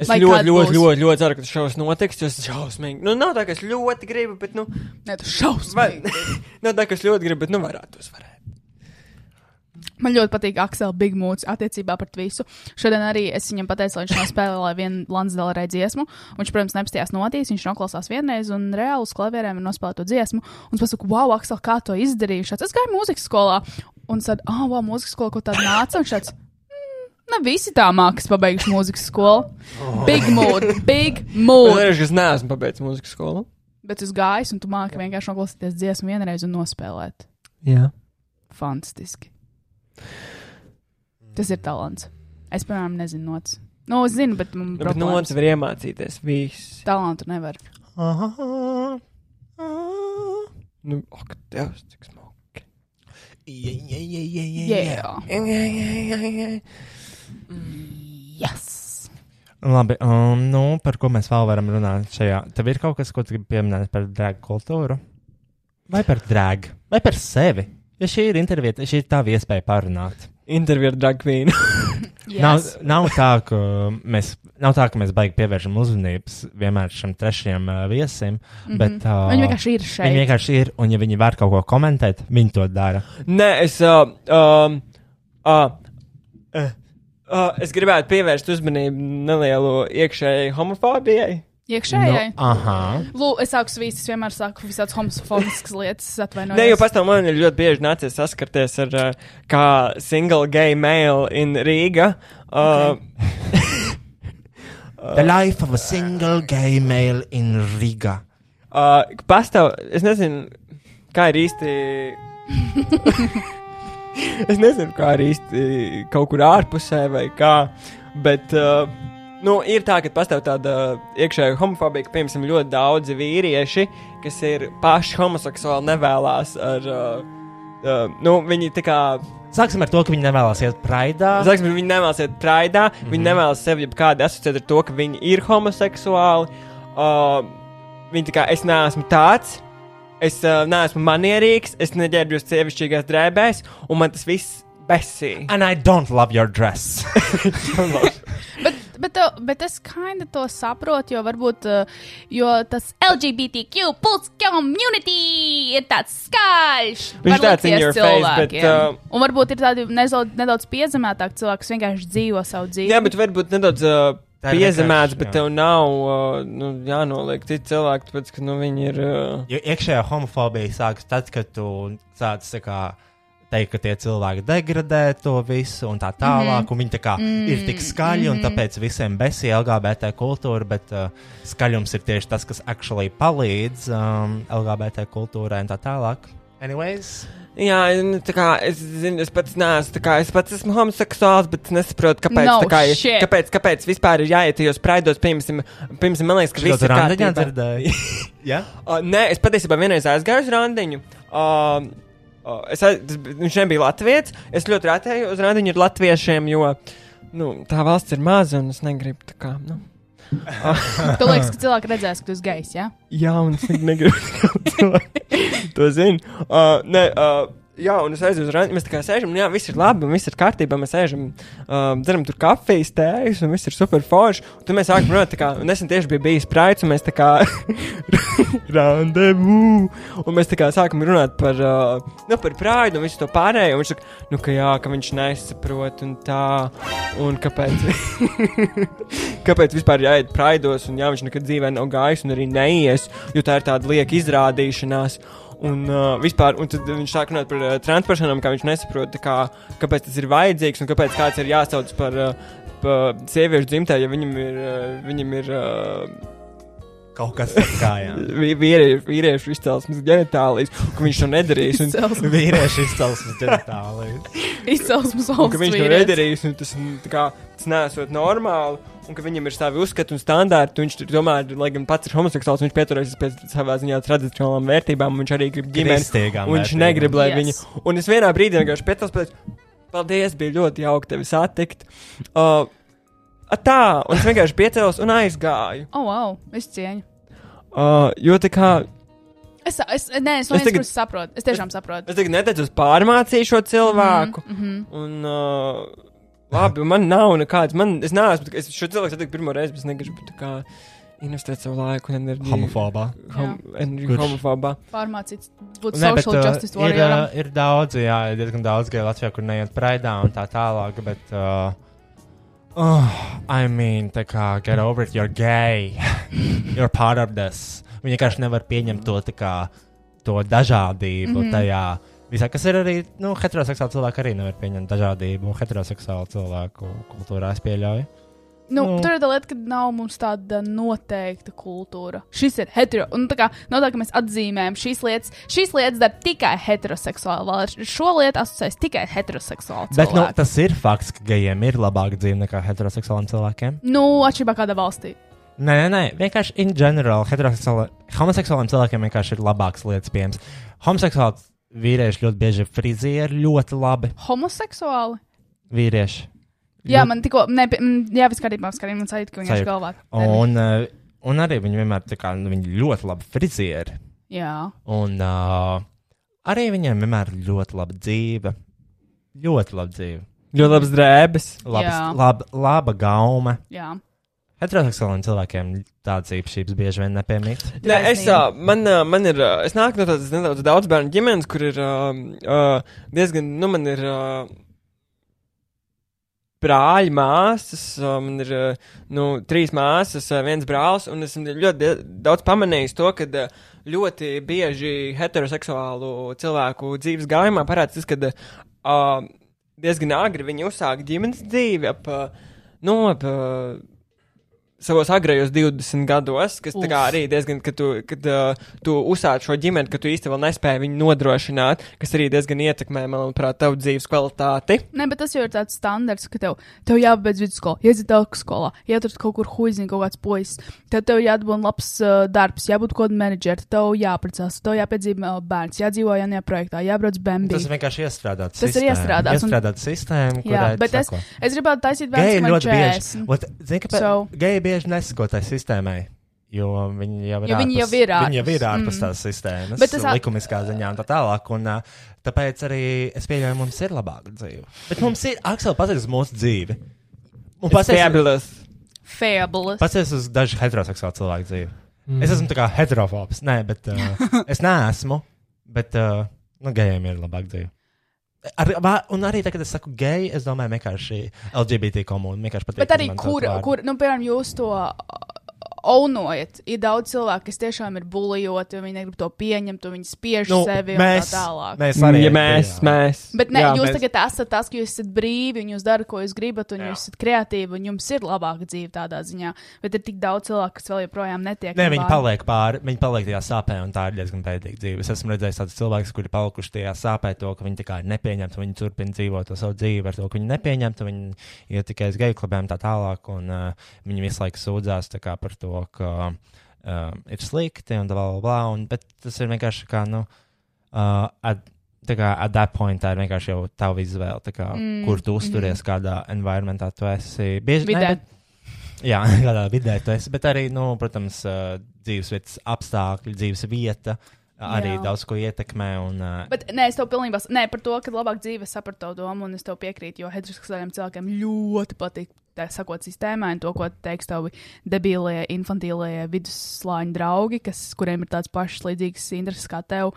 Es Vai ļoti, ļoti, ļoti, ļoti ceru, ka tas šausmas notiks. Es šausmīgi. Nu, nav tā, ka es ļoti gribu, bet, nu, Nē, tu šausmas. vai, nav tā, ka es ļoti gribu, bet, nu, varētu uzvarēt. Man ļoti patīk Aksela Big Moods attiecībā par visu. Šodien arī es viņam pateicu, lai viņš nospēlē vienu Lansdēla reizi dziesmu. Viņš, protams, nepastījās notīs, viņš noklausās vienreiz un reāli uz klavierēm ir nospēlēt to dziesmu. Un es pasaku, wow, Aksel, kā to izdarīju? Šāds, es gāju mūzikas skolā. Un tad, ah, oh, wow, mūzikas skolā, ko tāda nāca. Un šāds, ne visi tā mākas pabeiguši mūzikas skolu. Big Mood, Big Es Mood. es neesmu pabeidzis mūzikas skolu. Bet uz gājas, un tu māki vienkārši noklausīties dziesmu vienreiz un nospēlēt. Jā. Fantastiski. Tas ir talants. Es, piemēram, nezinu nots. Nu, es zinu, bet man Bet nu, problēmas. otrs var iemācīties. Viss. Talantu nevar. Nu, ak, Dievs, cik smuki. Jā, yes. Labi, um, nu, par ko mēs vēl varam runāt šajā? Tev ir kaut kas, ko tu gribi pieminēt par drāgu kultūru? Vai par drāgu? Vai par sevi? Ja šī ir intervija, šī ir tava iespēja parunāt. Intervija ar Dragvīnu. yes. Nav, nav, tā, ka mēs, nav tā, ka mēs baigi pievēršam uzmanības vienmēr šim trešajam uh, viesim, mm -hmm. bet uh, Viņi vienkārši ir šeit. viņi vienkārši ir, un ja viņi var kaut ko komentēt, viņi to dara. Nē, es. Uh, um, uh, uh, uh, es gribētu pievērst uzmanību nelielu iekšēji homofobijai. Iekšējai. Nu, aha. Lūk, es sāku svīst, es vienmēr saku visādas homofobiskas lietas, atvainojos. Nē, jo pastāv man ir ļoti bieži nācies saskarties ar uh, kā single gay male in Rīga. Uh, The life of a single gay male in Riga. uh, pastāv, es nezinu, kā ir īsti. es nezinu, kā ir īsti kaut kur ārpusē vai kā, bet. Uh, Nu, ir tā, ka pastāv tāda iekšēja homofobija, ka, piemēram, ļoti daudzi vīrieši, kas ir paši homoseksuāli, nevēlas ar. Uh, uh, nu, viņi tā kā Sāksim ar to, ka viņi nevēlas iet praidā. Sāksim, viņi nevēlas iet praidā, mm -hmm. viņi nevēlas sevi jebkādi asociēt ar to, ka viņi ir homoseksuāli. Uh, viņi tā kā es neesmu tāds, es uh, neesmu manierīgs, es neģērbjos sievišķīgās drēbēs, un man tas viss besī. And I don't love your dress. Bet, bet, tev- bet es kinda to saprotu, jo varbūt uh, jo tas LGBTQ plus community ir tāds skaļš. Viņš tāds bet, cilvēkiem. uh, Un varbūt ir tādi nedaudz, nedaudz piezemētāki cilvēki, kas vienkārši dzīvo savu dzīvi. Jā, bet varbūt nedaudz uh, ir piezemēts, bet jā. tev nav uh, nu, jānoliek citi cilvēki, tāpēc, ka nu, viņi ir. Uh, Jo iekšējā homofobija sākas tad, kad tu sāc tā kā. Teikt, ka tie cilvēki degradē to visu, un tā tālāk. Mm -hmm. Viņi tā kā mm -hmm. ir tik skaļi, un tāpēc visiem besī LGBT kultūra, bet uh, skaļums ir tieši tas, kas actually palīdz um, LGBT kultūrai un tā tālāk. Anyways, jā, nu, tā kā es zinu, es pats neesmu, tā kā es pats esmu homoseksuāls, bet es nesaprotu, kāpēc, No tā kā, shit. kāpēc, kāpēc vispār ir jāiet tajos praidos, piemēram, piemēram, man liekas, ka viss ir kārtībā. dzirdēji? Jā, Uh, nē, es patiesībā vienreiz aizgāju uz randiņu. Uh, uh, es, aiz- viņš nebija latviečs. Es ļoti rētēju uz randiņu ar latviešiem, jo nu, tā valsts ir maza un es negribu tā kā. Nu. Tu liekas, ka cilvēki redzēs, ka tu esi gejs, jā? Jā, un es ne- negribu to zinu. Uh, nē, uh, jā, un es aizjūtu uz randiņu. Mēs tā kā sēžam, jā, viss ir labi, viss ir kārtībā. Mēs sēžam, uh, dzeram tur kafijas, tējas, un viss ir super forši. Tad mēs sākam runāt, kā nesen tieši bija bijis praids, un mēs tā kā randevu. Un mēs tā kā sākam runāt par, uh, nu, par praidu un visu to pārējo. Un viņš saka, nu, ka jā, ka viņš nesaprot un tā. Un kāpēc? kāpēc vispār jāiet praidos, un jā, viņš nekad dzīvē nav gājis un arī neies, jo tā ir tāda lieka izrādīšanās. Un, uh, vispār, un tad viņš sāk runāt par uh, transpersonām, kā viņš nesaprot, kā, kāpēc tas ir vajadzīgs un kāpēc kāds ir jāsauc par, uh, par sieviešu dzimtē, ja viņam ir, uh, viņam ir uh, kaut kas tāds kā jā. vi- vīrie, vīriešu izcelsmes ģenitālijas, ka viņš to nedarīs. Un, Izcelsmes, Vīrieši izcelsmes ģenitālijas. izcelsmes un ka valsts viņš to nedarīs, un tas, tā kā, tas nesot normāli. Un ka viņam ir savi uzskati un standarti. Viņš tur tomēr, lai gan pats ir homoseksuāls, viņš pieturēsies pie savā ziņā tradicionālām vērtībām. un Viņš arī grib ģimeni. Kristīgām Un viņš vērtībām. negrib, lai Yes. viņi. Un es vienā brīdī vienkārši pietos pēc. Paldies, bija ļoti jauki tevi satikt. Uh, a tā, un es vienkārši piecēlos un aizgāju. O, oh, wow, es cieņu. Uh, jo tā kā Es, es, nē, es Es tagad- saprotu. Es tiešām saprotu. es tagad neteicos pārmācīju šo cilvēku. Mm -hmm. Un, uh, labi, man nav nekāds. Man, es neesmu, es šo cilvēku satiku pirmo reizi, bet es negribu tā kā investēt savu laiku un enerģiju. Homofobā. Hom, enerģiju homofobā. Pārmācīts būt Nē, bet, social uh, justice ir, warrioram. uh, ir daudz, jā, ir diezgan daudz geju Latvijā, kur neiet praidā un tā tālāk, bet, uh, oh, I mean, tā kā, get over it, you're gay, you're part of this. Viņi vienkārši nevar pieņemt to, kā, to dažādību mm -hmm. tajā. Visā, kas ir arī, nu, heteroseksuāli cilvēki arī nevar pieņemt dažādību, heteroseksuālu cilvēku kultūrā es pieļauju. Nu, Nu. tur ir tā lieta, ka nav mums tāda noteikta kultūra. Šis ir hetero. Un tā kā nav tā, ka mēs atzīmējam šīs lietas. Šīs lietas dara tikai heteroseksuāli. Vēl šo lietu asociēs tikai heteroseksuāli. Bet nu, tas ir fakts, ka gejiem ir labāka dzīve nekā heteroseksuāliem cilvēkiem. Nu, atšķirībā kādā valstī. Nē, nē, nē, vienkārši in general, homoseksuāliem cilvēkiem vienkārši ir labākas lietas pieejamas. Homoseksuāli vīrieši ļoti bieži ir frizieri, ļoti labi Homoseksuāli. vīrieši. Jā, Ļoti- man tikko, ne, jā, viss kārtībā, skatījumā, man sajūta, ka viņš ir galvā. Un, uh, un arī viņi vienmēr tā kā, nu, viņi ļoti labi frizieri. Jā. Un uh, arī viņiem vienmēr ir ļoti laba dzīve. Ļoti laba dzīve. Ļoti labs drēbes. Labas, Jā. laba, laba gauma. Jā. Heteroseksuāliem cilvēkiem tādas īpašības bieži vien nepiemīt. Nē, es, uh, man, uh, man ir, uh, es nāku no tādas nedaudz daudz bērnu ģimenes, kur ir uh, uh, diezgan, nu, man ir uh, brāļi, māsas, man ir, uh, nu, trīs māsas, uh, viens brālis, un esmu ļoti daudz pamanījis to, ka uh, ļoti bieži heteroseksuālu cilvēku dzīves gājumā parādās tas, ka uh, diezgan agri viņi uzsāk ģimenes dzīvi ap, nu, ap, savos agrējos 20 gados, kas tā kā Uf. arī diezgan, kad tu, kad, uh, tu uzsāc šo ģimeni, ka tu īsti vēl nespēji viņu nodrošināt, kas arī diezgan ietekmē, manuprāt, tavu dzīves kvalitāti. Nē, bet tas jau ir tāds standarts, ka tev, tev jābeidz vidusskola, ieiet tālāk skolā, ietur kaut kur huizini kaut kāds puisis, tad tev jādabūna labs uh, darbs, jābūt kaut kādam menedžerim, tev jāprecās, tev jāpiedzīvo uh, bērns, jādzīvo jaunajā projektā, jābrauc bēnbī. Tas vienkārši iestrādāts. Tas ir iestrādāts, un- Iestrādāts sistēma, Jā, bet es, es gribētu taisīt bērnu, ir man ļoti bieži. 40. Ot, Zini, kāpēc? So- Geji bieži nesako tai sistēmai. Jo viņi jau ir Jo viņi ārpus, jau ir viņi jau ir ārpus, ārpus mm. tās sistēmas, Bet tas likumiskā ziņā un tā tālāk. Un, tāpēc arī es pieļauju, mums ir labāka dzīve. Bet mums ir, Aksel, paskatās mūsu dzīvi. Un paskatās. Pats uz dažu heteroseksuālu cilvēku dzīvi. Mm. Es esmu tā kā heterofobs. Nē, bet uh, es neesmu. Bet, uh, nu, gejiem ir labāk dzīve. Ar, un arī tagad, kad es saku geji, es domāju, vienkārši LGBT komunija. Bet arī, kur, kur nu, piemēram, jūs to ounojat, ir daudz cilvēku, kas tiešām ir bulijoti, un viņi negrib to pieņemt, un viņi spiež nu, sevi mēs, un tā tālāk. mēs arī. Ja mēs, mēs. Bet ne, jā, jūs mēs- tagad esat tas, ka jūs esat brīvi un jūs darat, ko jūs gribat, un Jā. jūs esat kreatīvi, un jums ir labāka dzīve tādā ziņā. Bet ir tik daudz cilvēku, kas vēl joprojām netiek. Nē, no viņi paliek pāri, viņi paliek tajā sāpē, un tā ir diezgan bēdīga dzīve. Es esmu redzējis tādus cilvēkus, kuri palikuši tajā sāpē, to, ka viņi tā kā ir nepieņemti, un viņi turpina dzīvot to savu dzīvi ar to, ka viņi nepieņemti, un viņi iet tikai uz geju klubiem tā tālāk, un uh, viņi visu laiku sūdzās tā kā par to, ka uh, ir slikti un bla, bla, bla, un, bet tas ir vienkārši kā, nu, uh, at, tā kā at that point tā ir vienkārši jau tava izvēle, kā, Mm, kur tu uzturies, mm. kādā environmentā tu esi. Bieži, ne, bet, Jā, kādā vidē tu esi. Bet arī, nu, protams, uh, dzīvesvietas apstākļi, dzīves vieta arī Jā. daudz ko ietekmē. Un, uh, Bet nē, es tev pilnībā nē, par to, ka labāk dzīve sapratu to domu, un es tev piekrītu, jo heteroseksuāliem cilvēkiem ļoti patīk. Tā sakot, sistēmai, un to, ko teiks tavi debilie, infantīlie vidusslāņu draugi, kas, kuriem ir tāds pašs līdzīgs intereses kā tev,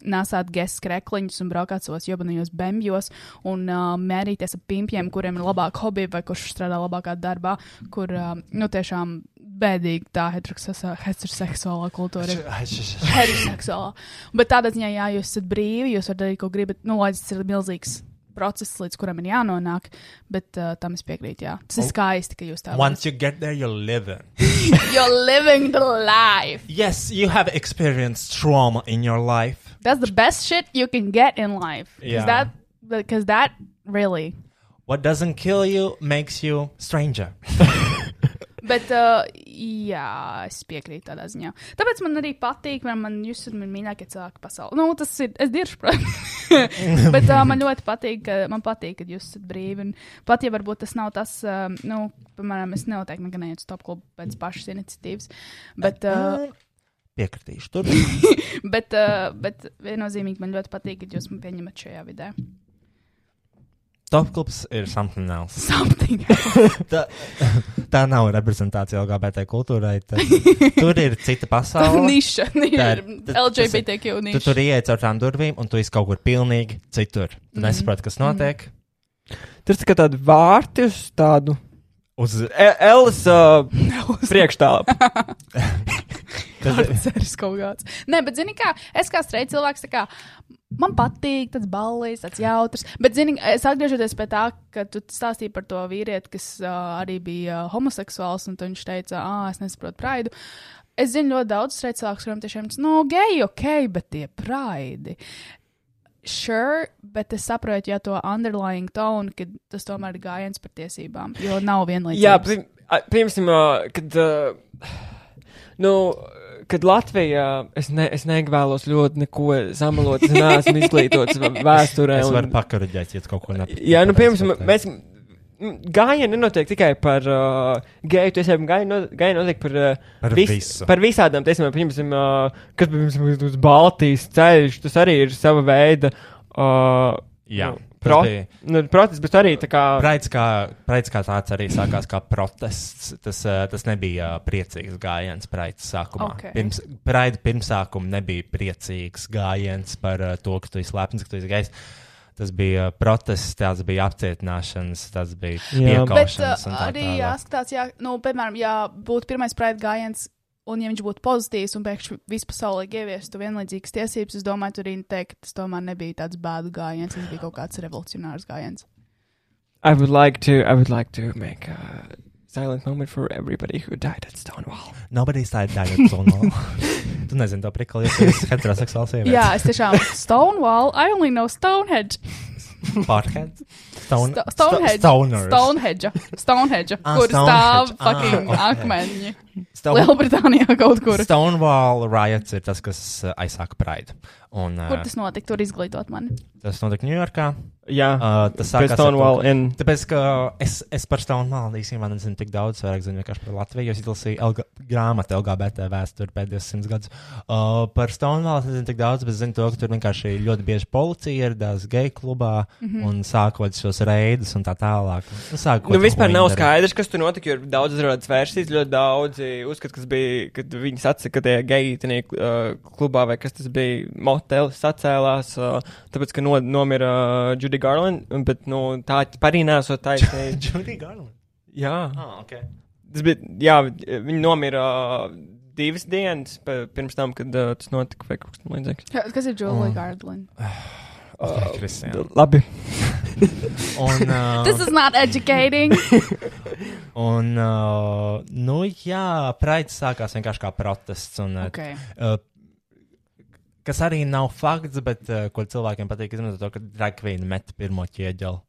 nesāt gestas krekliņus un braukāt savos jobanajos bembjos un uh, mērīties ar pimpiem, kuriem ir labāka hobija vai kurš strādā labākā darbā, kur, uh, nu, tiešām bēdīgi tā heteroseksuālā kultūra ir heteroseksuālā. Bet tādā ziņā, jā, jūs esat brīvi, jūs varat darīt, ko gribat. Nu, lai tas ir milzīgs process, līdz kuram ir jānonāk, bet uh, tam es piekrītu. Jā. Tas ir skaisti, ka jūs tā once you get there, you're living. You're living the life. Yes, you have experienced trauma in your life. That's the best shit you can get in life. Yeah. Because that, because that really. What doesn't kill you makes you stranger. Bet, uh, jā, es piekrītu tādā ziņā. Tāpēc man arī patīk, man, man jūs esat mīļākie cilvēki pasaulē. Nu, tas ir, es diršu, protams. Bet uh, man ļoti patīk, ka, man patīk, ka jūs esat brīvi. Un pat ja varbūt tas nav tas, uh, nu, piemēram, es noteikti nekad neietu uz top klubu pēc pašas iniciatīvas. Bet, uh, Piekritīšu. Tur bet, uh, bet viennozīmīgi man ļoti patīk, ka jūs man pieņemat šajā vidē. Top klubs ir something else. Something. Tā, tā nav reprezentācija LGBT kultūrai. Tā, tur ir cita pasaule. Niša. Tā niša ir- tas- LGBTQ Tu niša. tur ienāc caur tām durvīm, un tu esi kaut kur pilnīgi citur. Tu Mhm. nesaproti, kas notiek. Tur ir tādi vārti uz tādu Uz, E- Elas uh, priekšstāvu. Ceris kaut kāds. Nē, bet zini, kā es kā streits cilvēks, kā man patīk tāds ballis, tāds jautrs. Bet, zini, es atgriežoties pie tā, ka tu stāstīji par to vīrieti, kas uh, arī bija uh, homoseksuāls, un viņš teica, ah, es nesaprotu praidu. Es zinu ļoti daudz streits cilvēku, kuriem tiešām tas, nu, geji, ok, bet tie praidi. Sure, bet es saprotu, ja to underlying tone, ka tas tomēr ir gājiens par tiesībām, jo nav vienlīdzības. Jā, uh, kad, uh, nu, kad Latvijā es, ne, es nevēlos ļoti neko samalot, es neesmu izglītots vēsturē. es un- varu pakaraģēt, ja kaut ko nepatīk. Jā, nu, piemēram, mēs. Gājieni nenotiek tikai par uh, geju tiesībām, gājieni no, gājieni notiek par, uh, Par vis, visu. par visādām tiesībām. Piemēram, uh, kas piemēram, uz Baltijas ceļš, tas arī ir sava veida. Uh, Jā, nu, tas pro, bija- nu, protests, bet arī tā kā. Praids kā, praids kā tāds arī sākās kā protests. Tas, eh, tas nebija eh, priecīgs gājiens praids sākumā. Ok. Pirms, praida pirmsākuma nebija priecīgs gājiens par uh, to, ka tu esi lepns, ka tu esi gejs. Tas bija protests, tas bija apcietināšanas, tas bija Jā. Bet uh, arī jāskatās, jā, nu, piemēram, ja būtu pirmais praida gājiens, un ja viņš būtu pozitīvs un pēkšņi vispasaulīgi ieviestu vienlīdzīgas tiesības, es domāju, tur arī teikt, ka tas tomēr nebija tāds bēdu gājiens, tas bija kaut kāds revolucionārs gājiens. I would like to. I would like to make a silent moment for everybody who died at Stonewall. Nobody dying at Stonewall. tu nezini to prikali, ja tu esi heteroseksuāls sievietes. Jā, es tiešām Stonewall, I only know Stonehenge. Parkhead. Stone, Sto Stonehenge. Stoners. Stonehenge. Stonehenge. Ah, kur stāv Stonehenge. Ah, fucking ok. akmeņi. Stone- Lielbritānijā kaut kur. Stonewall riots ir tas, kas uh, aizsāka praidu. Un, Kur tas notika? Tur izglītot mani. tas notika Ņujorkā. Jā, Uh, tas sākās ar Stonewall. to, In, ka- Tāpēc, ka es, es par Stonewall īstenībā nezinu tik daudz, vairāk zinu vienkārši par Latviju. jo Es izlasīju LG, grāmatu LGBT vēsturi pēdējos simts gadus. Uh, par Stonewall es nezinu tik daudz, bet zinu to, ka tur vienkārši ļoti bieži policija ieradās geju klubā mm -hmm. un sākot šos reidus un tā tālāk. Nu, sāk kaut Nu, vispār nav skaidrs, kas tur notika. Jo ir daudz dažādas versijas. Ļoti daudzi uzskata, kas bija, kad viņi sacīja, ka tie geji tajā uh, klubā vai kas tas bija, motelis sacēlās, uh, tāpēc, ka no, nomira uh, Judy Garland, un- bet nu, tā arī nesot taisnība. Judy Garland. jā, Ah, okay. tas bija, jā, viņi nomira uh, divas dienas pirms tam, kad uh, tas notika, vai kaut kas tam līdzīgs. Ka- Kas ir Julia Oh. Gardlin? Okay, Kristiāna. Labi. Un, uh, This is not educating. un uh, nu, jā, Praids sākās vienkārši kā protests. Un, uh, okay. uh, kas arī nav fakts, bet uh, ko cilvēkiem patīk izmantot, to, ka queen met pirmo ķieģeli.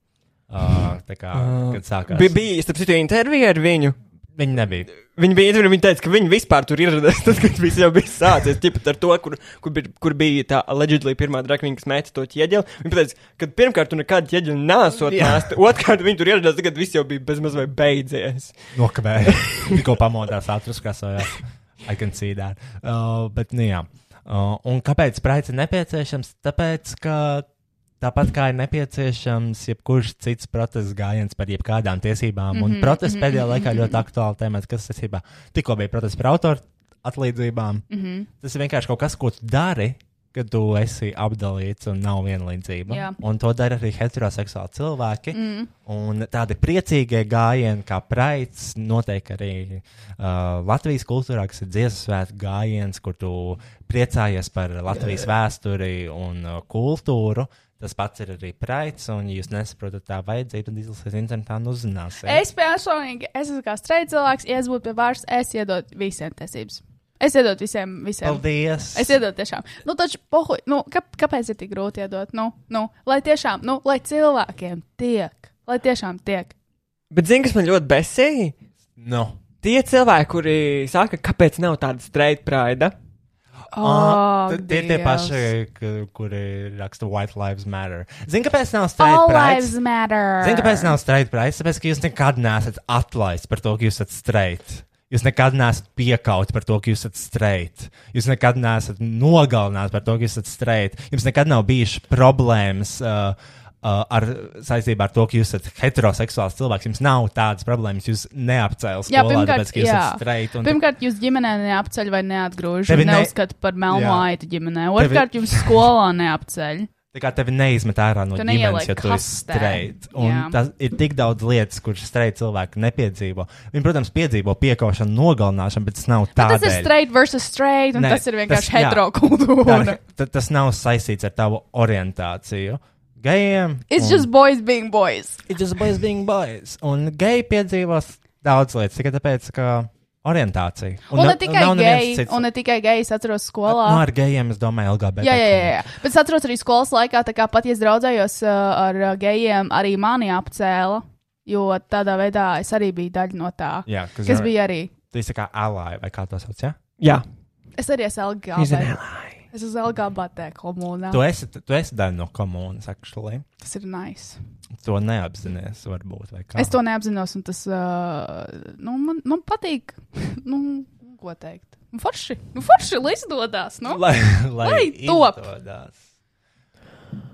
Uh, tā kā, kad sākās. Bija, bija starp citu, intervija ar viņu. Viņi nebija. Viņi bija intervijā, viņi teica, ka viņi vispār tur ieradās, tad, kad viss jau bija sācies. Tipat ar to, kur, kur, bija, kur bija tā allegedly pirmā drakvīna, kas mēta to ķieģeli. Viņi teica, ka pirmkārt tu nekādu ķieģeli nesot Jā. nēst, otrkārt viņi tur ieradās, tagad viss jau bija bezmaz vai beidzies. Nokavēja. Tikko pamodās, atraskrasojās. I can see that. Uh, bet, nu jā. Uh, un kāpēc spraids ir nepieciešams? Tāpēc, ka tāpat kā ir nepieciešams jebkurš cits protests gājiens par jebkādām tiesībām, mm -hmm, un protests mm -hmm, pēdējā laikā ļoti aktuāli tēmats, kas saistībā tikko bija protests par autoru atlīdzībām. Mm -hmm. Tas ir vienkārši kaut kas, ko tu dari. Kad tu esi apdalīts un nav vienlīdzība. Jā. Un to dara arī heteroseksuāli cilvēki. Mm. Un tādi priecīgie gājieni, kā praids, noteikti arī uh, Latvijas kultūrā, kas ir dziesmu svētku gājiens, kur tu priecājies par Latvijas vēsturi un uh, kultūru. Tas pats ir arī praids, un, ja jūs nesaprotat tā vajadzību, tad izlasiet internetā un uzzināsiet. Es personīgi, es esmu kā streits cilvēks, ja es būtu pie varas, es iedotu visiem tiesības. Es iedotu visiem, visiem. Paldies! Es iedodu tiešām. Nu, taču, pohuj, nu, kā, kāpēc ir tik grūti iedot? Nu, nu, lai tiešām, nu, lai cilvēkiem tiek, lai tiešām tiek. Bet zini, kas man ļoti besīja? No. Tie cilvēki, kuri saka, kāpēc nav tāda straight pride. Oh, tie ir tie paši, kuri raksta White Lives Matter. Zini, kāpēc nav straight All pride? lives matter. Zini, kāpēc nav straight pride? Tāpēc, ka jūs nekad neesat atlaists par to, ka jūs esat straight. Jūs nekad neesat piekauts par to, ka jūs esat straight. Jūs nekad neesat nogalināts par to, ka jūs esat straight. Jums nekad nav bijušas problēmas uh, uh, ar saistībā ar to, ka jūs esat heteroseksuāls cilvēks. Jums nav tādas problēmas. Jūs neapcēlat Jā, skolā, pirmkārt, tāpēc, ka jūs jā. esat straight. Un, Pirmkārt, jūs ģimenē neapceļ vai neatgrūž. Tevi Tevi ne- neuzskata par melnu Jā. aitu ģimenē. Otrkārt, jums skolā neapceļ. Tā kā tevi neizmet ārā no Tu ģimenes, ja tu esi kastē. streit. Un tas ir tik daudz lietas, kuras streit cilvēki nepiedzīvo. Viņi, protams, piedzīvo piekaušanu, nogalināšanu, bet tas nav tādēļ. tas ir straight versus straight, un Nē, tas ir vienkārši heterokultūra. Tā- ta- Tas nav saistīts ar tavu orientāciju. Gejiem. It's un- just boys being boys. It's just boys being boys. Un geji piedzīvos daudz lietas tikai tāpēc, ka orientācija. Un, un ne nav- tikai geji, un ne tikai geji, es atceros skolā. Nu, ar gejiem es domāju, LGBT. Jā, jā, jā, jā. Bet es atceros arī skolas laikā, tā kā pat ja es draudzējos uh, ar uh, gejiem, arī mani apcēla. Jo tādā veidā es arī biju daļa no tā. Jā, kas, Kas bija arī? Tu esi kā ally vai kā to sauc, jā? Jā, Es arī esmu He's an LGBT. Es esmu LGBT komunā. Tu esi, tu esi daļa no komunas, actually. Tas ir nice. To neapzināties, varbūt. Es to neapzinos, un tas uh, nu, man, man patīk. nu, ko teikt? Nu, Forši, nu, forši lai izdodas. Nu? Lai, lai, Lai top. izdodas.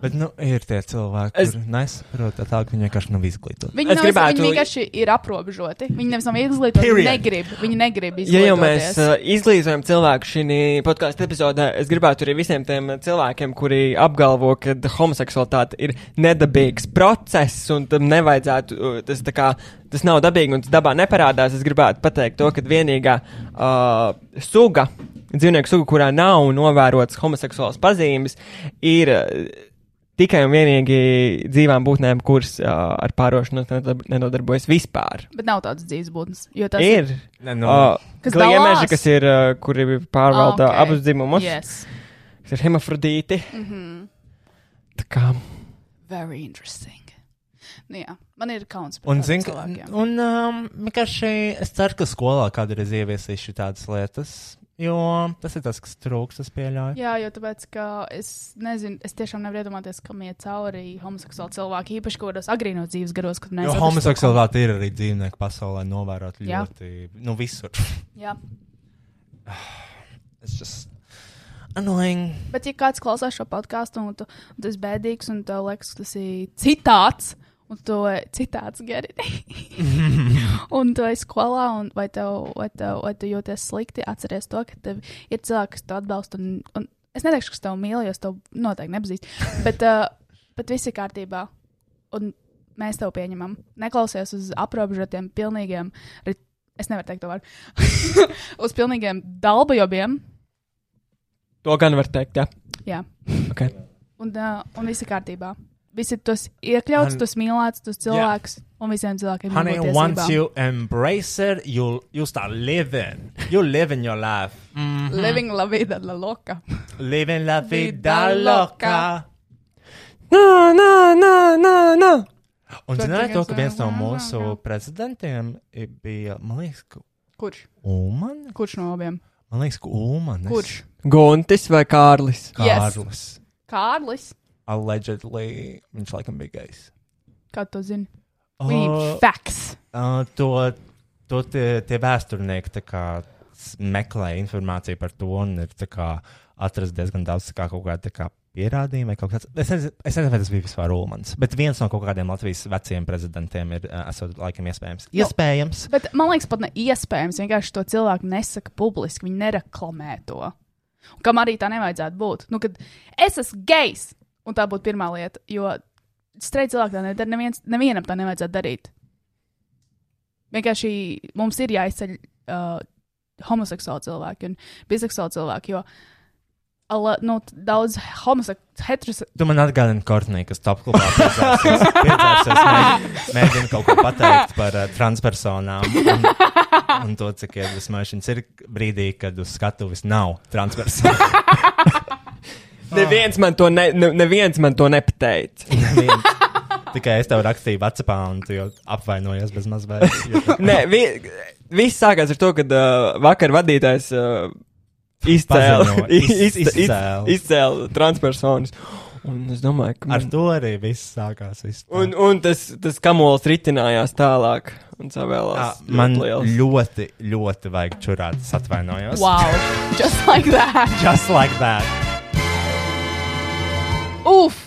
Bet, nu, ir tie cilvēki, Es- kuriem nesaprot, tā tā, ka viņi vienkārši nav izglītoti. Viņi, Es nav, gribētu- viņi vienkārši ir aprobežoti. Viņi nevis nav izglītoti, viņi Period. negrib. Viņi negrib Ja jau mēs izglītoties. uh, izglītojam cilvēku šī podkāstu epizodē, es gribētu arī visiem tiem cilvēkiem, kuri apgalvo, ka homoseksualitāte ir nedabīgs process un tam nevajadzētu, uh, tas, tā kā, tas nav dabīgi un tas dabā neparādās. Es gribētu pateikt to, ka vienīgā uh, suga, dzīvnieku suga, kurā nav novērotas homoseksuālas pazīmes, ir. Tikai un vienīgi dzīvām būtnēm, kuras uh, ar pārošanos nenodarbojas vispār. Bet nav tādas dzīves būtnes. Jo tas Ir. Ne, nu, Uh, Kas Gliemeži, dalās? kas ir, uh, kuri pārvalda Ok. okay. abus dzimumus, Yes. kas ir hemofrodīti. Mm Mhm. -hmm. Tā kā Very interesting. Nu, jā, man ir kauns par Un, ka- cilvēkiem. un um, vienkārši es ceru, ka skolā kādreiz ieviesīšu tādas lietas, jo tas ir tas, kas trūks, es pieļauju. Jā, jo tāpēc, ka es nezinu, es tiešām nevaru iedomāties, kam iet cauri homoseksuāli cilvēki, īpaši kaut kādos agrīnos dzīves garos, kad Jo nesaprastu, homoseksualitāte ir arī dzīvnieku pasaulē novērot Jā. ļoti, nu, visur. Jā, It's just annoying. bet ja kāds klausās šo podkāstu un tu, un esi bēdīgs un tev liekas, ka tas ir citāts, un tu ej citāts gari. un tu ej skolā, un vai, tev, vai, tev, vai tu jūties slikti, atceries to, ka tev ir cilvēki, kas tev atbalsta. Un, un es neteikšu, kas tev mīl, jo es tev noteikti nepazīstu. Bet, uh, bet viss ir kārtībā. Un mēs tev pieņemam. Neklausies uz aprobežotiem, pilnīgiem, es nevaru teikt to vārdu, uz pilnīgiem dalbajobiem. To gan var teikt, jā. Jā. Okay. Un, uh, un viss ir kārtībā. Visi tos iekļauts, Han- tos mīlēts, tos cilvēkus. Un visiem cilvēkiem ir Honey, jābūt once tiesībām. you embrace it, you you start living. You living your life. Mm. Living la vida la loca. Living la vida loca. Nā, nā, nā, nā, nā. Un zināju to, ka viens no mūsu prezidentiem bija, man liekas, ka Kurš? Ulman. Kurš no abiem? Man liekas, ka Ulman. Kurš? Guntis vai Kārlis? Yes. Kārlis. Allegedly, viņš laikam bija gejs. Kā tu zini? We need Uh, facts. uh, to, to tie, tie vēsturnieki kā meklē informāciju par to un ir tā kā atrast diezgan daudz kā kaut kāda kā pierādījuma kaut kas tāds. Es nezinu, vai tas bija vispār Ulmans, bet viens no kaut kādiem Latvijas veciem prezidentiem ir, uh, esot laikam iespējams. Iespējams. Bet man liekas, pat ne iespējams. Vienkārši to cilvēku nesaka publiski. Viņi nereklamē to. Un Kam arī tā nevajadzētu būt. Nu, kad es esmu gejs, un tā būtu pirmā lieta. Jo streita cilvēki tā nedara. Neviens, nevienam tā nevajadzētu darīt. Vienkārši mums ir jāizceļ uh, homoseksuāli cilvēki un biseksuāli cilvēki. Jo ala, nu, daudz homoseksuāli, heteroseksuāli. Tu man atgādini Kortnī, kas top klubā piedzērsies mēģina, kaut ko pateikt par uh, transpersonām. Un, un to, cik iedvesmošanas ir brīdī, kad uz skatuves nav transpersonu. Neviens man to, ne, ne, neviens man to nepateica. Tikai es tev rakstīju Vācijā, un tu jau apvainojies bez mazliet. Nē, vi, viss sākās ar to, ka uh, vakar vadītājs uh, izcēla iz- iz- iz- izcēla. izcēla transpersonas. Un es domāju, ka. Ar man- to arī viss sākās. Viss tā. Un, un tas, tas kamols ritinājās tālāk. Un savēlās. man liels. ļoti, ļoti vajag čurāt. Es atvainojos. Wow! Just like that! Just like that. Uf!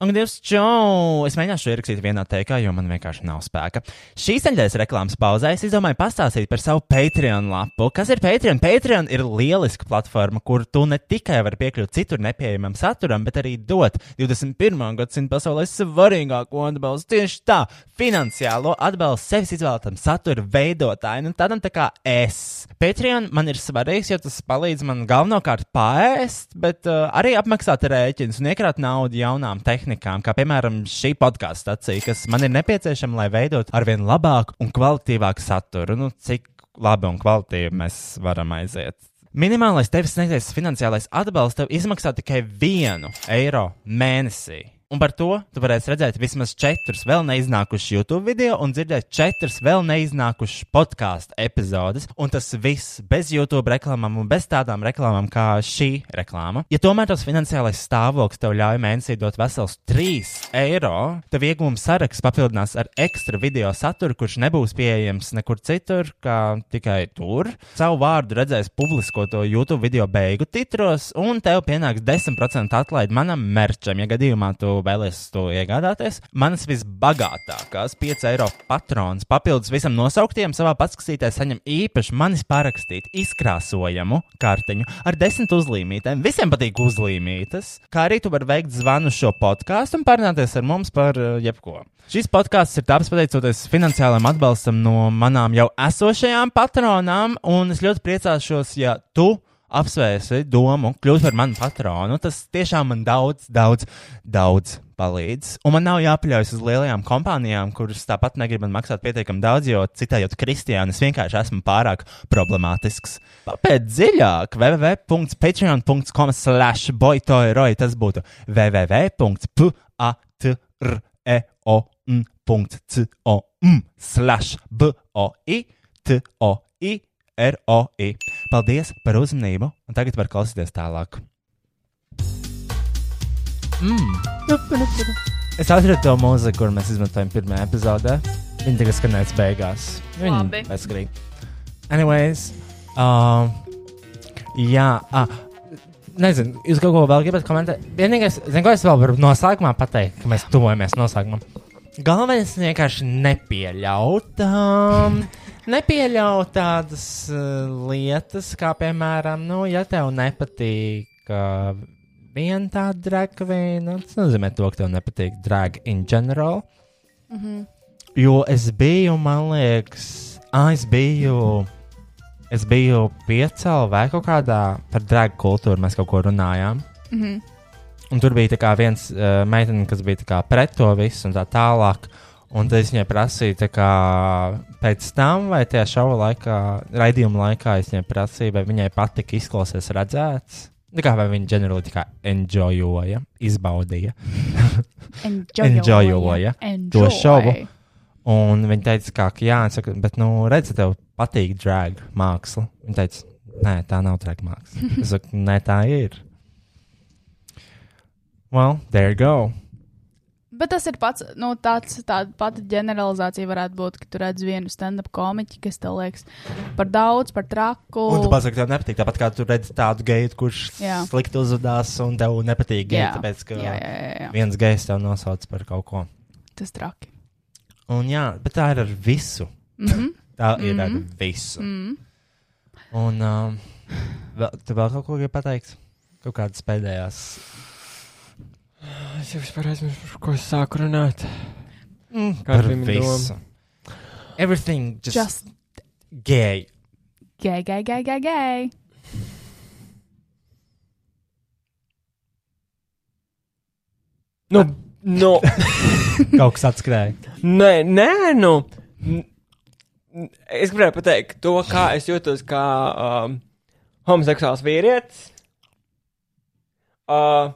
Un, Dievs, čau! Es mēģināšu to ierakstīt vienā teikā, jo man vienkārši nav spēka. Šīs nedēļas reklāmas pauzē es izdomāju pastāstīt par savu Patreon lapu. Kas ir Patreon? Patreon ir lieliska platforma, kur tu ne tikai vari piekļūt citur nepieejamam saturam, bet arī dot 21. gadsimta pasaulē svarīgāko atbalstu tieši tā - finansiālo atbalstu sevis izvēlētam satura veidotājam, un tādam tā kā es. Patreon man ir svarīgs, jo tas palīdz man galvenokārt pāriest, bet uh, arī apmaksāt rēķinus un iekrāt naudu jaunām tehnikām, kā piemēram šī podkāstu stacija, kas man ir nepieciešama, lai veidotu arvien labāku un kvalitīvāku saturu. Nu, cik labi un kvalitīvi mēs varam aiziet. Minimālais tevis sniegtais finansiālais atbalsts tev izmaksā tikai vienu eiro mēnesī. Un par to tu varēsi redzēt vismaz četrus vēl neiznākušus YouTube video un dzirdēt četras vēl neiznākušas podkāstu epizodes. Un tas viss bez YouTube reklāmām un bez tādām reklāmām kā šī reklāma. Ja tomēr tas finansiālais stāvoklis tev ļauj mēnesī dot vesels 3 eiro, tev iegūmu saraksts papildinās ar ekstra video saturu, kurš nebūs pieejams nekur citur, kā tikai tur. Savu vārdu redzēs publiskoto YouTube video beigu titros, un tev pienāks 10% atlaide manam merčam, ja gadījumā tu vēlies to iegādāties. Manas visbagātākās 5 eiro patrons papildus visam nosauktiem savā patskatītē saņem īpaši manis parakstītu izkrāsojamu kartiņu ar 10 uzlīmītēm. Visiem patīk uzlīmītas, kā arī tu vari veikt zvanu šo podkāstu un parunāties ar mums par uh, jebko. Šis podkāsts ir taps pateicoties finansiālam atbalstam no manām jau esošajām patronām, un es ļoti priecāšos, ja tu apsvērsi domu kļūt par manu patronu. Tas tiešām man daudz, daudz, daudz palīdz. Un man nav jāpaļaujas uz lielajām kompānijām, kuras tāpat negrib man maksāt pietiekami daudz, jo citējot Kristiānu, es vienkārši esmu pārāk problemātisks. Papēt dziļāk www.patreon.com slash boytoiroi. Tas būtu www.patreon.com slash boi toi ROI. Paldies par uzmanību, un tagad var klausīties tālāk. Mm. Es atradu to mūziku, kur mēs izmantojam pirmajā epizodē. Viņa tagad skanēs beigās. Viņa bezskrīt. Anyways, um, jā, ah, nezinu, jūs kaut ko vēl gribat komentēt? Vienīgais, zinu, ko es vēl varu noslēgumā pateikt, ka mēs tuvojamies noslēgumam. galvenais ir vienkārši nepieļaut. Um, nepieļaut tādas uh, lietas, kā piemēram, nu, ja tev nepatīk uh, viena tāda drag queen, nu, tas nozīmē to, ka tev nepatīk drag in general. Mm -hmm. Jo es biju, man liekas, ah, es biju. Es biju piecēlā vai kaut kādā par drag kultūru, mēs kaut ko runājām. Mm -hmm. Un tur bija viens uh, meitene, kas bija pret to visu un tā tālāk. Un tad es viņai prasīju, kā pēc tam, vai tajā šova laikā, raidījuma laikā, es viņai prasīju, vai viņai patika izklausīties redzēts. Tā kā vai viņa ģenerāli tā kā enjoyoja, izbaudīja Enjoyoja to šovu. Un viņa teica, kā, ka jā, es saku, bet, nu, redzi, tev patīk drag māksla. Viņa teica, nē, tā nav drag māksla. Es saku, nē, tā ir. Well, there you go. Bet tas ir pats, nu, tāds, tāda pati ģeneralizācija varētu būt, ka tu redz vienu stand-up komiķi, kas tev liekas par daudz, par traku. Un tu pasaki, tev nepatīk. Tāpat kā tu redzi tādu geitu, kurš Jā. slikti uzvedās, un tev nepatīk geji, Jā. tāpēc, ka Jā, jā, jā, jā. viens gejs tev nosauc par kaut ko. Tas traki. Un jā, bet tā ir ar visu. Mm -hmm. Tā ir mm -hmm. ar visu. Mm. Un um, vēl, tu vēl kaut ko gribi pateikt? Kaut kādas pēdējās. Es jau vispār aizmirsu, par ko es sāku runāt. Mm, Kāda bija mana visu. Everything just, Just gay. gay, gay, gay, gay, gay. Nu, nu, Kaut kas atskrēja. nē, nē, nu. Es gribēju pateikt to, kā es jūtos kā um, homoseksuāls vīrietis. Uh,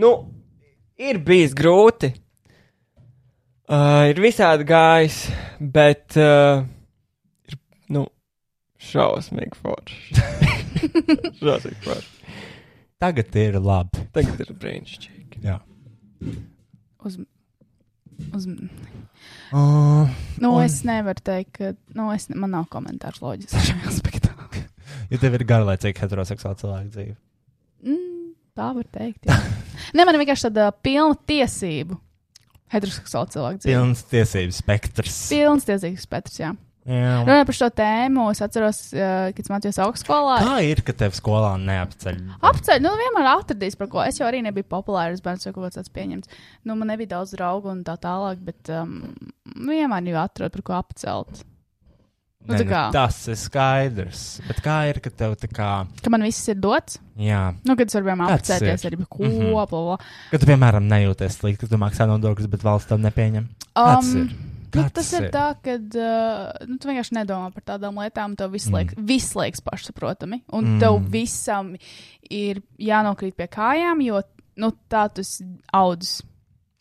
nu, ir bijis grūti. Uh, ir visādi gājis, bet uh, ir, nu, šausmīgi forši. šausmīgi forši. Tagad ir labi. Tagad ir brīnišķīgi. Jā. Uz, uz, Uh, nu, Un- es nevaru teikt, ka nu, es, ne- man nav komentārs loģiski šajā aspektā. ja tev ir garlaicīga heteroseksuāla cilvēka dzīve. Mm, tā var teikt. Nē, man ir vienkārši tāda pilna tiesību. Heteroseksuāla cilvēka dzīve. Pilns tiesības spektrs. Pilns tiesības spektrs, jā. Jā. Runājot par šo tēmu, es atceros, kad es mācījos augstskolā. Kā ir, ka tev skolā neapceļ? Apceļ, nu, vienmēr atradīs, par ko. Es jau arī nebiju populārs bērns, vai kaut kas tāds pieņemts. Nu, man nebija daudz draugu un tā tālāk, bet um, vienmēr jau atrod, par ko apcelt. Nu, Nē, kā. tas ir skaidrs. Bet kā ir, ka tev tā kā. Ka man viss ir dots. Jā. Nu, kad es varu vienmēr apcēties, ir? arī ko, bla, bla. Kad tu, piemēram, nejūties slikti, ka tu maksā nodokļus, bet valsts tev nepieņem. Kāds ir? Nu, Kāds tas ir tā, ka uh, nu, tu vienkārši nedomā par tādām lietām. Tev viss liekas, mm. viss liekas pašsaprotami. Un Mm. mm. tev visam ir jānokrīt pie kājām, jo nu, tā tas audzis.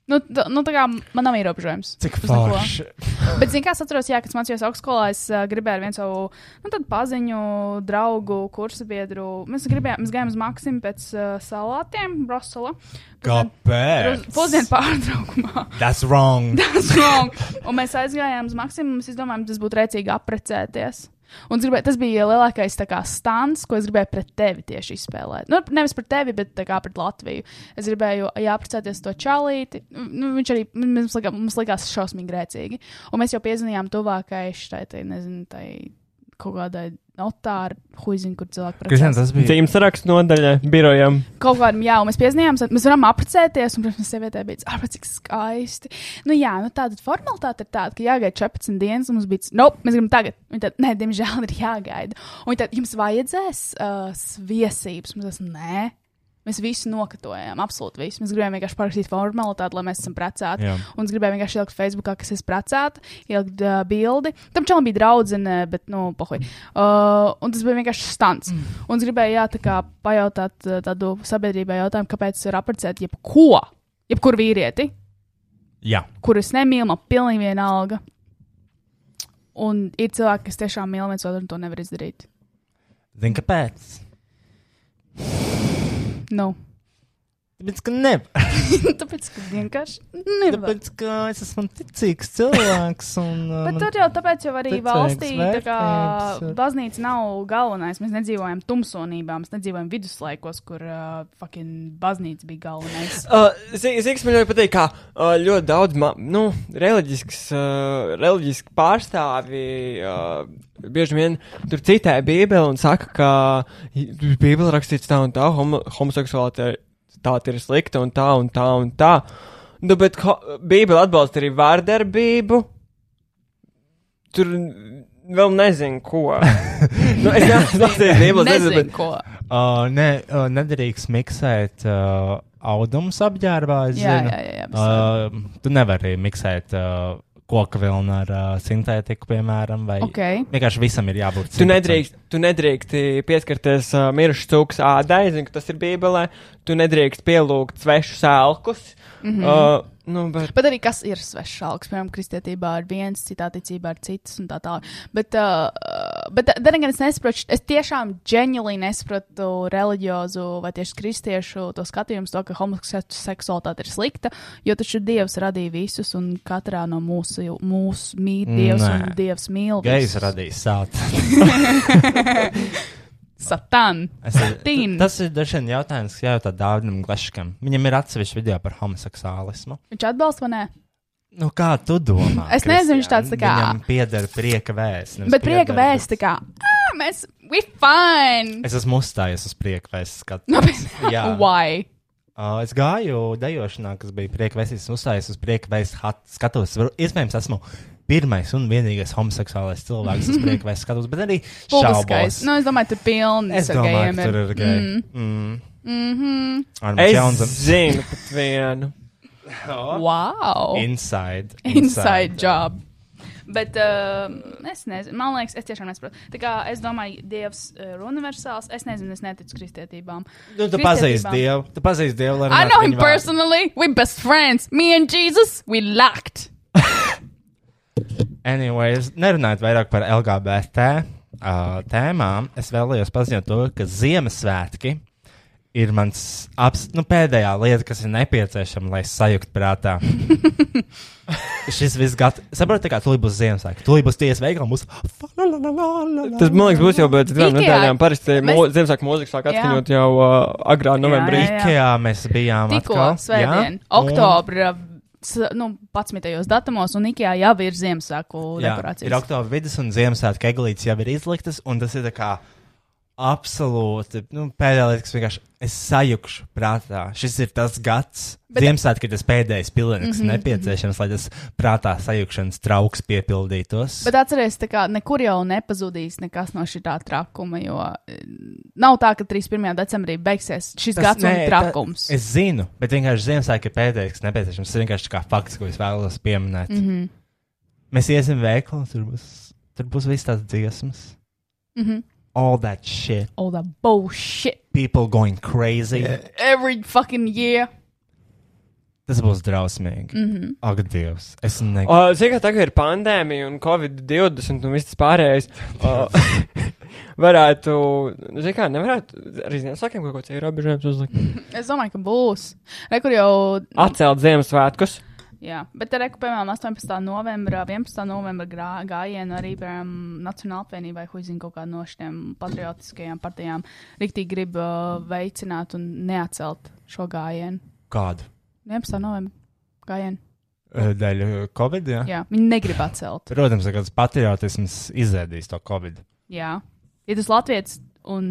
Nu, tā, nu, tā kā man nav ierobežojums. Cik forši. Bet, zināmā mērā, es atceros, jā, kad mācījos augstskolā, es uh, gribēju vienu savu nu, paziņu, draugu, kursu biedru. Mēs, gribējām, mēs gājām uz Maksimu pēc uh, salātiem, Brosela. Kāpēc? Pusdienu pārtraukumā. That's wrong. Tas wrong. Un mēs aizgājām uz maksimumu. Mēs domājām, tas būtu rēcīgi apprecēties. Un gribēju, tas bija lielākais kā, stāns, ko es gribēju pret tevi tieši izspēlēt. Nu, nevis pret tevi, bet kā pret Latviju. Es gribēju jāprecēties to čalīti. Nu, viņš arī mums likās, mums likās šausmīgi grēcīgi. Un mēs jau piezinājām tuvākai šai, nezinu, tai kaut kādai notāra huiziņai, kur cilvēki Kristian, precējas. tas bija. Zīmes sarakstu nodaļai, birojam. Kaut kādam, jā, un mēs piezinājām, mēs varam apprecēties, un, protams, sievietē bija ah, cik skaisti. Nu, jā, nu tāda formalitāte ir tāda, ka jāgaida 14 dienas, un mums bija, no, nope, mēs gribam tagad. Viņa tad, nē, diemžēl ir jāgaida. Un tad, jums vajadzēs uh, sviesības, mums tas, nē. Mēs visu nokatojām, absolūti visu. Mēs gribējām vienkārši parakstīt formalitāti, lai mēs esam precēti. Jā. Un es gribēju vienkārši ielikt Facebookā, kas esmu precēta, ielikt uh, bildi. Tam čalam bija draudzene, bet, nu, pohuj. Uh, un tas bija vienkārši stants. Mm. Un es gribēju, jā, tā kā pajautāt tādu sabiedrībai jautājumu, kāpēc ir apprecēt jebko, jebkuru vīrieti, Jā. kurus nemīlu, man pilnīgi vienalga. Un ir cilvēki, kas tiešām mīl viens otru un to nevar izdarīt. Zini, kāpēc? Nu, Tāpēc, ka nevar. Tāpēc, ka vienkārši nevar. Tāpēc, ka es esmu ticīgs cilvēks. Un, Bet man- tur jau tāpēc, jau arī valstī tā kā baznīca nav galvenais. Mēs nedzīvojam tumsonībā, mēs nedzīvojam viduslaikos, kur uh, fucking baznīca bija galvenais. Uh, Zīks man ļoti patīk, kā uh, ļoti daudz nu, reliģisks, uh, reliģiski pārstāvi uh, bieži vien tur citē Bībeli un saka, ka Bībeli rakstīts tā un tā, homo, homoseksualitāte tā ir slikta un tā un tā un tā. Nu, bet ho, Bībeli atbalsta arī vārdarbību. Tur vēl nezinu, ko. nu, es neesmu lasījis Bībeles, nezinu, bet ko. Uh, ne, uh, nedrīkst miksēt uh, audumus apģērbā. es Jā, zinu. jā, jā, jā, Uh, tu nevari miksēt uh, koku vilnu ar uh, sintētiku, piemēram, vai Ok. vienkārši visam ir jābūt. Tu nedrīkst, tu nedrīkst pieskarties uh, mirušas cūkas ādai, zinu, ka tas ir Bībelē. Tu nedrīkst pielūgt svešus elkus. Mm. -hmm. uh, nu, bet, Bet arī kas ir svešs alks, piemēram, kristietībā ir viens, citā ticībā ir cits un tā tālāk. Bet, uh, bet then again, es nesaprotu, es tiešām ģeniāli nesaprotu reliģiozu vai tieši kristiešu to skatījumu, to, ka homoseksualitāte ir slikta, jo taču Dievs radīja visus un katrā no mūsu, mūsu mīl Dievs Nē. un Dievs mīl Gejs radīs sāta. Satan. Es, Satīn. tas ir dažs jautājums, kas jājautā Dāvinam Gleškam. Viņam ir atsevišķi video par homoseksuālismu. Viņš atbalsta vai nē? Nu, kā tu domā? Es nezinu, viņš tāds tā kā- Viņam pieder prieka vēsts. Bet prieka pieder- vēsti kā, ah, mēs, we fine. Es esmu uzstājies uz prieka vēsts skatu. Bet, Jā. why? Uh, es gāju dejošanā, kas bija prieka vēstījis, un uzstājos uz prieka vēstures skatos. Varu- Iespējams, esmu pirmais un vienīgais homoseksuālais cilvēks, uz prieka vēstures skatos, bet arī šaubos. Nu, es domāju, tur pilni. es ar domāju, ka tur ir geji. Mm. Mhm. Armand es Jauns. zinu pat vienu. Wow. Inside. Inside job. Bet uh, es nezinu, man liekas, es tiešām nesaprotu. Tā kā es domāju, Dievs ir universāls. Es nezinu, es neticu kristietībām. Nu, tu pazīsti Dievu. Tu pazīsti Dievu. I know him personally. We best friends. Me and Jesus, we locked. Anyways, nerunājot vairāk par LGBT uh, tēmām, es vēlējos paziņot to, ka Ziemassvētki ir mans abs, nu, pēdējā lieta, kas ir nepieciešama, lai sajūgtu prātā. Šis viss gatavs. Saprotu, kā tūlīt būs Ziemassvētki. Tūlīt būs tiesa veikala, būs. Tas, man liekas, būs jau pēc divām nedēļām. Parasti Mēs- mo- Ziemassvētku mūzika sāk Jā. atskaņot jau uh, agrā novembrī. Jā, jā. Ikea mēs bijām Tikko atkal. svētdien, jā, un- oktobra, s- nu, 11. datumos, un Ikea jau ir Ziemassvētku Jā, dekorācijas. ir oktobra vidus, un Ziemassvētku eglītes jau ir izliktas, un tas ir tā kā absolūti nu, pēdējā lieta, kas vienkārši es sajukšu prātā. Šis ir tas gads, Bet- Ziemassvētku ir tas pēdējais pilnīgs mm Mhm, -hmm. nepieciešams, lai tas prātā sajukšanas trauks piepildītos. Bet atcerieties, tā kā nekur jau nepazudīs nekas no šī tā trakuma, jo eh, nav tā, ka 31. decembrī beigsies šis Tas- gads nē, un trakums. Es zinu, bet vienkārši Ziemassvētku ir pēdējais, kas nepieciešams. Tas ir vienkārši kā fakts, ko es vēlos pieminēt. Mm. -hmm. Mēs iesim veikalā, tur būs, tur būs viss tās dziesmas. Mhm. All that shit. All that bullshit. People going crazy. Every fucking year. Tas būs drausmīgi. Mm. -hmm. Ak, Dievs. Es negribu. Uh, Zinu, ka tagad ir pandēmija un Covid-20 un viss pārējais. Uh, varētu, zinu, kā nevarētu arī Ziemassvētkiem kaut kāds ierobežojums uzlikt. Es domāju, ka būs. Rekur jau. Atcelt Ziemassvētkus. Jā, bet reku, piemēram, 18. novembra, 11. novembra grā, gājienu arī, piemēram, Nacionāla apvienībai, ko zina kaut kā no šiem patriotiskajām partijām, riktīgi grib uh, veicināt un neatcelt šo gājienu. Kādu? 11. novembra gājienu. Eh, Dēļ eh, Covid, jā? Jā, viņi negrib atcelt. Protams, ka kāds patriotisms izēdīs to Covid. Jā. Ja tas Latvijas, un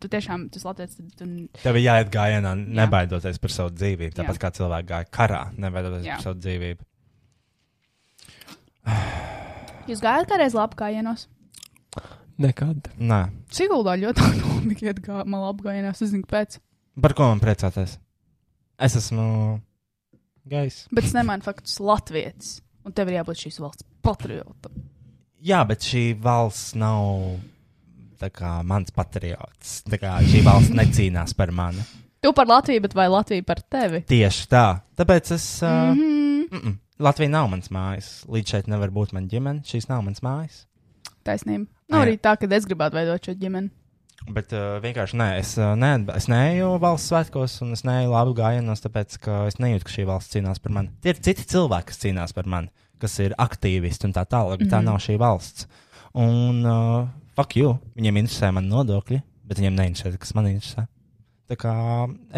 tu tiešām tas tad tu Tev ir jāiet gājienā, nebaidoties par savu dzīvību. Tāpat Jā. kā cilvēki gāja karā, nebaidoties Jā. par savu dzīvību. Jūs gājat kādreiz labu gājienos? Nekad. Nē, Siguldā ļoti autonomīgi iet gā, malā apgājienās, es zinu, pēc. par ko man priecāties? Es esmu gejs. Bet es nemānu faktus Latvijas, un tev ir jābūt šīs valsts patriotam. Jā, bet šī valsts nav tā kā mans patriots. Tā kā šī valsts necīnās par mani. Tu par Latviju, bet vai Latvija par tevi? Tieši tā. Tāpēc es. Uh, Mm -hmm. mm -mm. Latvija nav mans mājas. Līdz šeit nevar būt mana ģimene. Šīs nav mans mājas. Taisnība. Nu, Jā. arī tā, ka es gribētu veidot šo ģimeni. Bet uh, vienkārši nē, es, uh, ne, es neeju valsts svētkos, un es neeju labu gājienos, tāpēc ka es nejūtu, ka šī valsts cīnās par mani. Tie ir citi cilvēki, kas cīnās par mani, kas ir aktīvisti un tā tālāk, bet mm -hmm. tā nav šī valsts. Un uh, fuck you, viņiem interesē man nodokļi, bet viņiem neinteresē, kas man interesē. Tā kā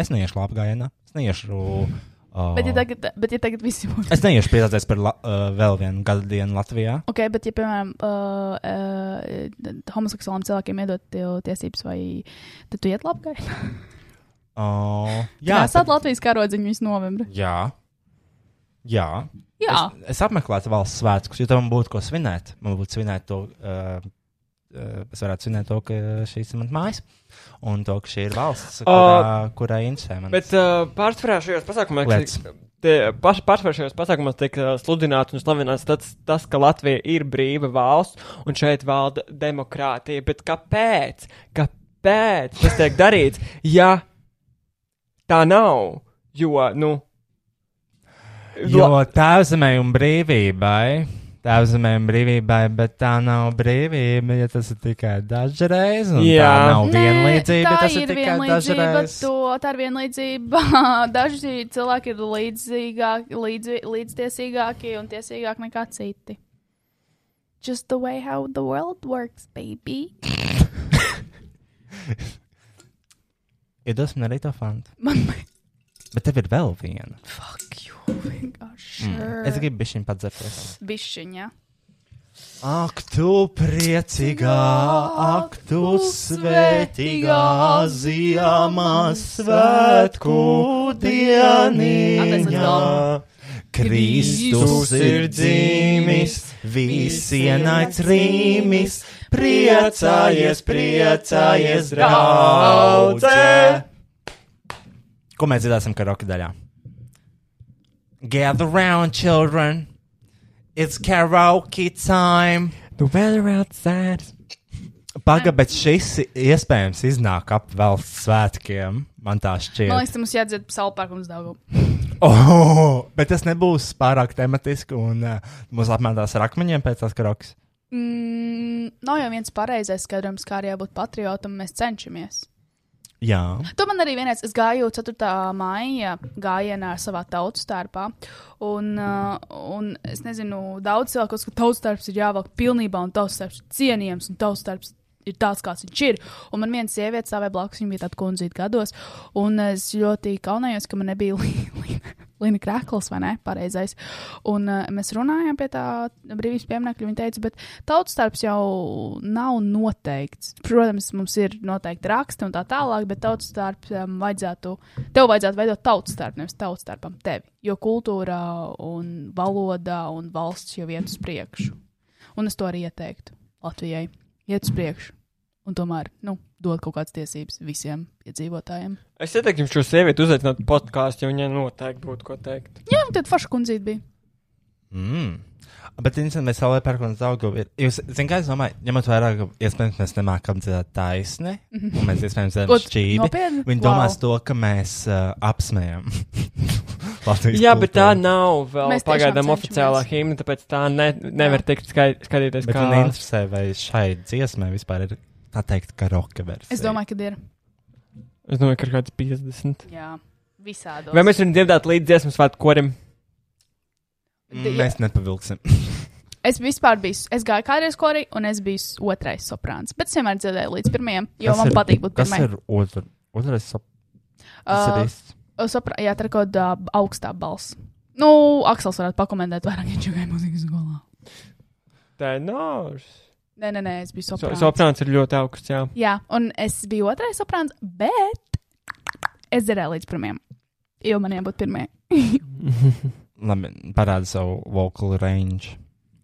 es neiešu labu gājienā, es neiešu. Uh, Bet, ja tagad, bet, ja tagad visi būtu. Es neiešu priecāties par la, uh, vēl vienu gada dienu Latvijā. Ok, bet, ja, piemēram, uh, uh, homoseksuāliem cilvēkiem iedot tiesības, vai tad tu iet labgai? Uh, Jā, tas ir Latvijas karodziņš visu novembri. Jā. Jā. Jā, Es, es apmeklētu valsts svētkus, jo tam būtu ko svinēt. Man būtu svinēt to, uh, es varētu svinēt to, ka šīs ir mans mājas, un to, ka šī ir valsts, kurā, kurai interesē man. Bet uh, pārsvarā šajos pasākumos, tie paši pārsvarā šajos pasākumos tiek uh, sludināts un slavināts tas, tas, ka Latvija ir brīva valsts un šeit valda demokrātija. Bet kāpēc? Kāpēc tas tiek darīts? Ja tā nav, jo, nu. Jo tēvzemē un brīvībai, un brīvībai, bet tā nav brīvība, ja tas ir tikai dažreiz. un Jā. Tā nav Nē, vienlīdzība, tā tas ir ir tikai vienlīdzība, dažreiz. To, tā ir vienlīdzība. Daži cilvēki ir līdzīgāki, līdz, līdztiesīgāki un tiesīgāki nekā citi. Just the way how the world works, baby. Iedos man arī to fantu. Man Bet tev ir vēl viena. fuck you, vienkārši. Mm. Es gribu bišķiņ padzerties. Bišķiņa. Ak, tu priecīgā, ak, tu svētīgā ziemā svētku dieniņā. Kristus ir dzimis, visienaids rīmis, priecājies, priecājies, draudzē! Ko mēs dzirdēsim karaoke daļā? Gather round, children! It's karaoke time! The weather outside. Paga, bet šis iespējams iznāk ap valsts svētkiem. Man tā Man šķiet. liekas, tas mums jādzird salpērkums daudz. Oh, bet tas nebūs pārāk tematiski un uh, mūs apmētās ar akmeņiem pēc tās karokas. Mm, nav jau viens pareizais skaidrojums, kā arī jābūt patriotam, mēs cenšamies. Jā. To man arī vienreiz, es gāju 4. maija gājienā savā tautas starpā, un, uh, un es nezinu, daudz cilvēku uzskata, ka tautas starps ir jāvelk pilnībā, un tautas starps ir cienījams, un tautas starps ir tāds, kāds viņš ir. Un man viena sieviete stāvēja blakus, viņa bija tāda kundzīta gados, un es ļoti kaunējos, ka man nebija līnija. Līna krāklis, vai ne? Pareizais. Un uh, mēs runājām pie tā brīvības pieminiekļa. Viņa teica, bet tautas starps jau nav noteikts. Protams, mums ir noteikti raksti un tā tālāk, bet tautas starps um, vajadzētu, tev vajadzētu veidot tautas starpu, nevis tautas starpam tevi. Jo kultūrā un valodā un valsts jau iet uz priekšu. Un es to arī ieteiktu Latvijai. Iet uz priekšu. Un tomēr, nu, dod kaut kādas tiesības visiem iedzīvotājiem. Es ieteiktu jums šo sievieti uzaicināt podkāstu, jo viņai noteikti būtu ko teikt. Jā, un tad forša kundzīt bija. Mm. Bet interesanti, mēs vēl pērkam daudz. Jūs zināt, kā es domāju, ņemot vērā, ka iespējams mēs nemākam dzirdēt taisni, un mēs iespējams Ot, šķīvi. nopietni? Viņi Wow. domās to, ka mēs uh, apsmējam. Jā, bet tā kultūru. nav vēl Mēs pagaidām oficiālā himna, tāpēc tā ne, nevar tikt skatīties Bet kā. man interesē, vai šai dziesmai vispār ir tā teikt, karaoke versija. Es domāju, ka ir. Es domāju, ka ir kāds 50. Jā, visādi. Vai mēs varam dzirdēt līdz dziesmas svētku korim? Mm, Mēs nepavilksim. Es vispār biju, es gāju kādreiz korī, un es biju otrais soprāns. Bet es vienmēr dzirdēju līdz pirmajam, jo Kas man ir- patīk būt pirmajam. ir otr, otrais? Sop... Tas Uh, ir īsts. Soprā, jā, tā ir kaut kāda augstā balss. Nu, Aksels varētu pakomentēt vairāk, viņš jau gāja muzikas skolā. Tā ir nārs. Nē, nē, nē, es biju So, soprāns. soprāns ir ļoti augsts, jā. Jā, un es biju otrais soprāns, bet es dzirdēju līdz pirmajam. Jo man jābūt pirmajai. Labi, parāda savu vocal range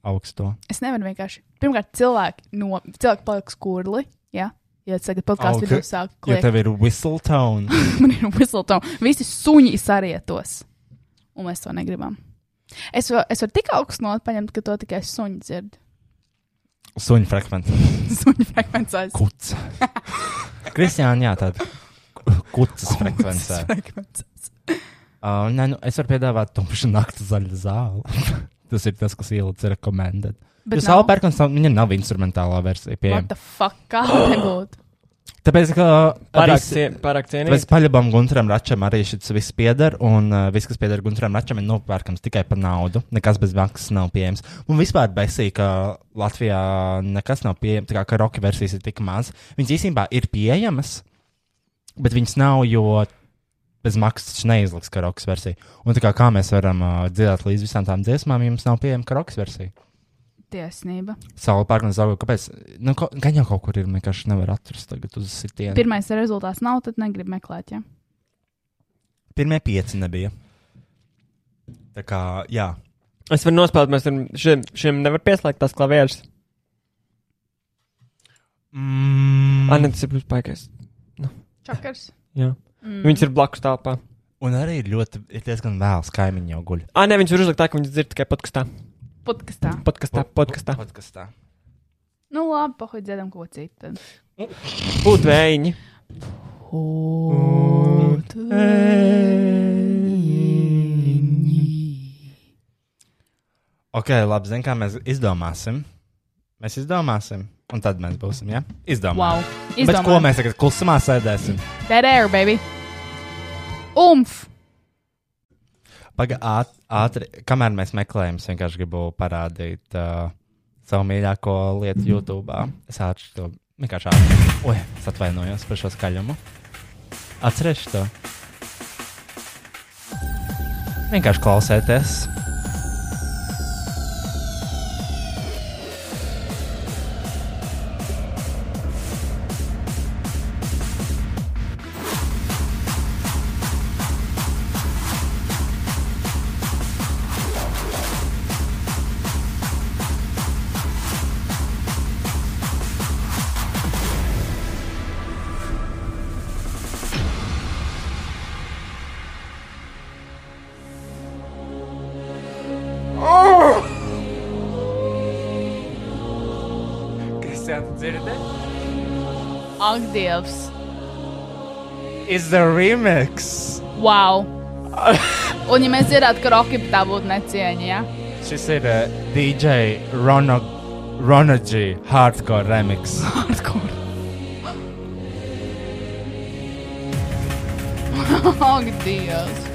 augsto. Es nevaru vienkārši. Pirmkārt, cilvēki, no, cilvēki paliks kurli. Jā, ja tagad podkāstu Ok, video sāk Jo kliegt. tev ir whistle tone. man ir whistletone. Visi suņi sarietos. Un mēs to negribam. Es, va, es varu tik augstu notu paņemt, ka to tikai suņi dzird. Suņu frekvence. Suņu frekvencēs. Kuts. Kristiāna, jā, tāda kucas frekvencē. frekvencēs. Uh, nē, nu, es varu piedāvāt tumšu naktas zaļu zāli. tas ir tas, kas ielicis rekomendēt. Bet Jūs nav. Alberkons, viņam nav instrumentālā versija What pieejama. the fuck? Kā tā nebūtu? Tāpēc, ka Pārāk, visi- cie, pārāk Tāpēc cienīt. paļabam Gunteram Račam arī šis viss pieder, un uh, viss, kas pieder Gunteram Račam, ir nopērkams tikai par naudu. Nekas bez maksas nav pieejams. Un vispār besī, ka Latvijā nekas nav pieejams, tā kā ka roka versijas ir tik maz. Viņas īstenībā ir pieejamas, bet viņas nav, jo bez maksas taču neizliks karokas versija. Un tā kā, kā mēs varam uh, dzirdēt līdz visām tām dziesmām, ja mums nav pieejama karokas versija. Tiesnība. Saula zauga, kāpēc? Nu, ko, gan jau kaut kur ir, vienkārši nevar atrast tagad uz sitienu. Pirmais rezultāts nav, tad negrib meklēt. Ja? Pirmie pieci nebija. Tā kā, jā. Es varu nospēlēt, mēs šim, šim nevar pieslēgt tās klavieres. Mm. Ne, tas ir plus paikais. Čakars. Jā. Mm. Viņas ir blakus tāpā. Un arī ir ļoti, ir diezgan vēls, kaimiņš jau guļ. Ah, ne, viņas var uzlikt tā, ka viņas dzird tikai podkastā. Podkastā. Podkastā, podkastā. Podkastā. Nu, labi, pahuļ dziedam ko citu. Būt vējiņi. Ok, labi, zin, kā mēs izdomāsim. Mēs izdomāsim, un tad mēs būsim, ja? Izdomājam. Wow. Bet ko mēs tagad klusumā sēdēsim? Dead air, baby. Umf! Pagaidām, āt, ātri, kamēr mēs meklējam, es vienkārši gribu parādīt uh, savu mīļāko lietu YouTube. Es ātri to vienkārši ātri. Oi, es atvainojos par šo skaļumu. Atcerieties to. Vienkārši klausieties. Kas jau dzirdē? Ak, Is the remix! Wow! Un, ja mēs dzirdētu, ka roka tā būtu necieņa, ja? Šis ir uh, DJ Rona, Rona G. Hardcore remix. Hardcore. Ak, Dievs!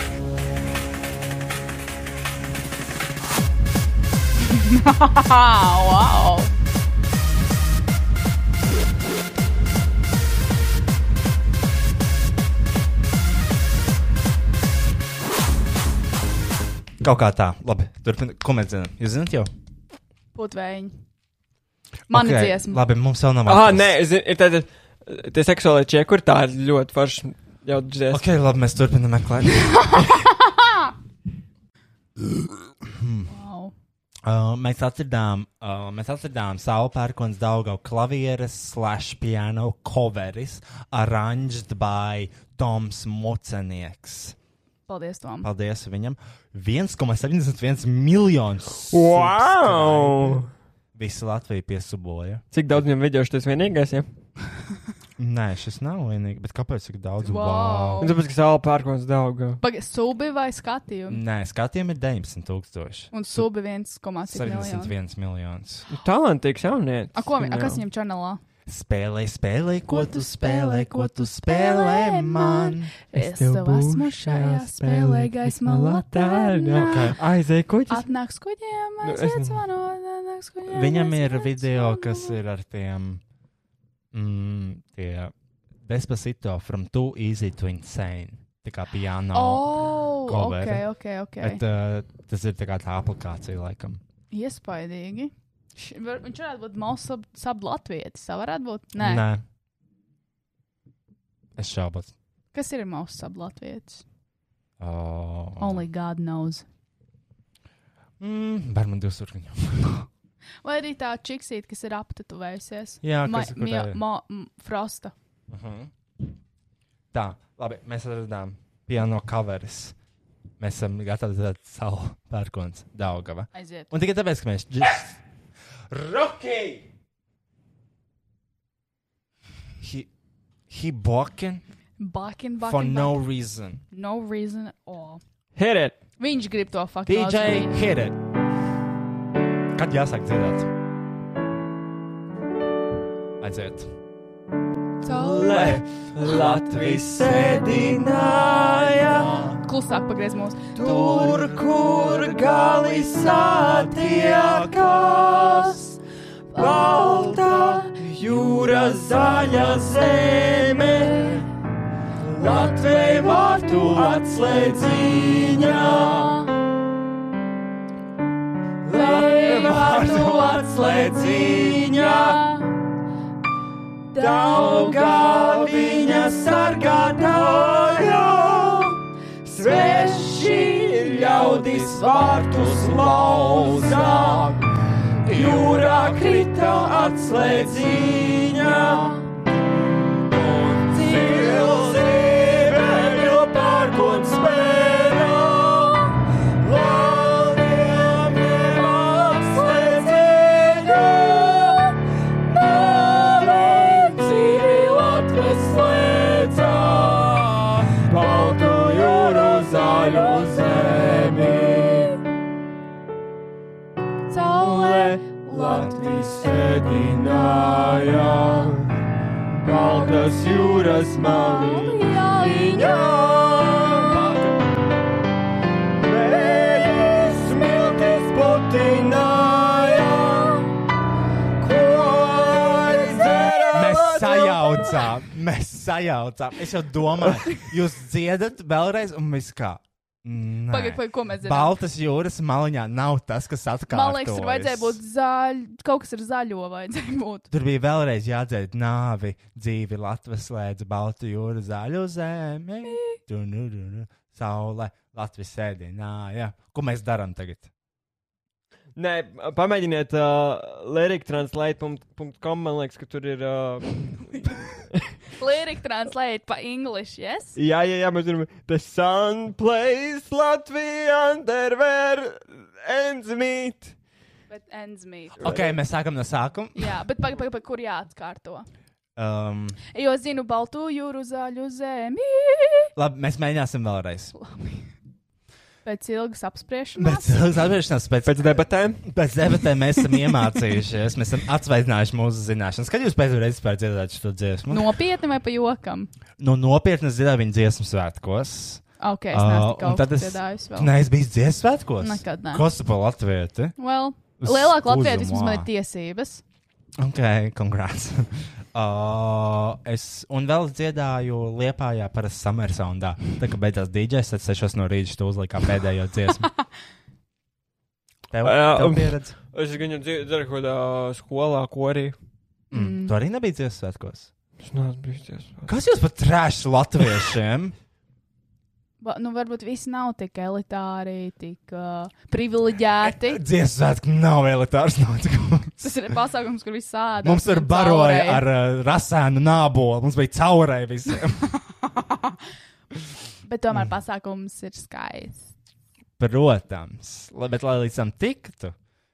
wow! Kaut kā tā, labi. Turpiniet, ko mēs zinām? Jūs zināt jau? Putvēņi. Mana okay. dziesma. Labi, mums vēl nav. Ah, nē, zin, ir tāda, tie seksuālie čieši, kur tā ir ļoti forši jau dziesma. Ok, labi, mēs turpinām meklēt. Wow. Uh, mēs atradām, uh, mēs atradām savu pērkons Daugau klavieres slash piano coveris arranged by Toms Mocenieks. Paldies, Tom. Paldies viņam. 1,71 miljonus. Wow! Visi Latvija piesuboja. Cik daudz viņam video šis vienīgais? Ja? Nē, šis nav vienīgi. Bet kāpēc tik daudz? Wow. Un tāpēc, ka sāla pērkons daudz. Pagaid, subi vai skatījumi? Nē, skatījumi ir 19,000. Un subi 1,7 miljonu. 71 miljonus. Talantīgs jaunietis. A, ko, a, kas viņam čanelā? Spēlē, spēlē, ko tu spēlē, ko tu spēlē man. Es tev esmu šajā spēlē gaisma laternā. Okay. Aizēj kuģis. Atnāks kuģiem, Nu, aiziet zvanot, atnāks kuģiem. Viņam ir video, kas ir ar tiem. Mm, tie Despacito from too easy to insane. Tā kā piano. Oh, ok, coveri. ok, ok. Bet, uh, tas ir tā kā tā aplikācija, laikam. Iespaidīgi. Viņš varētu būt mūsu sab latvietis. Tā varētu būt. Nē. Nē. Es šaubos. Kas ir mūsu sab latvietis? Oh. Only God knows. Mm, Barman divs turkņu. Vai arī tā čiksīte, kas ir aptatuvējusies? Jā, Ma, kas kur mia, ma, m, Frosta. Uh -huh. Tā, labi, mēs atradām piano coveris. Mēs esam gatavi redzēt savu pērkons Daugava. Aiziet. Un tikai tāpēc, ka mēs. Rocky! He, he walking Bakin, for bakin, no bakin. reason. No reason at all. Hit it! Viņš grib to faktu. DJ, hit it! Kad jāsāk dzirdēt? Aiziet. Saulē Latvijas sēdināja. Klusāk pagriez mūsu. Tur, kur gali satiekas, balta jūra, zaļa zeme, Latvijas vārtu atslēdziņā. Latvijas vārtu atslēdziņā. Daugā viņa sargātāja, sveši ļaudis vārtus lauzā, jūrā krita atslēdziņā. Sēdināja, Baltas jūras maliņā. Vējas smiltis putināja, ko dzera Mēs sajaucām, mēs sajaucām. Es jau domāju, jūs dziedat vēlreiz, un mēs kā. Nē. Pagaid, pagaid, ko mēs zinām? Baltas jūras maliņā nav tas, kas atkārtojas. Man liekas, tur vajadzēja būt zaļ, kaut kas ar zaļo vajadzēja būt. Tur bija vēlreiz jādzird nāvi, dzīvi Latvijas slēdz baltu jūru zaļu zemi. Nu, nu, nu. Saule, Latvijas sēdināja. Ko mēs darām tagad? Nē, pamēģiniet uh, lyrictranslate.com. Man liekas, ka tur ir. Uh, Lyric translate pa English, yes? jā, jā, jā, mēs zinām, The sun plays Latvijas underwear ends meet. Bet ends meet. Ok, mēs sākam no sākuma. Jā, bet pagaid, pagaid, pagaid, kur jāatkārto? Um, Jo zinu baltu jūru zaļu zemi. labi, mēs mēģināsim vēlreiz. Pēc ilgas apspriešanās. Pēc ilgas atgriešanās, pēc, Pēc debatēm. pēc debatēm mēs esam iemācījušies, mēs esam atsveicinājuši mūsu zināšanas. Kad jūs pēdējo reizi vispār dzirdējāt šo dziesmu? Nopietni vai pa jokam? No nopietnas dzirdēju viņu dziesmu svētkos. Ok, es Uh, neesmu tad kā es- dziedājusi vēl. Nē, es biju dziesmu svētkos. Nekad ne. Pa latvieti? Well, lielāka Latvija kuzu, vismaz man ir tiesības. Ok, congrats. Uh, es un vēl dziedāju Liepājā parasti summer soundā. Tā kā beidzās DJs, tad sešos no rīta tu uzliki kā pēdējo dziesmu. Tev, tev pieredze? Es viņu dzirdu kaut kādā skolā, ko arī. Mm. Tu arī nebija dziesmu svētkos. Es neesmu bijis tiesā. Kas jūs pat trēšat latviešiem? Nu, varbūt visi nav tik elitāri, tik uh, privileģēti. Dziesmu svētku nav elitārs notikums. Tas ir pasākums, kur viss sāda. Mums tur baroja ar uh, rasēnu nābolu. Mums bija caurēji visiem. Bet tomēr pasākums ir skaists. Protams, bet lai līdz tam tiktu,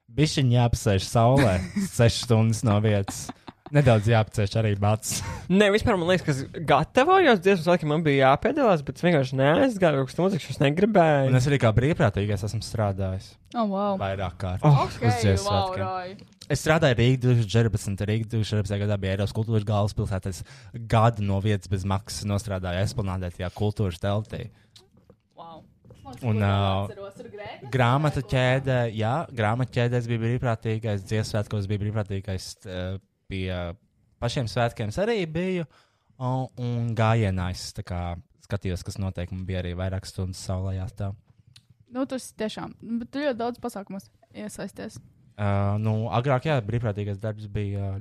bija viņa jāapsēž saulē, 6 stundas no vietas. Nedaudz jāapsēž arī bats. Nē, vispār man liekas, ka gatavojos dziesmu svētkiem, man bija jāpiedalās, bet es vienkārši neaizgāju, kas mūzikas es Un negribēju. es arī kā brīvprātīgais esmu strādājis Oh, wow. vairāk kārt. Oh, uz dziesmu svētkiem. Es strādāju Rīgā 2014. Rīgā 2014. gadā bija Eiropas kultūras galvaspilsēta. Es gadu no vietas bez maksas nostrādāju esplanādē, tajā kultūras teltī. wow. Un, uh, Grāmatu ķēdē, jā, grāmatu ķēdēs bija brīvprātīgais, dziesmu svētkos bija brīvprātīgais, uh, pie pašiem svētkiem arī biju. Un, un gājienā es tā kā skatījos, kas notiek. Man bija arī vairāk stundas saulē jāstāv. Nu, tas tiešām, bet tu ļoti daudz pasākumos iesaisties. Uh, nu, agrāk, jā, brīvprātīgais darbs bija.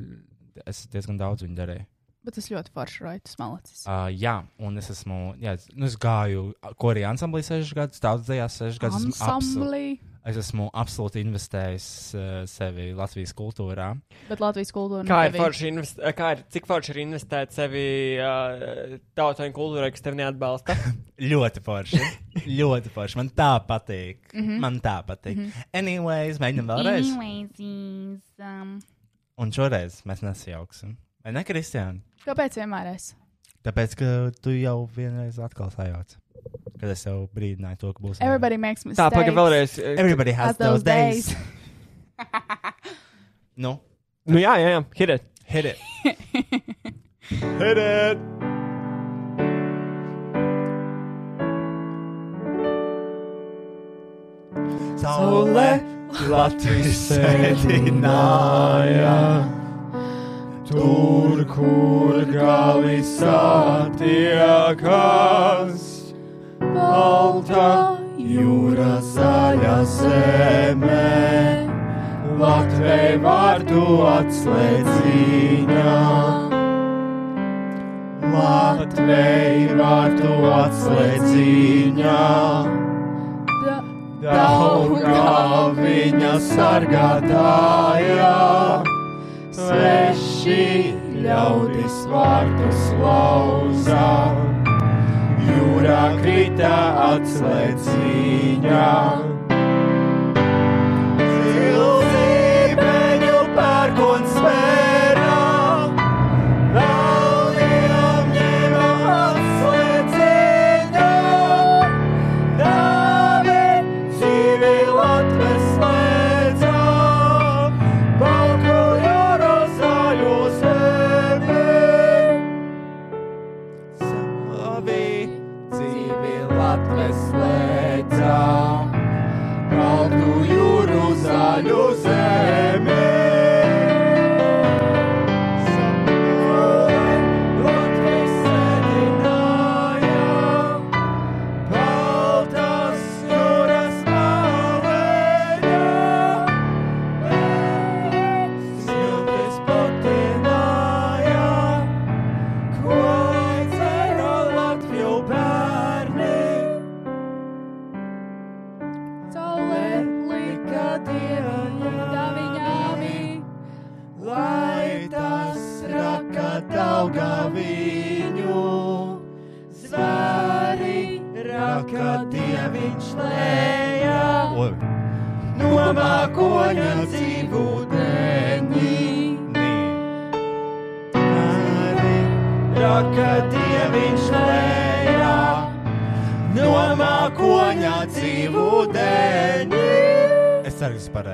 Es diezgan daudz viņu darīju. Bet tas ļoti forši, right? Tas malacis. Uh, jā, un es esmu. Jā, es, nu, es gāju korī ansamblī 6 gadus, tautsdejās 6 gadus. esmu absol- Ansamblī, Es esmu absolūti investējis uh, sevi Latvijas kultūrā. bet Latvijas kultūra. Kā ir forši investēt, kā ir, cik forši ir investēt sevi uh, tautai kultūrai, kas tev neatbalsta? Ļoti forši. ļoti forši. Man tā patīk. Mm -hmm. Man tā patīk. Mm -hmm. Anyways, mēģinam vēlreiz. Anyways, um, Un šoreiz mēs nesajauksim. Vai ne, Kristiāna? kāpēc vienmēr es? Tāpēc, ka tu jau vienreiz atkal sajauc. Kad es jau brīdināju to, ka būs. Everybody makes mistakes. Tā, pagaidi vēlreiz. Everybody has Has those those days. nu, Nu jā, jā, jā, hit it. hit it. Hit it! Saule Latvijas sēdināja. Tur, kur gali satiekas, balta jūra zaļa zeme. Latvijai vārdu atslēdziņā. Latvijai vārdu atslēdziņā. Daugā viņa sargātājā. Sveši ļaudis vārtus lauza. Jūrā krita atslēdziņā.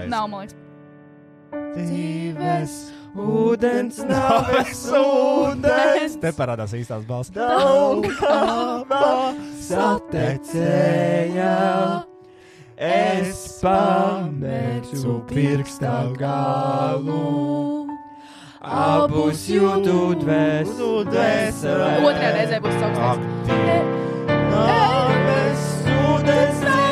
Pareizi. Nav, man liekas. Dzīves ūdens, naves ūdens. Te parādās īstās balss. Daugava satecēja. Es pametu pirkstā galu. Abus jūtu dvēseli. Otrajā reizē būs savs. Naves ūdens, naves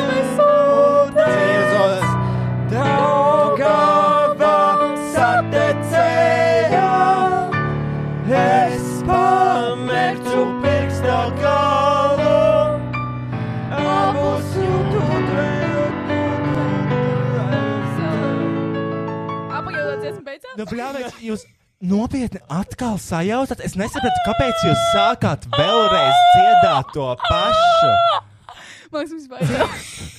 Nu, bļāvēs, jūs nopietni atkal sajautat. Es nesapratu, kāpēc jūs sākāt vēlreiz dziedāt to pašu. Mums beidzās.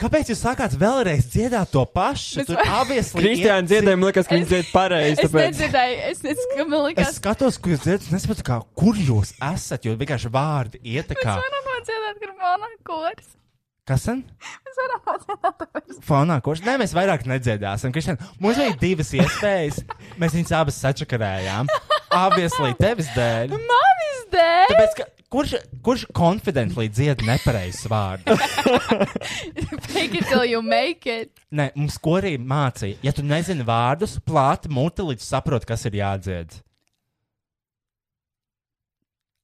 Kāpēc jūs sākāt vēlreiz dziedāt to pašu? Es Tur vai- obviously Kristiāna man liekas, ka Es- viņš dzied pareizi. Es nedzirdēju, es nezinu, man Es liekas, skatos, ko jūs dzirdat. Es nesaprotu, kā, kur jūs esat. Jo vienkārši vārdi ietekā. mēs varam nodziedāt grafonā kurs. Kas ten? Mēs varam nodziedāt tāpēc. Fonā, kurš? Nē, mēs vairāk nedziedāsim. Kristian, mums bija divas iespējas. Mēs viņus abas sačakarējām. Obviously, tevis dēļ. Manis dēļ! Tāpēc, ka, kurš, kurš confidently dzied nepareizs vārds? Fake it till you make it. Nē, mums korī mācīja, ja tu nezini vārdus, plāti muti līdz saproti, kas ir jādzied.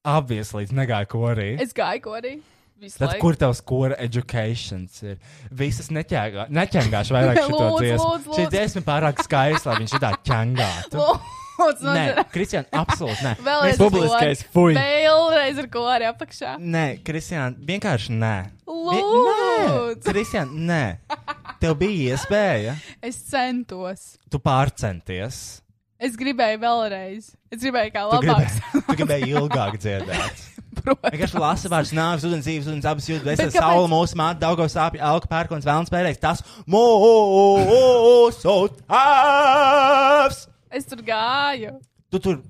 Obviously, negāja korī. Es gāju korī. Visu Tad, laiku. kur tavs kora educations ir? Visas neķēgā, neķengāšu vairāk šo dziesmu. Šī dziesma pārāk skaista, lai viņš tā ķengātu. Lūdzu, Nē. Kristian, absolūti nē. Vēlreiz publiskais, fuj. Vēlreiz ar ko arī apakšā. Nē, Kristian, vienkārši nē. Lūdzu. Nē, Kristian, nē. Tev bija iespēja, Es centos. tu pārcenties. Es gribēju vēlreiz. Es gribēju kā Tu labāks. gribēji, tu gribēji ilgāk dziedāt. Vienkārši lasa vārds, nāves, ūdens, dzīves, ūdens, abas jūtas, vesels, kāpēc? saule, mūsu māte, daudzos sāpju, elka, pērkons, vēlns, pērēks, tas mūsu tēvs. Es tur gāju. Tu tur,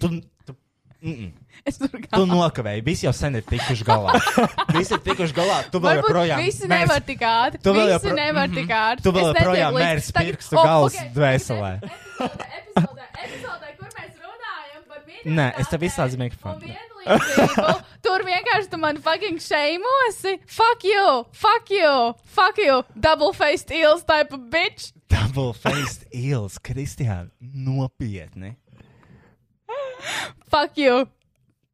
tu, tu, mm -mm. Es tur tu gāju. nokavēji, visi jau sen ir tikuši galā. Visi ir tikuši galā, tu vēl joprojām. Visi mērs- nevar tik ātri. Tu vēl Visi jopro- nevar Mhm. tik ātri. Tu vēl joprojām mērs pirkstu ok. dvēselē. Epizodē, epizodē, epizodē, kur mēs runājam par Nē, es tev izslēdzu mikrofonu. Tur vienkārši tu man fucking šeimosi. Fuck you, fuck you, fuck you, double faced eels type of bitch. Double faced eels, Kristiāna, nopietni. Fuck you.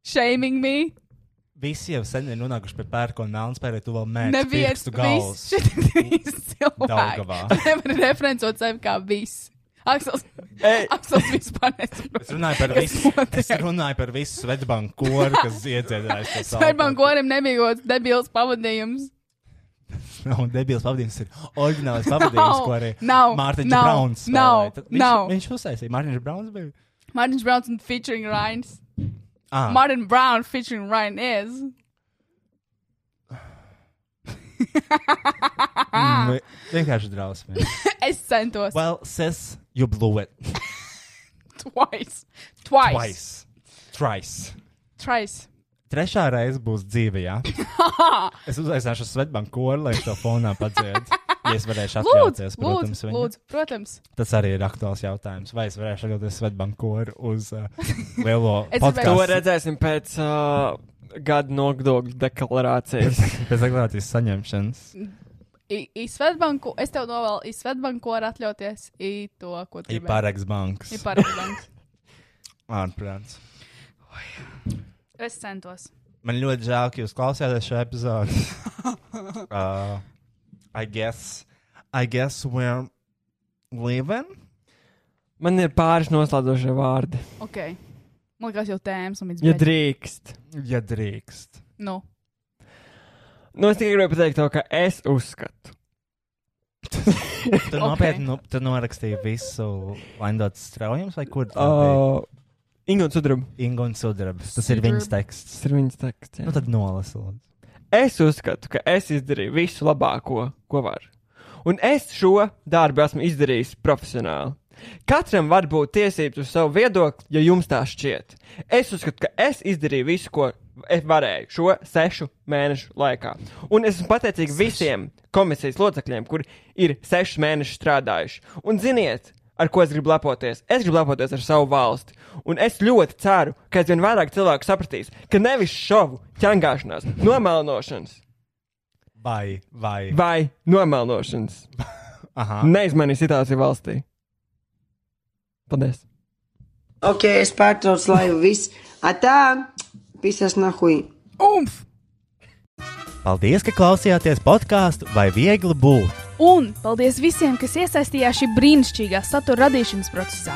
Shaming me. Visi jau sen ir nonākuši pie pērkona melnspēra, tu vēl mēģini Neviens pirkstu galvas. šis cilvēks. Daugavā. Nevar referencot sevi kā viss. Aksels. Aksels vispār nesaprot. Es runāju par visu, es runāju par visu Svetbanku koru, kas iedziedājas. Svētbām gorim nebija kaut kāds debils pavadījums. Un debils pavadījums ir oriģinālais pavadījums, ko arī nav, Mārtiņš nav, Brauns nav, Viņš, nav. viņš uztaisīja, Mārtiņš Brauns bija. Martin Brown featuring Ryan. Ah, Martin Brown featuring Ryan is. mm, vienkārši drausmīgi. Es centos. Well, sis, you blew it. Twice. Twice. Twice. Thrice. Twice. Trešā reize būs dzīve, jā. Es uzaicināšu Svetbanku koru, lai to fonā padzied. Ja es varēšu atļauties, protams, lūdzu, viņu. lūdzu, protams. Tas arī ir aktuāls jautājums. Vai es varēšu atļauties Svetbanku koru uz uh, lielo gribēju- To podkāstu? redzēsim pēc uh, gada nodokļu deklarācijas. Pēc deklarācijas saņemšanas. I, I Svetbanku, es tev novēlu, I Svetbanku var atļauties, I to, ko tu Ir gribēji. pārāks banks. I parakstbanks. Ārprāts. Es centos. Man ļoti žēl, ka jūs klausījāties šo epizodi. uh, I guess, I guess we're leaving. Man ir pāris noslēdzošie vārdi. Ok. Man liekas, jau tēmas un Ja drīkst. Ja drīkst. Nu, Nu, es tikai gribēju pateikt to, ka es uzskatu. Tu nopietni nu, tu norakstīji visu Landotas straujumus, vai kur? Uh, Inga un Sudraba. Inga un Sudrabs. Tas ir viņas Sudrab. teksts. Tas ir viņas teksts. jā. Nu tad nolasi. lūdzu. Es uzskatu, ka es izdarīju visu labāko, ko varu. Un es šo darbu esmu izdarījis profesionāli. Katram var būt tiesības uz savu viedokli, ja jums tā šķiet. Es uzskatu, ka es izdarīju visu, ko es varēju šo sešu mēnešu laikā. Un es esmu pateicīgs visiem komisijas locekļiem, kuri ir sešus mēnešus strādājuši. Un ziniet, ar ko es gribu lepoties? Es gribu lepoties ar savu valsti. Un es ļoti ceru, ka aizvien vairāk cilvēku sapratīs, ka nevis šovu, ķengāšanās, nomelnošanas Vai, vai. vai nomelnošanas Aha. neizmainīs situāciju valstī. Paldies! Ok, es pārtraucu laivu. Viss. Atā, pisas nahui. umf! Paldies, ka klausījāties podkāstu vai viegli būt. Un paldies visiem, kas iesaistījās šī brīnišķīgā satura radīšanas procesā.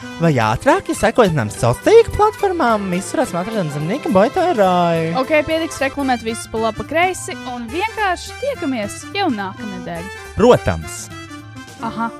vai ātrāk, ja sekojat nam sociālajām tīkla platformām, visurās matradienas zemnieka boitārāju. Ok, pietiks reklamēt visus pa labi, pa kreisi un vienkārši tiekamies jau nākamnedēļ. Protams! Aha!